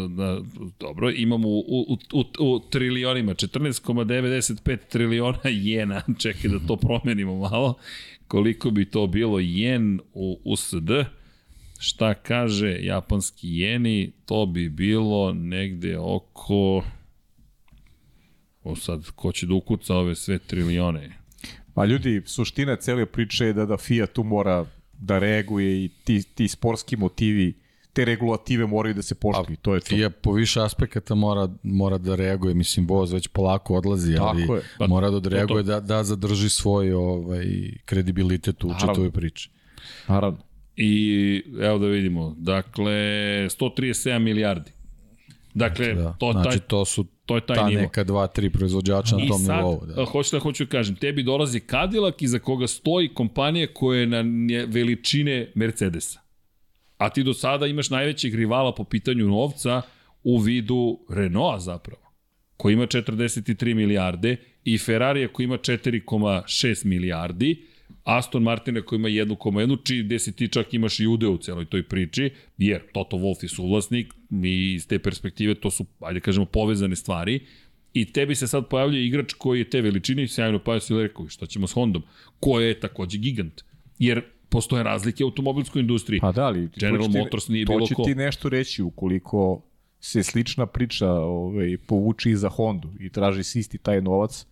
da, dobro, imamo u, u, u, u trilionima 14,95 triliona jena. Čekaj da to promenimo malo. Koliko bi to bilo jen u USD? Šta kaže japanski jeni? To bi bilo negde oko... O sad, ko će da ukuca ove sve trilione? Pa ljudi, suština cele priče je da, da FIA tu mora da reaguje i ti, ti sportski motivi te regulative moraju da se poštuju, to je to. FIA po više aspekata mora, mora da reaguje, mislim, voz već polako odlazi, ali Tako je. Pa, mora da odreaguje to- da, da zadrži svoj ovaj, kredibilitet u čitavoj priči. Naravno. I evo da vidimo, dakle, 137 milijardi. Dakle, Da. to, znači, taj, to su to je taj ta nivo. neka dva, tri proizvođača na I tom sad, nivou. da. Da. hoću da hoću da kažem, tebi dolazi Cadillac iza koga stoji kompanija koja je na veličine Mercedesa. A ti do sada imaš najvećeg rivala po pitanju novca u vidu Renaulta zapravo, koji ima 43 milijarde i Ferrari koji ima 4,6 milijardi, Aston Martina koji ima 1,1, čiji gde si ti čak imaš i udeo u celoj toj priči, jer Toto Wolff je suvlasnik, mi iz te perspektive to su, ajde kažemo, povezane stvari, i tebi se sad pojavljuje igrač koji je te veličine i sjajno pa si rekao, šta ćemo s Hondom, ko je takođe gigant, jer postoje razlike u automobilskoj industriji. Pa da, ali General to će ti- Motors nije to bilo će ko. ti nešto reći ukoliko se slična priča ovaj, povuči i za Hondu i traži se isti taj novac,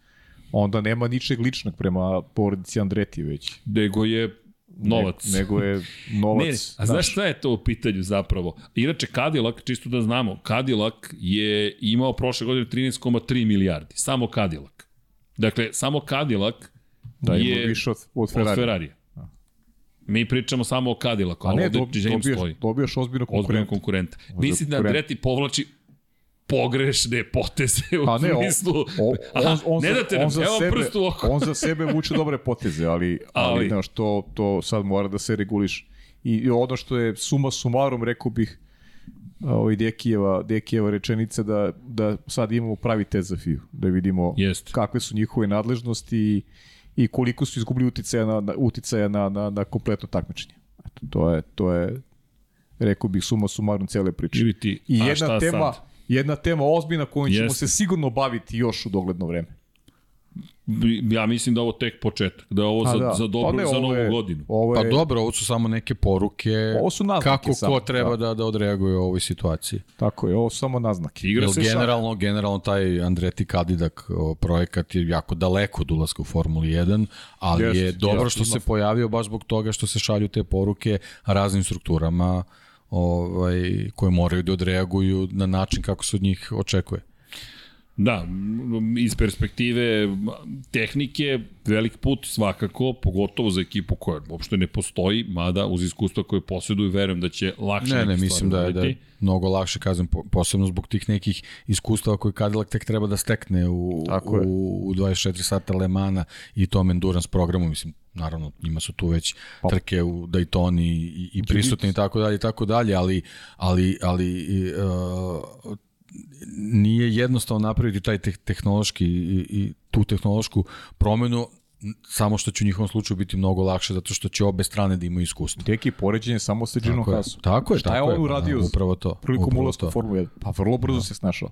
onda nema ničeg ličnog prema porodici Andreti već. Nego je novac. Ne, nego je novac. Ne, a znaš šta je to u pitanju zapravo? Inače, Cadillac, čisto da znamo, Cadillac je imao prošle godine 13,3 milijardi. Samo Cadillac. Dakle, samo Cadillac Da, je više od, od od Ferrari. Ferrarija. Mi pričamo samo o Cadillacu, A ali ne, ovde dob, James dobijaš, stoji. dobijaš ozbiljno Ozbiljno konkurenta. konkurenta. Mislim da. Andretti povlači pogrešne poteze u Pa ne, on, smislu... on, on, on, ne date nam, on, za evo sebe, oko. on za sebe vuče dobre poteze, ali, ali, Ali- znaš, to, to sad mora da se reguliš. I, i ono što je suma sumarom, rekao bih, ovaj Dekijeva, Dekijeva rečenica da, da sad imamo pravi test za FIU, da vidimo Jeste. kakve su njihove nadležnosti i, i koliko su izgubili uticaja na, na, uticaja na, na, na kompletno takmičenje. Eto, to je, to je rekao bih suma sumarom cele priče. Ti, I a jedna tema, sad? Jedna tema ozbiljna kojom ćemo Jeste. se sigurno baviti još u dogledno vreme. Ja mislim da ovo tek početak, da je ovo A za, da. za dobro, Pa ne, za novu je- godinu. Ovo Pa dobro, ovo su samo neke poruke Ovo su naznake kako samo, ko treba da. da, da odreaguje u ovoj situaciji. Tako je, ovo su samo naznake. Igra Jer se generalno, generalno taj Andreti Kadidak projekat je jako daleko od ulaska u Formuli 1, ali Jeste, je dobro jeste, što se ima- pojavio baš zbog toga što se šalju te poruke raznim strukturama ovaj, koje moraju da odreaguju na način kako se od njih očekuje. Da, iz perspektive tehnike, velik put svakako, pogotovo za ekipu koja uopšte ne postoji, mada uz iskustva koje posjeduju, verujem da će lakše Ne, neke ne, stvari mislim da je, da je mnogo lakše, kažem, po- posebno zbog tih nekih iskustava koje Cadillac tek treba da stekne u, Tako je. u, u 24 sata Le Mana i tom endurance programu, mislim, naravno, njima su tu već Pa- trke u Daytoni i, i prisutni i tako dalje i tako dalje, ali, ali, ali uh, nije jednostavno napraviti taj te tehnološki i, i tu tehnološku promenu samo što će u njihovom slučaju biti mnogo lakše zato što će obe strane da imaju iskustvo. Teki poređenje samo sa Ginom Tako je, Hasom. tako je, Šta tako je on uradio pa, upravo to, prilikom ulaska u to. Formulu 1? Pa vrlo brzo se snašao.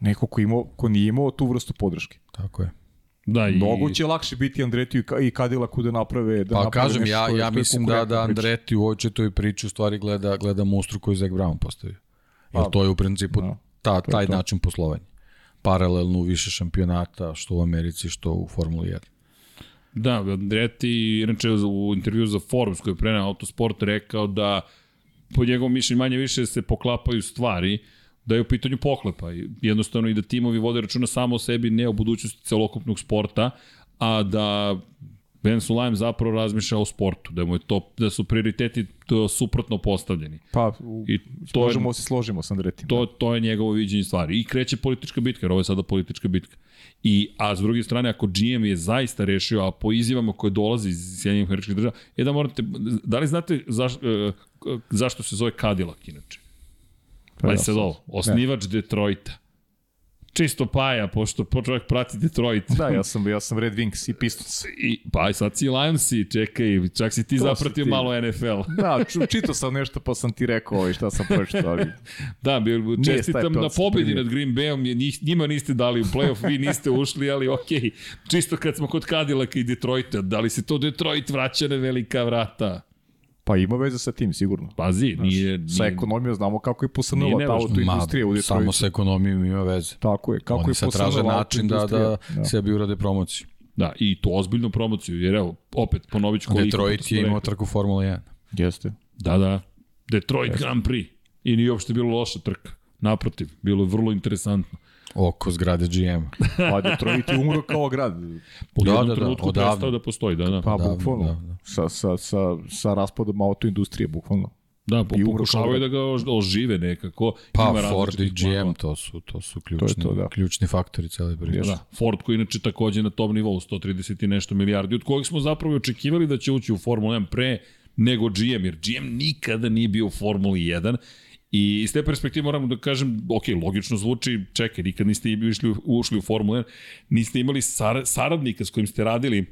Neko ko, imao, ko nije imao tu vrstu podrške. Tako je. Da, i, Mnogo će lakše biti Andretiju i Ka- i Cadillacu da naprave da Pa naprave kažem, ja, ja mislim da, da. Andreti u ovoj četoj priči u stvari gleda, gleda mustru koju Zach Brown postavio. Jer Pa, to je u principu da, ta, taj to. način poslovanja. Paralelno u više šampionata, što u Americi, što u Formuli 1. Da, Andretti, inače u intervju za Forbes koji je prenao Autosport rekao da po njegovom mišljenju manje više se poklapaju stvari, da je u pitanju pohlepa. I Jednostavno i da timovi vode računa samo o sebi, ne o budućnosti celokupnog sporta, a da Ben Sulaim zapravo razmišlja o sportu, da, mu je to, da su prioriteti to suprotno postavljeni. Pa, u, I to možemo se složimo sa Andretim. to, to je njegovo viđenje stvari. I kreće politička bitka, jer ovo je sada politička bitka. I, a s druge strane, ako GM je zaista rešio, a po izjavama koje dolaze iz Sjedinjenih američkih država, je da morate, da li znate zaš, e, zašto se zove Cadillac inače? Pa se ovo, osnivač Detroita. Čisto paja, pošto po čovjek prati Detroit. Da, ja sam, ja sam Red Wings i Pistons. I, pa sad si Lionsi, čekaj, čak si ti To zapratio si ti. malo NFL. Da, ču, čitao sam nešto pa sam ti rekao ovaj, šta sam pročitao, ali Da, bi, čestitam na pobedi nad Green Bayom, je- njih, njima niste dali u playoff, vi niste ušli, ali okej. Čisto kad smo kod Cadillaca i Detroita, da li se to Detroit vraća na velika vrata? Pa ima veze sa tim, sigurno. Pazi, nije... Sa nije ekonomijom znamo kako je Nije posrnula ta autoindustrija Ma, samo sa ekonomijom ima veze. Tako je, kako Oni je sad traže posrnula način da, da, autoindustrija. sebi urade promociju. Da, i to ozbiljnu promociju, jer evo, opet, ponovit ću koliko... Detroit je imao trku Formula 1. Jeste. Da, da. Detroit yes. Grand Prix. I nije uopšte bilo loša trka. Naprotiv, bilo je vrlo interesantno. Oko zgrade GM. Pa Detroit je umro kao grad. Po Da, jednom da, da, trenutku odavno. prestao da postoji, da, da. Pa Da, bukvalno. da, da. Sa, sa, sa, sa raspadom autoindustrije, bukvalno. Da, umro pokušavaju da ga ož- ožive nekako. Pa Ima Ford i. GM, to su, to su ključni, to, da. ključni faktori cele priče. Da, Ford koji inače takođe na tom nivou 130 i nešto milijardi, od kojeg smo zapravo očekivali da će ući u Formulu 1 pre nego GM, jer GM nikada nije bio u Formuli 1 I iz te perspektive moramo da kažem, ok, logično zvuči, čekaj, nikad niste išli, ušli u Formulu 1, niste imali sar, saradnika s kojim ste radili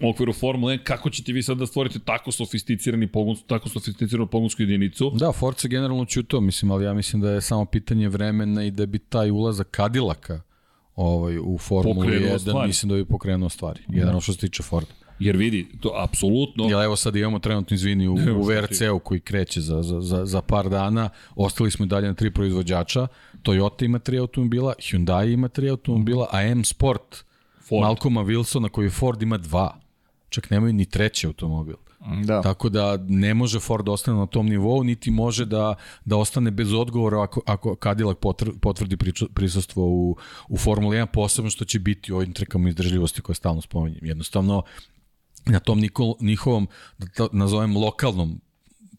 u okviru Formule 1, kako ćete vi sad da stvorite tako sofisticirani pogon, tako sofisticiranu pogonsku jedinicu? Da, Ford se generalno čutao, mislim, ali ja mislim da je samo pitanje vremena i da bi taj ulazak Kadilaka ovaj, u Formulu Pokrenuo 1, stvari. mislim da bi pokrenuo stvari. Jedan što se tiče Forda. Jer vidi, to apsolutno... Jel evo sad imamo trenutno, izvini, u, u VRC-u koji kreće za, za, za, za par dana, ostali smo i dalje na tri proizvođača, Toyota ima tri automobila, Hyundai ima tri automobila, a M Sport, Ford. Malcolma Wilsona koji Ford ima dva. Čak nemaju ni treći automobil. Da. Tako da ne može Ford da ostane na tom nivou, niti može da, da ostane bez odgovora ako, ako Cadillac potvrdi prisustvo u, u Formuli 1, posebno što će biti u ovim trkama izdržljivosti koje stalno spominjem. Jednostavno, na tom niko, njihovom, da to nazovem lokalnom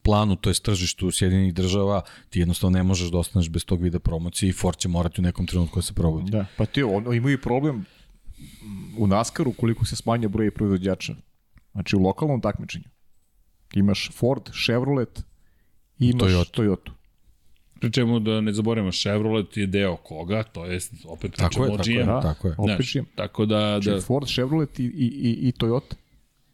planu, to je tržištu Sjedinjenih država, ti jednostavno ne možeš da ostaneš bez tog vida promocije i Ford će morati u nekom trenutku da se probudi. Da, pa ti on, imaju i problem u Naskaru koliko se smanja broj proizvođača. Znači u lokalnom takmičenju. Imaš Ford, Chevrolet i imaš Toyota. Toyota. Toyota. Pri čemu da ne zaboravimo, Chevrolet je deo koga, to jest opet pričamo Tako je, o tako je. GM. Da, Tako je. opet GM. tako da, Znači da Ford, Chevrolet i, i, i, i Toyota.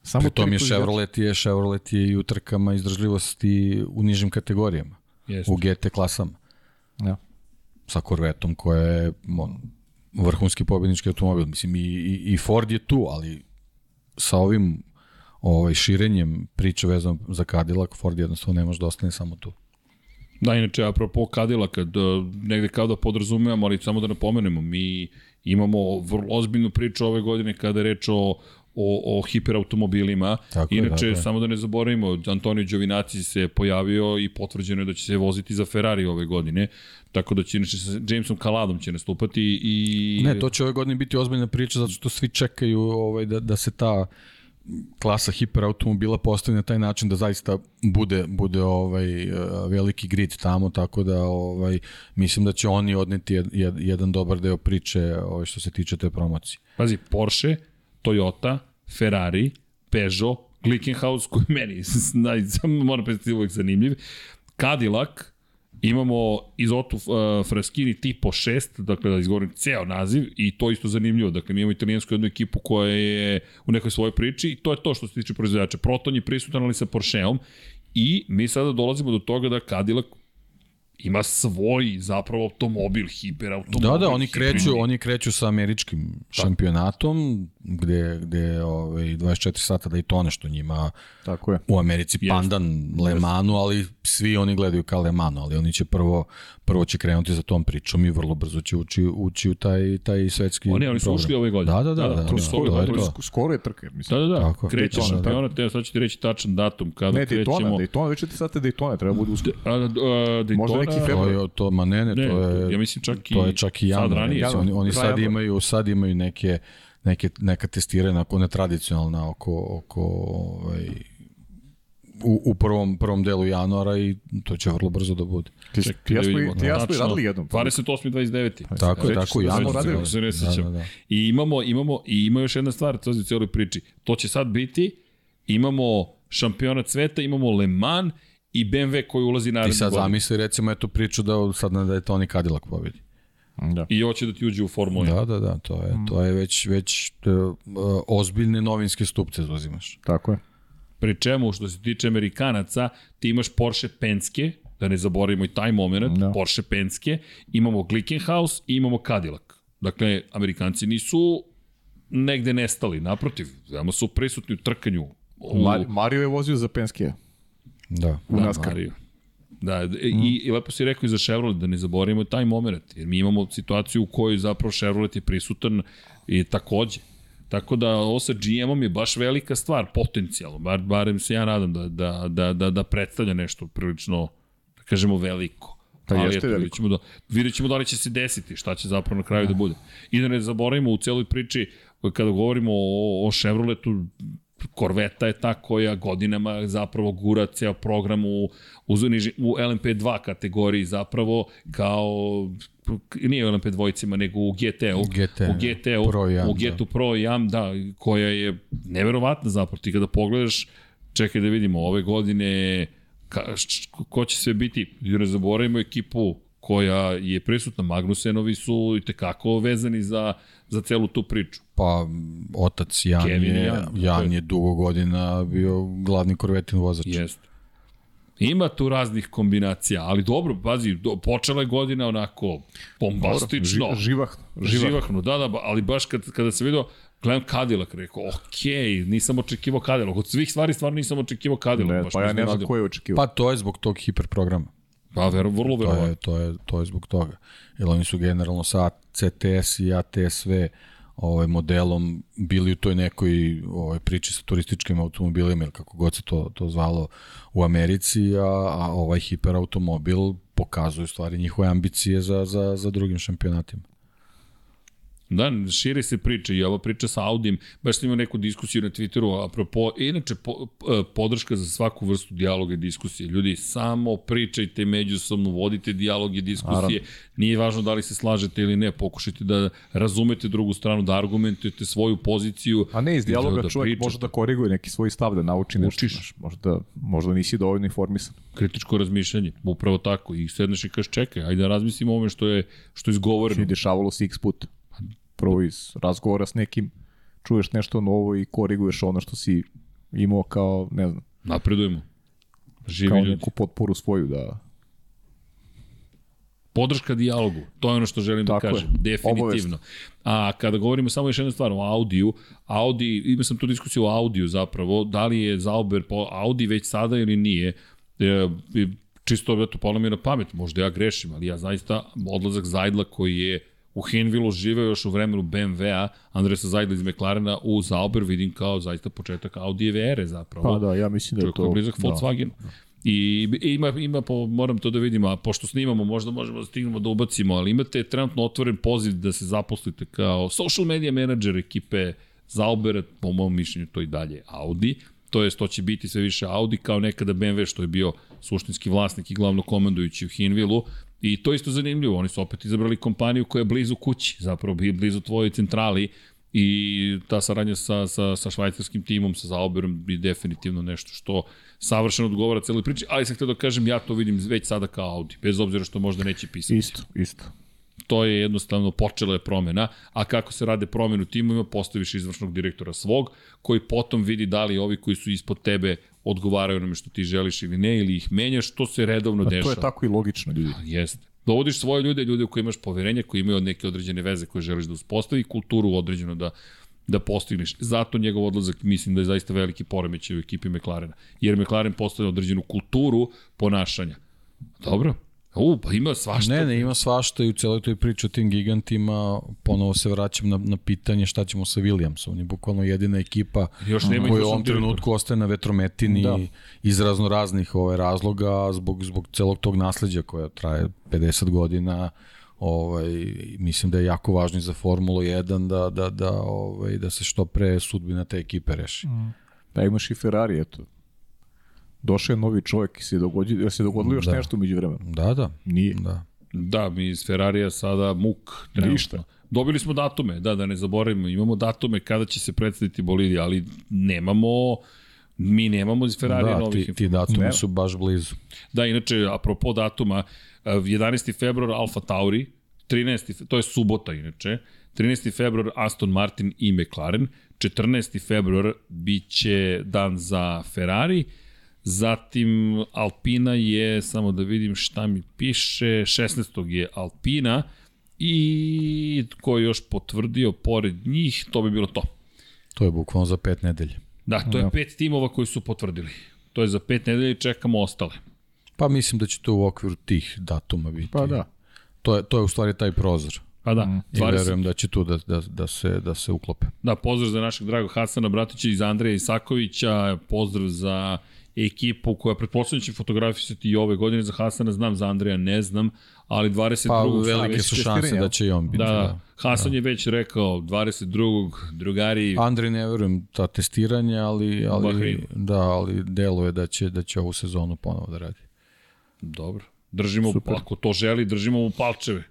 Samo Pri tom tri je. Chevrolet je, Chevrolet je i u trkama izdržljivosti u nižim kategorijama, jeste. u GT klasama. Ja. sa Corvettom koja je on, vrhunski pobednički automobil. Mislim, i, i, i Ford je tu, ali sa ovim ovaj, širenjem priče vezano za Cadillac, Ford jednostavno ne može da ostane samo tu. Da, inače, apropo Kadila, kad uh, negde kao da podrazumevamo, ali samo da napomenemo, mi imamo vrlo ozbiljnu priču ove godine kada je reč o o, o hiperautomobilima. Tako je, Inače, tako je. samo da ne zaboravimo, Antonio Giovinazzi se pojavio i potvrđeno je da će se voziti za Ferrari ove godine, tako da će inače sa Jamesom Kaladom će nastupati i... Ne, to će ove godine biti ozbiljna priča zato što svi čekaju ovaj, da, da se ta klasa hiperautomobila postavi na taj način da zaista bude bude ovaj veliki grid tamo tako da ovaj mislim da će oni odneti jed, jed, jedan dobar deo priče ovaj što se tiče te promocije. Pazi, Porsche, Toyota, Ferrari, Peugeot, Glickenhaus, koji meni moram predstaviti uvek zanimljiv, Cadillac, imamo Izotu uh, Fraschini Tipo 6, dakle da izgovorim ceo naziv i to isto zanimljivo. Dakle, mi imamo italijansku jednu ekipu koja je u nekoj svojoj priči i to je to što se tiče proizvođača. Proton je prisutan ali sa Porscheom i mi sada dolazimo do toga da Cadillac ima svoj zapravo automobil, hiperautomobil. Da, da, oni kreću, oni kreću sa američkim šampionatom gde gde ovaj 24 sata Daytona što njima Tako je. u Americi pandan Le Manu, ali svi oni gledaju ka Le Manu, ali oni će prvo prvo će krenuti za tom pričom i vrlo brzo će ući, ući u taj, taj svetski Oni, oni su program. ušli ove godine. Da, da, da. Da, da, da, to da, to je godine. to. Skoro je trka, mislim. Da, da, da. Tako. Kreće Daytona, šampionat, evo sad ću ti reći tačan datum kada Ne, krećemo. Daytona, Daytona, već 4 sata Daytona, treba bude uskoro. A, a, Daytona, Možda neki To februar. je to, ma ne, ne, Ne, to je, ja mislim čak i to je čak i sad januar. ranije. Mislim, Oni, oni sad imaju, sad imaju neke, neke, neka testiranja, ako ne tradicionalna, oko, oko ovaj, u, u prvom, prvom delu januara i to će vrlo brzo da bude. Ti, Čekaj, ti ja da smo, vidimo. ti ja smo i radili jednom. 28. 29. Tako je, tako, da smo januar. radili? Kako se ne sećam. Da, da, da. I imamo, imamo, i ima još jedna stvar, to je u cijeloj priči. To će sad biti, imamo šampionat sveta, imamo Le Mans i BMW koji ulazi Ti naredne sad godine. zamisli recimo etu priču da sad da je Toni Cadillac pobedi. Da. I hoće da ti uđe u Formulu 1. Da, da, da, to je, to je već, već uh, ozbiljne novinske stupce zauzimaš. Tako je. Pri čemu, što se tiče Amerikanaca, ti imaš Porsche Penske, da ne zaboravimo i taj moment, Da. da. Porsche Penske, imamo Glickenhaus i imamo Cadillac. Dakle, Amerikanci nisu negde nestali, naprotiv, veoma su prisutni u trkanju. U, Mar, Mario je vozio za Penske. Da. u da, NASCAR. Mario. Da, i, i lepo si rekao i za Chevrolet, da ne zaboravimo taj moment, jer mi imamo situaciju u kojoj zapravo Chevrolet je prisutan i takođe. Tako da ovo sa GM-om je baš velika stvar, potencijalno, bar, barem se ja nadam da, da, da, da, da predstavlja nešto prilično, da kažemo, veliko. Pa Ali jeste eto, vidjet ćemo, da, vidjet ćemo da li će se desiti, šta će zapravo na kraju da bude. I da ne zaboravimo u celoj priči, kada govorimo o, o Chevroletu, Korveta je ta koja godinama zapravo gura ceo program u, u, u LMP2 kategoriji zapravo kao nije u LMP dvojicima, nego u GT-u. U GT-u, u GT-u, Pro Jam, u GT Pro Jam, da, koja je neverovatna zapravo. Ti kada pogledaš, čekaj da vidimo, ove godine ka, š, ko će sve biti, da ne zaboravimo ekipu koja je prisutna, Magnusenovi su i tekako vezani za, za celu tu priču. Pa, otac Jan, Kevin je, Jan, Jan, je. dugo godina bio glavni korvetin vozač. Jeste. Ima tu raznih kombinacija, ali dobro, pazi, do, počela je godina onako bombastično. Ži- živahno, živahno. živahno. Da, da, ali baš kad, kada sam vidio, gledam Cadillac, rekao, okej, nisam očekivao Cadillac. Od svih stvari stvarno nisam očekivao Cadillac. Ne, baš pa ja ne znam ko je očekivao. Pa to je zbog tog hiperprograma. Pa, vero, vrlo To verovatno. je, to je, to je zbog toga. Jer oni su generalno sa CTS i ATSV ovaj, modelom bili u toj nekoj ovaj, priči sa turističkim automobilima ili kako god se to, to zvalo u Americi, a, a ovaj hiperautomobil pokazuje stvari njihove ambicije za, za, za drugim šampionatima. Da, širi se priča i ova priča sa Audijem, baš sam imao neku diskusiju na Twitteru, apropo, inače po, podrška za svaku vrstu dijaloga i diskusije. Ljudi, samo pričajte međusobno, vodite dijalog i diskusije. Naravno. Nije važno da li se slažete ili ne, pokušajte da razumete drugu stranu, da argumentujete svoju poziciju. A ne, iz i dijaloga da čovjek pričate. može da koriguje neki svoj stav, da nauči nešto. Učiš. Možda, možda nisi dovoljno informisan. Kritičko razmišljanje, upravo tako. I sedneš i kažeš, čekaj, ajde da razmislimo o ovome što je, što je izgovoreno. I dešavalo se x puta. Prvo iz razgovora s nekim, čuješ nešto novo i koriguješ ono što si imao kao, ne znam, Napredujemo. Živi kao ljudi. neku potporu svoju da... Podrška dijalogu, to je ono što želim Tako da je. kažem, definitivno. Obavezno. A kada govorimo samo još jednu stvar o Audiju, Audi, imao sam tu diskusiju o Audiju zapravo, da li je Zauber po Audi već sada ili nije, e, čisto eto, palo mi je na pamet, možda ja grešim, ali ja zaista odlazak Zajdla koji je u Hinvilu živeo još u vremenu BMW-a, Andresa Zajdla iz McLarena u Zauber vidim kao zaista početak Audijeve ere zapravo. Pa da, ja mislim da je Čovjek to... je blizak da. Volkswagenu. I ima, ima po, moram to da vidimo, a pošto snimamo, možda možemo da stignemo da ubacimo, ali imate trenutno otvoren poziv da se zaposlite kao social media menadžer ekipe Zaubera, po mom mišljenju to i dalje Audi, to jest to će biti sve više Audi kao nekada BMW što je bio suštinski vlasnik i glavno komandujući u Hinvilu i to isto zanimljivo, oni su opet izabrali kompaniju koja je blizu kući, zapravo bi blizu tvojoj centrali i ta saradnja sa, sa, sa švajcarskim timom, sa Zauberom bi definitivno nešto što savršeno odgovara celoj priči, ali sam htio da kažem, ja to vidim već sada kao Audi, bez obzira što možda neće pisati. Isto, isto. To je jednostavno počela je promena, a kako se rade promenu timovima, postaviš izvršnog direktora svog, koji potom vidi da li ovi koji su ispod tebe odgovaraju onome što ti želiš ili ne, ili ih menjaš, to se redovno A dešava. to je tako i logično, ljudi. Jeste. Dovodiš svoje ljude, ljude u koje imaš poverenje, koji imaju neke određene veze koje želiš da uspostavi, kulturu određeno da da postigneš. Zato njegov odlazak mislim da je zaista veliki poremećaj u ekipi McLarena. Jer McLaren postavlja određenu kulturu ponašanja. Dobro. U, pa ima svašta. Ne, ne, ima svašta i u celoj toj priči o tim gigantima ponovo se vraćam na, na pitanje šta ćemo sa Williamsom. On je bukvalno jedina ekipa Još nema koja u ovom trenutku ostaje na vetrometini Da. iz razno raznih ovaj, razloga zbog, zbog celog tog nasleđa koja traje 50 godina ovaj mislim da je jako važno i za Formulu 1 da da da ovaj da se što pre sudbina te ekipe reši. Da imaš i Ferrari, eto. Došao je novi čovjek i se dogodilo, se dogodilo još Da. nešto umeđu vremenu? Da, da. Nije. Da. Da, mi iz Ferrarija sada muk. trenutno. Ništa. Dobili smo datume, da, da ne zaboravimo, imamo datume kada će se predstaviti bolidi, ali nemamo, mi nemamo iz Ferrarija Da, novih ti, ti datumi Nema. su baš blizu. Da, inače, apropo datuma, eh, 11. februar Alfa Tauri, 13. fe- to je subota inače, 13. februar Aston Martin i McLaren, 14. februar biće dan za Ferrari, zatim Alpina je, samo da vidim šta mi piše, 16. je Alpina i ko je još potvrdio pored njih, to bi bilo to. To je bukvalno za pet nedelje. Da, to je Da. pet timova koji su potvrdili. To je za pet nedelja i čekamo ostale. Pa mislim da će to u okviru tih datuma biti. Pa da. To je, to je u stvari taj prozor. Pa da, Mm. I 20, verujem da će tu da, da, da, se, da se uklope. Da, pozdrav za našeg dragog Hasana Bratića iz Andreja Isakovića, pozdrav za ekipu koja pretpostavljam će fotografisati i ove godine za Hasana, znam za Andreja, ne znam, ali 22. Pa velike su šanse da će i on biti. Da, Da, da. Hasan je već rekao 22. drugari, Andrej ne verujem ta testiranja, ali, ali, Bahreinu. da, ali deluje da će, da će ovu sezonu ponovo da radi. dobro, držimo, Super. ako to želi, držimo mu palčeve.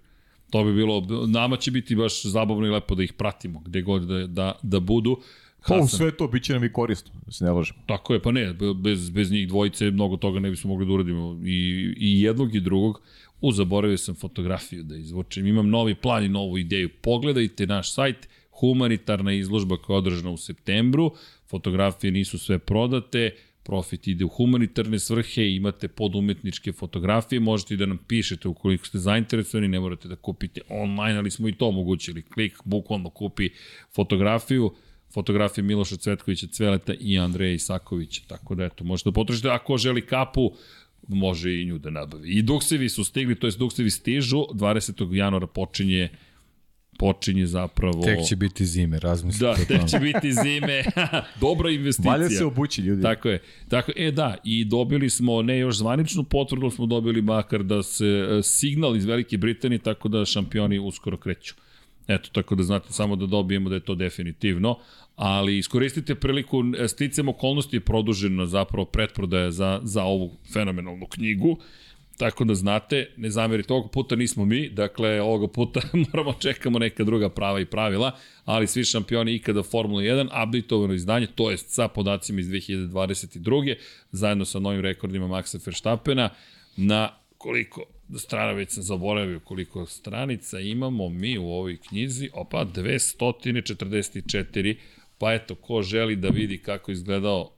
To bi bilo, nama će biti baš zabavno i lepo da ih pratimo, gde god da, da, da budu. Pa u sve to bit će nam i korisno, da se ne lažemo. Tako je, pa ne, bez, bez njih dvojice mnogo toga ne bismo mogli da uradimo i, i jednog i drugog. U, zaboravio sam fotografiju da izvučem. Imam novi plan i novu ideju. Pogledajte naš sajt, humanitarna izložba koja je održana u septembru. Fotografije nisu sve prodate, profit ide u humanitarne svrhe, imate podumetničke fotografije, možete i da nam pišete ukoliko ste zainteresovani, ne morate da kupite online, ali smo i to omogućili. Klik, bukvalno kupi fotografiju, fotografije Miloša Cvetkovića, Cveleta i Andreja Isakovića, tako da eto, možete da potrošite, ako želi kapu, može i nju da nabavi. I duksevi su stigli, to jest duksevi stižu, 20. januara počinje počinje zapravo... Tek će biti zime, razmislite. Da, tek će biti zime. Dobra investicija. Valja se obući ljudi. Tako je. Tako, e da, i dobili smo ne još zvaničnu potvrdu, smo dobili makar da se e, signal iz Velike Britanije, tako da šampioni uskoro kreću. Eto, tako da znate samo da dobijemo da je to definitivno, ali iskoristite priliku, e, sticam okolnosti je produžena zapravo pretprodaja za, za ovu fenomenalnu knjigu, Tako da znate, ne zamerite, ovog puta nismo mi, dakle ovoga puta moramo čekamo neka druga prava i pravila, ali svi šampioni ikada Formula 1, updateovano izdanje, to jest sa podacima iz 2022. zajedno sa novim rekordima Maxa Verstappena na koliko strana već sam zaboravio koliko stranica imamo mi u ovoj knjizi, opa 244 pa eto ko želi da vidi kako izgledao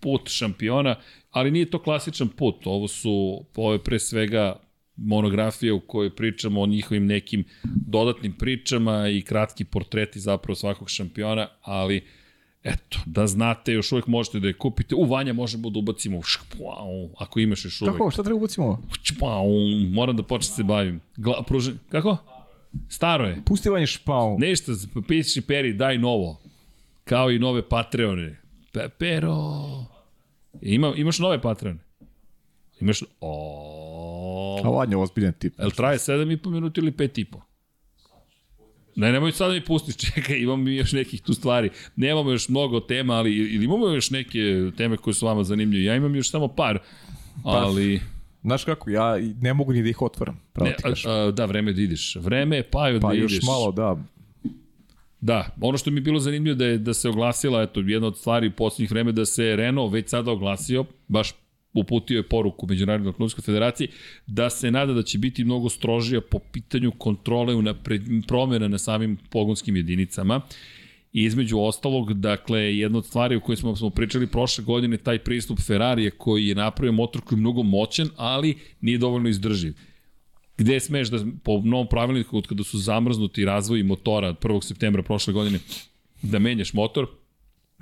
put šampiona, ali nije to klasičan put, ovo su, ovo je pre svega monografija u kojoj pričamo o njihovim nekim dodatnim pričama i kratki portreti zapravo svakog šampiona, ali eto, da znate, još uvek možete da je kupite. U Vanja možemo da ubacimo špau, ako imaš još uvek. Kako, šta treba ubacimo? Špau, moram da počnem se bavim. Gla, pružen, kako? Staro je. Pusti vanje špau. Ništa, piši Peri, daj novo. Kao i nove Patreone. Pe, pero... Ima, imaš nove Patreone? Imaš... O, A vanje ozbiljan tip. Jel traje 7,5 minuta ili 5,5? Ne, nemoj sad da mi pustiš, čekaj, imamo još nekih tu stvari. Nemamo još mnogo tema, ali ili imamo još neke teme koje su vama zanimljive. Ja imam još samo par, ali... Znaš kako, ja ne mogu ni da ih otvaram, pravo Ne, ti kažem. a, a, da, vreme je da ideš. Vreme je pa, Pa da još ideš. malo, da. Da, ono što mi je bilo zanimljivo da je da se oglasila, eto, jedna od stvari u poslednjih vreme da se Renault već sada oglasio, baš uputio je poruku Međunarodnoj automobilskoj federaciji da se nada da će biti mnogo strožija po pitanju kontrole unapred, promjena na samim pogonskim jedinicama. I između ostalog, dakle, jedna od stvari o kojoj smo, smo pričali prošle godine, taj pristup Ferrarija koji je napravio motor koji je mnogo moćan, ali nije dovoljno izdrživ gde smeš da, po novom pravilniku, od kada su zamrznuti razvoji motora od 1. septembra prošle godine, da menjaš motor,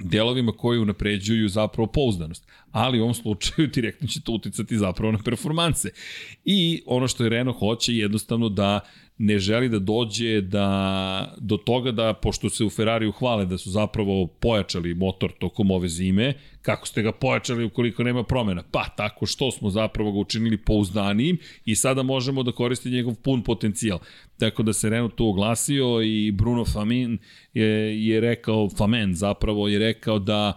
delovima koji unapređuju zapravo pouzdanost. Ali u ovom slučaju direktno će to uticati zapravo na performanse. I ono što je Renault hoće je jednostavno da ne želi da dođe da, do toga da, pošto se u Ferrariju hvale da su zapravo pojačali motor tokom ove zime, kako ste ga pojačali ukoliko nema promena? Pa tako što smo zapravo ga učinili pouzdanijim i sada možemo da koristimo njegov pun potencijal. Tako da se Renault tu oglasio i Bruno Famin je, je rekao, Famen zapravo je rekao da,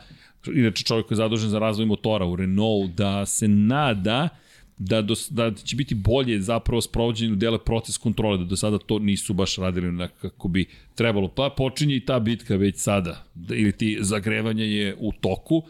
inače čovjek koji je zadužen za razvoj motora u Renault, da se nada da, do, da će biti bolje zapravo sprovođenju dele proces kontrole, da do sada to nisu baš radili na kako bi trebalo. Pa počinje i ta bitka već sada, da, ili ti zagrevanje je u toku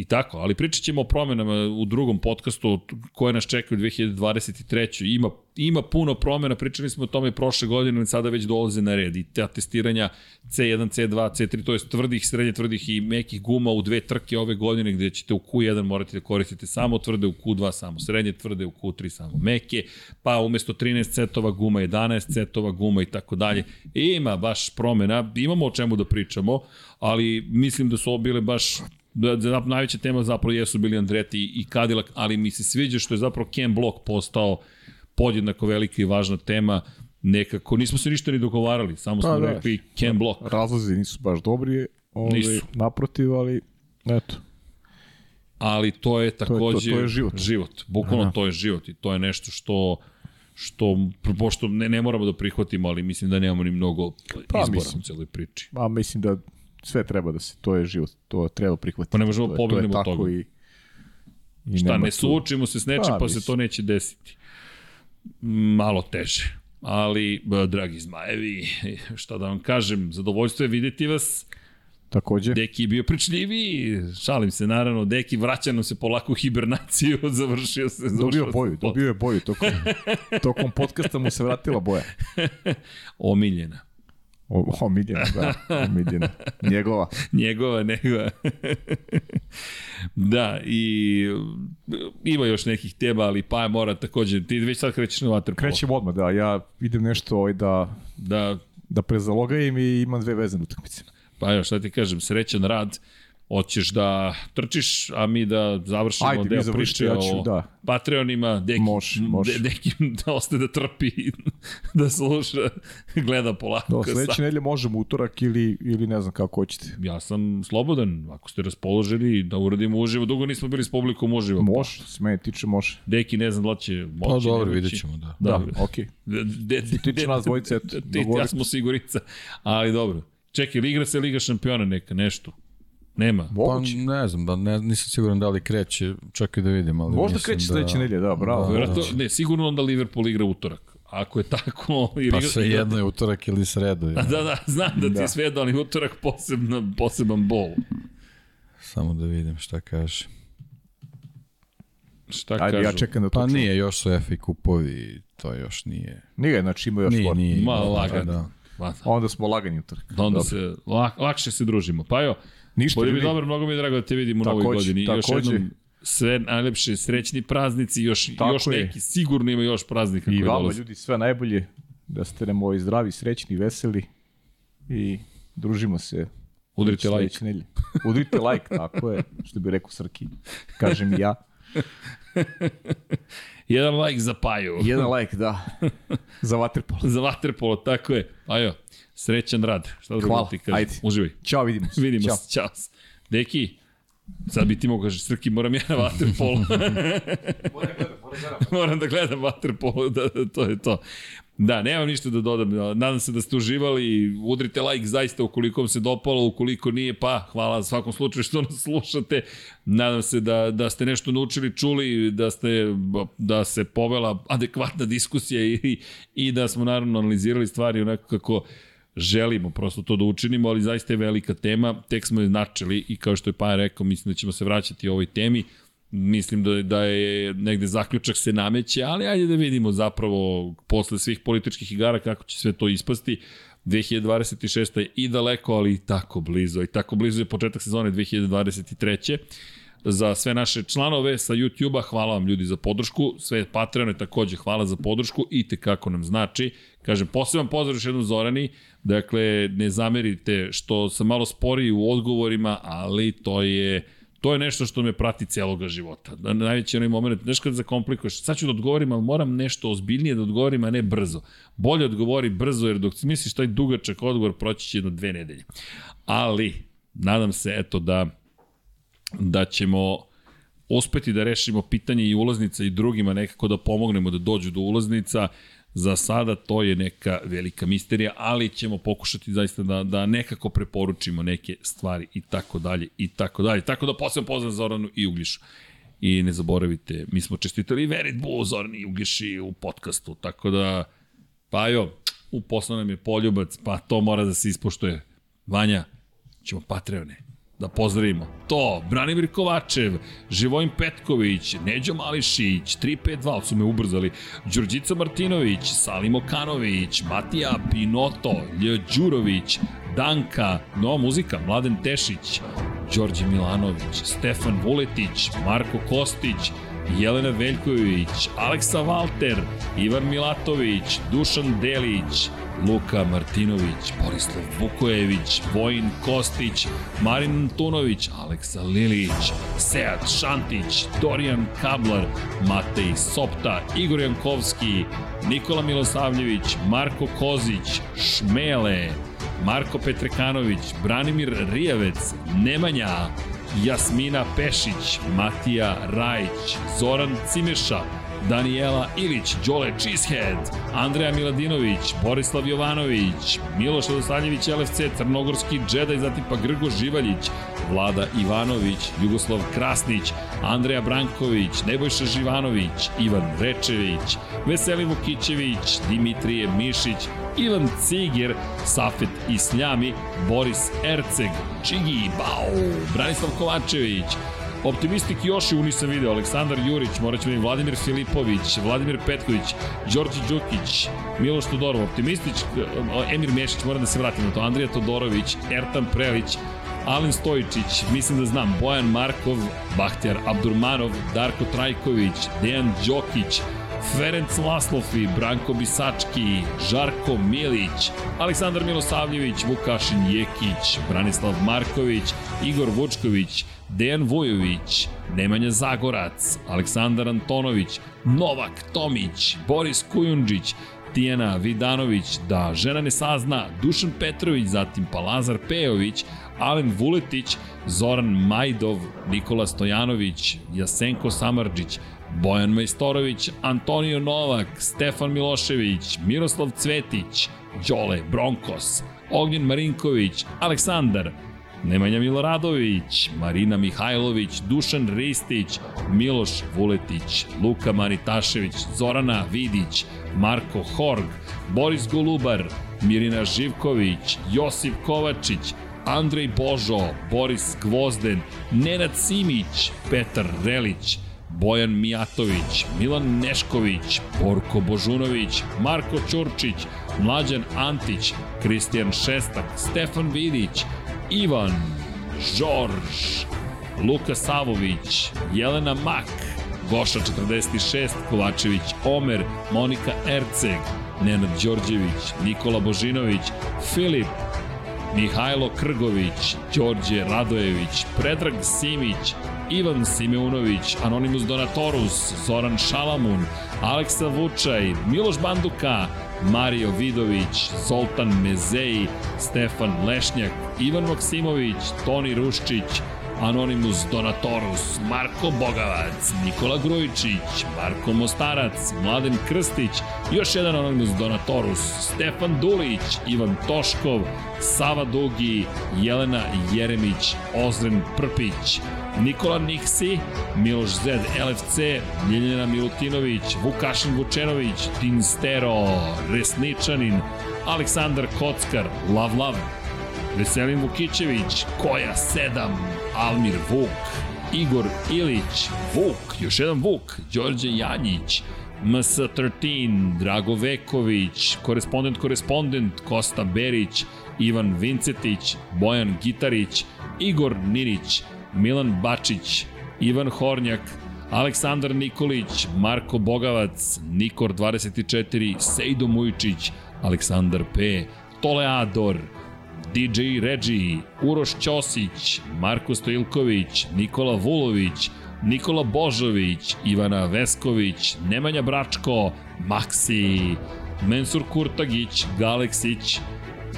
i tako, ali pričat ćemo o promjenama u drugom podcastu koje nas čekaju u 2023. Ima, ima puno promjena, pričali smo o tome prošle godine, ali sada već dolaze na red i ta testiranja C1, C2, C3, to je tvrdih, srednje tvrdih i mekih guma u dve trke ove godine gde ćete u Q1 morati da koristite samo tvrde, u Q2 samo srednje tvrde, u Q3 samo meke, pa umesto 13 setova guma 11 setova guma i tako dalje. Ima baš promjena, imamo o čemu da pričamo, ali mislim da su ovo bile baš da, da najveća tema zapravo jesu bili Andretti i Cadillac, ali mi se sviđa što je zapravo Ken Block postao podjednako velika i važna tema nekako, nismo se ništa ni dogovarali, samo smo Pa da. rekli Ken Block. Razlozi nisu baš dobri, ovaj, Nisu. naprotiv, ali eto. ali to je takođe to je život. život. Bukvalno to je život i to je nešto što što pošto ne, ne moramo da prihvatimo, ali mislim da nemamo ni mnogo Pa, izbora mislim. u celoj priči. A mislim da sve treba da se, to je život, to treba prihvatiti. Pa ne možemo pobegnemo od toga. I, i Šta, ne suočimo se s nečim, Pa, pa se to neće desiti. Malo teže. Ali, dragi zmajevi, šta da vam kažem, zadovoljstvo je videti vas. Takođe, Deki je bio pričljiviji, šalim se naravno, Deki vraća nam se polako u hibernaciju, završio se. dobio završio boju, se dobio je boju. Tokom, tokom podcasta mu se vratila boja. Omiljena. Omiljena, da, omiljena. Njegova. Njegova, njegova. da, i ima još nekih tema, ali pa mora takođe, ti već sad krećeš na vaterpolo. Krećemo odmah, da, ja idem nešto ovaj, da, Da, da prezalogajem i imam dve vezane utakmice. pa evo, šta ti kažem, srećan rad, hoćeš da trčiš, a mi da završimo Ajde, deo završite, priče ja ću, o da. Patreonima, deki, Može, može. De, deki da ostaje da trpi, da sluša, gleda polako. Do, sa- sledeće nedelje možemo utorak ili, ili ne znam kako hoćete. Ja sam slobodan, ako ste raspoloženi da uradimo uživo. Dugo nismo bili s publikom uživo. Može, se mene tiče može. Deki ne znam da će moći. Pa dobro, vidjet ćemo, da. Da, Da, okej. De, de, tiče nas dvojice, eto, Ti, ja smo sigurica. Ali dobro. Čekaj, igra se Liga šampiona neka, nešto? Nema. Pa Moguće. ne znam, da, ne, nisam siguran da li kreće, čekaj da vidim. Ali Možda mislim kreće da, sledeće nedelje, da, bravo. Da, Vjerojatno, ne, sigurno onda Liverpool igra utorak. Ako je tako... Ili Pa igra- sve jedno je utorak ili sredo. Da, Ja. da, znam da ti Da. je sve jedno, ali utorak posebna, poseban bol. Samo da vidim šta kaže. Šta Ajde, kažu? ja čekam da to Pa čujem. nije, još su FA kupovi, to još nije. Nije, znači ima još Nije, nije. Ma, da, lagano. Da. Ma, Onda smo lagani utorak. Da onda Dobro. se, lak, lakše se družimo. Pa evo, Ništa, Bolje mi ljudi. dobro, mnogo mi je drago da te vidim u novoj Takođe, godini. Još takođe. jednom sve najlepše srećni praznici, još, Tako još je. neki, sigurno ima još praznika I vama, ljudi, sve najbolje. Da ste nam ovaj zdravi, srećni, veseli. I družimo se Udrite like. nedelje. Udrite like, tako je, što bi rekao Srki. Kažem ja. Jedan like za Paju. Jedan like, da. Za vaterpolo. za Waterpolo, tako je. Ajo, srećan rad. Šta drugo Hvala, ti kažem? ajde. Uživaj. Ćao, vidimo se. Vidimo Ćao. se, čao. Deki, sad bi ti mogu kažeš, Srki, moram ja na Waterpolo. moram da gledam Waterpolo, da, da, to je to. Da, nemam ništa da dodam. Nadam se da ste uživali. Udrite like zaista ukoliko vam se dopalo, ukoliko nije, pa hvala u svakom slučaju što nas slušate. Nadam se da, da ste nešto naučili, čuli, da ste da se povela adekvatna diskusija i, i da smo naravno analizirali stvari onako kako želimo prosto to da učinimo, ali zaista je velika tema, tek smo je načeli i kao što je Paja rekao, mislim da ćemo se vraćati ovoj temi, mislim da, da je negde zaključak se nameće, ali ajde da vidimo zapravo posle svih političkih igara kako će sve to ispasti. 2026. je i daleko, ali i tako blizu. I tako blizu je početak sezone 2023 za sve naše članove sa YouTube-a, hvala vam ljudi za podršku, sve Patreone takođe hvala za podršku i te kako nam znači. Kažem, poseban pozdrav još jednom Zorani, dakle, ne zamerite što sam malo sporiji u odgovorima, ali to je to je nešto što me prati celoga života. Najveći onaj moment, znaš kad zakomplikuješ, sad ću da odgovorim, ali moram nešto ozbiljnije da odgovorim, a ne brzo. Bolje odgovori brzo, jer dok misliš taj dugačak odgovor, proći će jedno dve nedelje. Ali, nadam se, eto, da da ćemo uspeti da rešimo pitanje i ulaznica i drugima nekako da pomognemo da dođu do ulaznica. Za sada to je neka velika misterija, ali ćemo pokušati zaista da, da nekako preporučimo neke stvari i tako dalje i tako dalje. Tako da posebno pozdrav Zoranu i Ugljišu. I ne zaboravite, mi smo čestitali Verit Bu, Zoran i Ugljiši u podcastu, tako da, pa jo, uposlao nam je poljubac, pa to mora da se ispoštuje. Vanja, ćemo Patreone da pozdravimo. To, Branimir Kovačev, Živojin Petković, Neđo Mališić, 352 su me ubrzali, Đurđica Martinović, Salim Okanović, Matija Pinoto, Lj. Đurović, Danka, nova muzika, Mladen Tešić, Đorđe Milanović, Stefan Vuletić, Marko Kostić, Jelena Veljković, Aleksa Valter, Ivan Milatović, Dušan Delić, Luka Martinović, Borislav Vukojević, Vojin Kostić, Marin Antunović, Aleksa Lilić, Seat Šantić, Dorijan Kablar, Matej Sopta, Igor Jankovski, Nikola Milosavljević, Marko Kozić, Šmele, Marko Petrekanović, Branimir Rijavec, Nemanja, Jasmina Pešić, Matija Rajić, Zoran Cimeša, Daniela Ilić, Đole Cheesehead, Andreja Miladinović, Borislav Jovanović, Miloš Radosaljević, LFC, Crnogorski džedaj, zatim pa Grgo Živaljić, Vlada Ivanović, Jugoslav Krasnić, Andreja Branković, Nebojša Živanović, Ivan Rečević, Veselin Vukićević, Dimitrije Mišić, Ivan Ciger, Safet Isljami, Boris Erceg, Čigi Bau, Branislav Kovačević, Optimistik Joši u nisam video, Aleksandar Jurić, morat ćemo i Vladimir Filipović, Vladimir Petković, Đorđe Đukić, Miloš Todorov, Optimistić, Emir Mešić, moram da se vratim na to, Andrija Todorović, Ertan Prelić, Alen Stojičić, mislim da znam, Bojan Markov, Bahtjar Abdurmanov, Darko Trajković, Dejan Đokić, Ferenc Laslofi, Branko Bisački, Žarko Milić, Aleksandar Milosavljević, Vukašin Jekić, Branislav Marković, Igor Vučković, Dejan Vujović, Nemanja Zagorac, Aleksandar Antonović, Novak Tomić, Boris Kujundžić, Tijana Vidanović, da žena ne sazna, Dušan Petrović, zatim Palazar Pejović, Alen Vuletić, Zoran Majdov, Nikola Stojanović, Jasenko Samarđić, Bojan Majstorović, Antonio Novak, Stefan Milošević, Miroslav Cvetić, Đole Bronkos, Ognjen Marinković, Aleksandar, Nemanja Miloradović, Marina Mihajlović, Dušan Ristić, Miloš Vuletić, Luka Maritašević, Zorana Vidić, Marko Horg, Boris Golubar, Mirina Živković, Josip Kovačić, Andrej Božo, Boris Gvozden, Nenad Simić, Petar Relić, Bojan Mijatović, Milan Nešković, Borko Božunović, Marko Ćurčić, Mlađan Antić, Kristijan Šestak, Stefan Vidić, Ivan, Žorž, Luka Savović, Jelena Mak, Goša 46, Kovačević Omer, Monika Erceg, Nenad Đorđević, Nikola Božinović, Filip, Mihajlo Krgović, Đorđe Radojević, Predrag Simić, Ivan Simeunović, Anonimus Donatorus, Zoran Šalamun, Aleksa Vučaj, Miloš Banduka, Mario Vidović, Zoltan Mezeji, Stefan Lešnjak, Ivan Maksimović, Toni Ruščić, Anonimus Donatorus, Marko Bogavac, Nikola Grujičić, Marko Mostarac, Mladen Krstić, još jedan Anonimus Donatorus, Stefan Dulić, Ivan Toškov, Sava Dugi, Jelena Jeremić, Ozren Prpić, Nikola Niksi, Miloš Zed, LFC, Ljeljena Milutinović, Vukašin Vučenović, Tinstero, Resničanin, Aleksandar Kockar, Lav Lav, Veselin Vukićević, Koja 7, Almir Vuk, Igor Ilić, Vuk, još jedan Vuk, Đorđe Janjić, MS13, Drago Veković, korespondent, korespondent, Kosta Berić, Ivan Vincetić, Bojan Gitarić, Igor Ninić, Milan Bačić, Ivan Hornjak, Aleksandar Nikolić, Marko Bogavac, Nikor 24, Sejdo Mujičić, Aleksandar P, Toleador, DJ Regi, Uroš Ćosić, Marko Stojilković, Nikola Vulović, Nikola Božović, Ivana Vesković, Nemanja Bračko, Maksi, Mensur Kurtagić, Galeksić,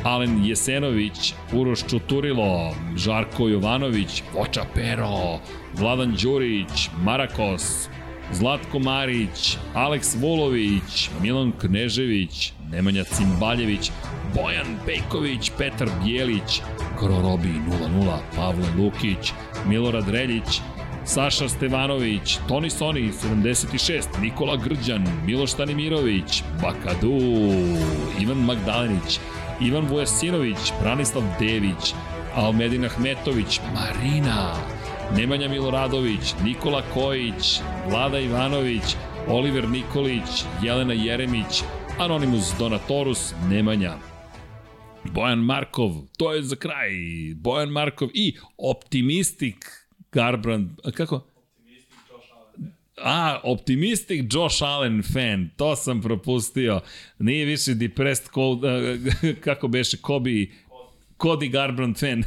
Alen Jesenović, Uroš Čuturilo, Žarko Jovanović, Voča Pero, Vladan Đurić, Marakos, Zlatko Marić, Aleks Vulović, Milan Knežević, Nemanja Cimbaljević, Bojan Pejković, Petar Bjelić, Krorobi 00, Pavle Lukić, Milorad Reljić, Saša Stevanović, Toni Soni 76, Nikola Grđan, Miloš Tanimirović, Bakadu, Ivan Magdalenić, Ivan Vujasinović, Branislav Dević, Almedin Ahmetović, Marina, Nemanja Miloradović, Nikola Kojić, Vlada Ivanović, Oliver Nikolić, Jelena Jeremić, Anonimus Donatorus, Nemanja, Bojan Markov, to je za kraj, Bojan Markov i Optimistik Garbrand, kako? A, optimistic Josh Allen fan, to sam propustio. Nije više depressed, cold, uh, kako beše, Kobe, Cody Garbrandt fan.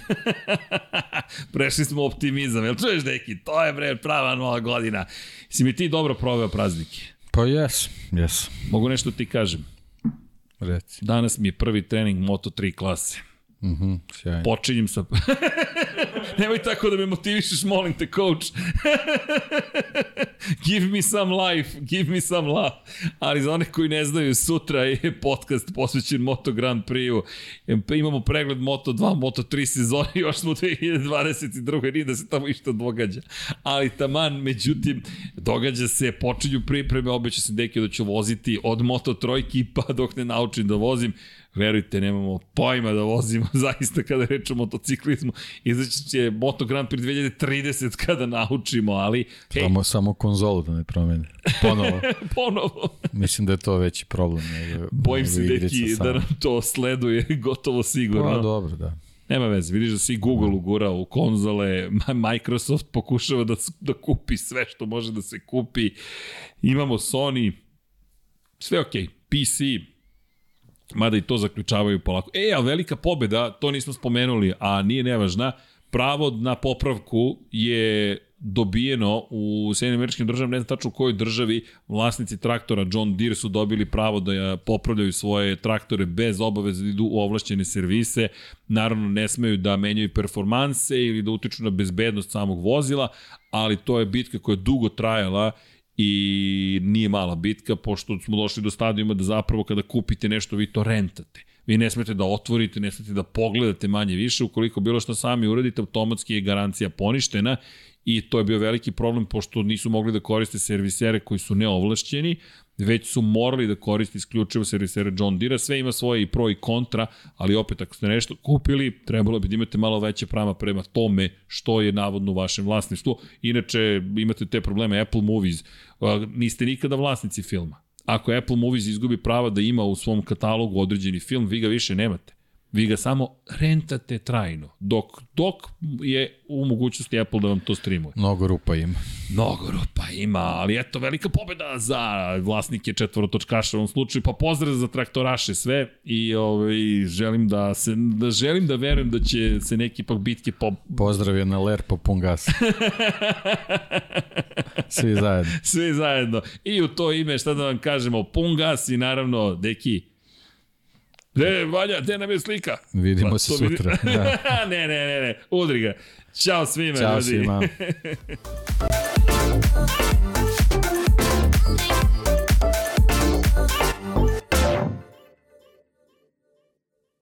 Prešli smo optimizam, jel čuješ neki? To je bre prava nova godina. Si mi ti dobro proveo praznike? Pa jes, jes. Mogu nešto ti kažem? Reci. Danas mi je prvi trening Moto3 klase. Mhm, mm sjajno. Počinjem sa... Nemoj tako da me motivišeš, molim te, coach. give me some life, give me some love. Ali za one koji ne znaju, sutra je podcast posvećen Moto Grand Prix-u. Imamo pregled Moto 2, Moto 3 sezone, još smo 2022. Nije da se tamo išta događa. Ali taman, međutim, događa se, počinju pripreme, obeća se deke da ću voziti od Moto trojki pa dok ne naučim da vozim verujte, nemamo pojma da vozimo zaista kada reč o motociklizmu. Izaći će Moto Grand Prix 2030 kada naučimo, ali... Hej. Samo, samo konzolu da ne promene. Ponovo. Ponovo. Mislim da je to veći problem. Nego, Bojim se deki da nam to sleduje gotovo sigurno. Pa dobro, da. Nema veze, vidiš da si Google ugura u konzole, Microsoft pokušava da, da kupi sve što može da se kupi. Imamo Sony, sve okej, okay. PC, mada i to zaključavaju polako. E, a velika pobeda, to nismo spomenuli, a nije nevažna, pravo na popravku je dobijeno u Sjedinim američkim državama, ne znam tačno u kojoj državi, vlasnici traktora John Deere su dobili pravo da popravljaju svoje traktore bez obaveze da idu u ovlašćene servise. Naravno, ne smeju da menjaju performanse ili da utiču na bezbednost samog vozila, ali to je bitka koja je dugo trajala i nije mala bitka, pošto smo došli do stadijuma da zapravo kada kupite nešto vi to rentate. Vi ne smete da otvorite, ne smete da pogledate manje više, ukoliko bilo što sami uradite, automatski je garancija poništena i to je bio veliki problem pošto nisu mogli da koriste servisere koji su neovlašćeni, već su morali da koriste isključivo servisere John Deere, sve ima svoje i pro i kontra, ali opet ako ste nešto kupili, trebalo bi da imate malo veće prava prema tome što je navodno u vašem vlasništvu. Inače, imate te probleme Apple Movies, niste nikada vlasnici filma. Ako Apple Movies izgubi prava da ima u svom katalogu određeni film, vi ga više nemate. Vi ga samo rentate trajno, dok, dok je u mogućnosti Apple da vam to streamuje. Mnogo rupa ima. Mnogo rupa ima, ali eto, velika pobeda za vlasnike četvorotočkaša u ovom slučaju, pa pozdrav za traktoraše sve i ovaj, želim da se, da želim da verujem da će se neki pak bitke po... Pozdrav je na ler po pun gas. Svi zajedno. Svi zajedno. I u to ime, šta da vam kažemo, pun gas i naravno, deki, E, Valja, gde nam je slika? Vidimo pa, se sutra. Vidi... Da. ne, ne, ne, ne, udri ga. Ćao svima, Ćao ljudi. Svima.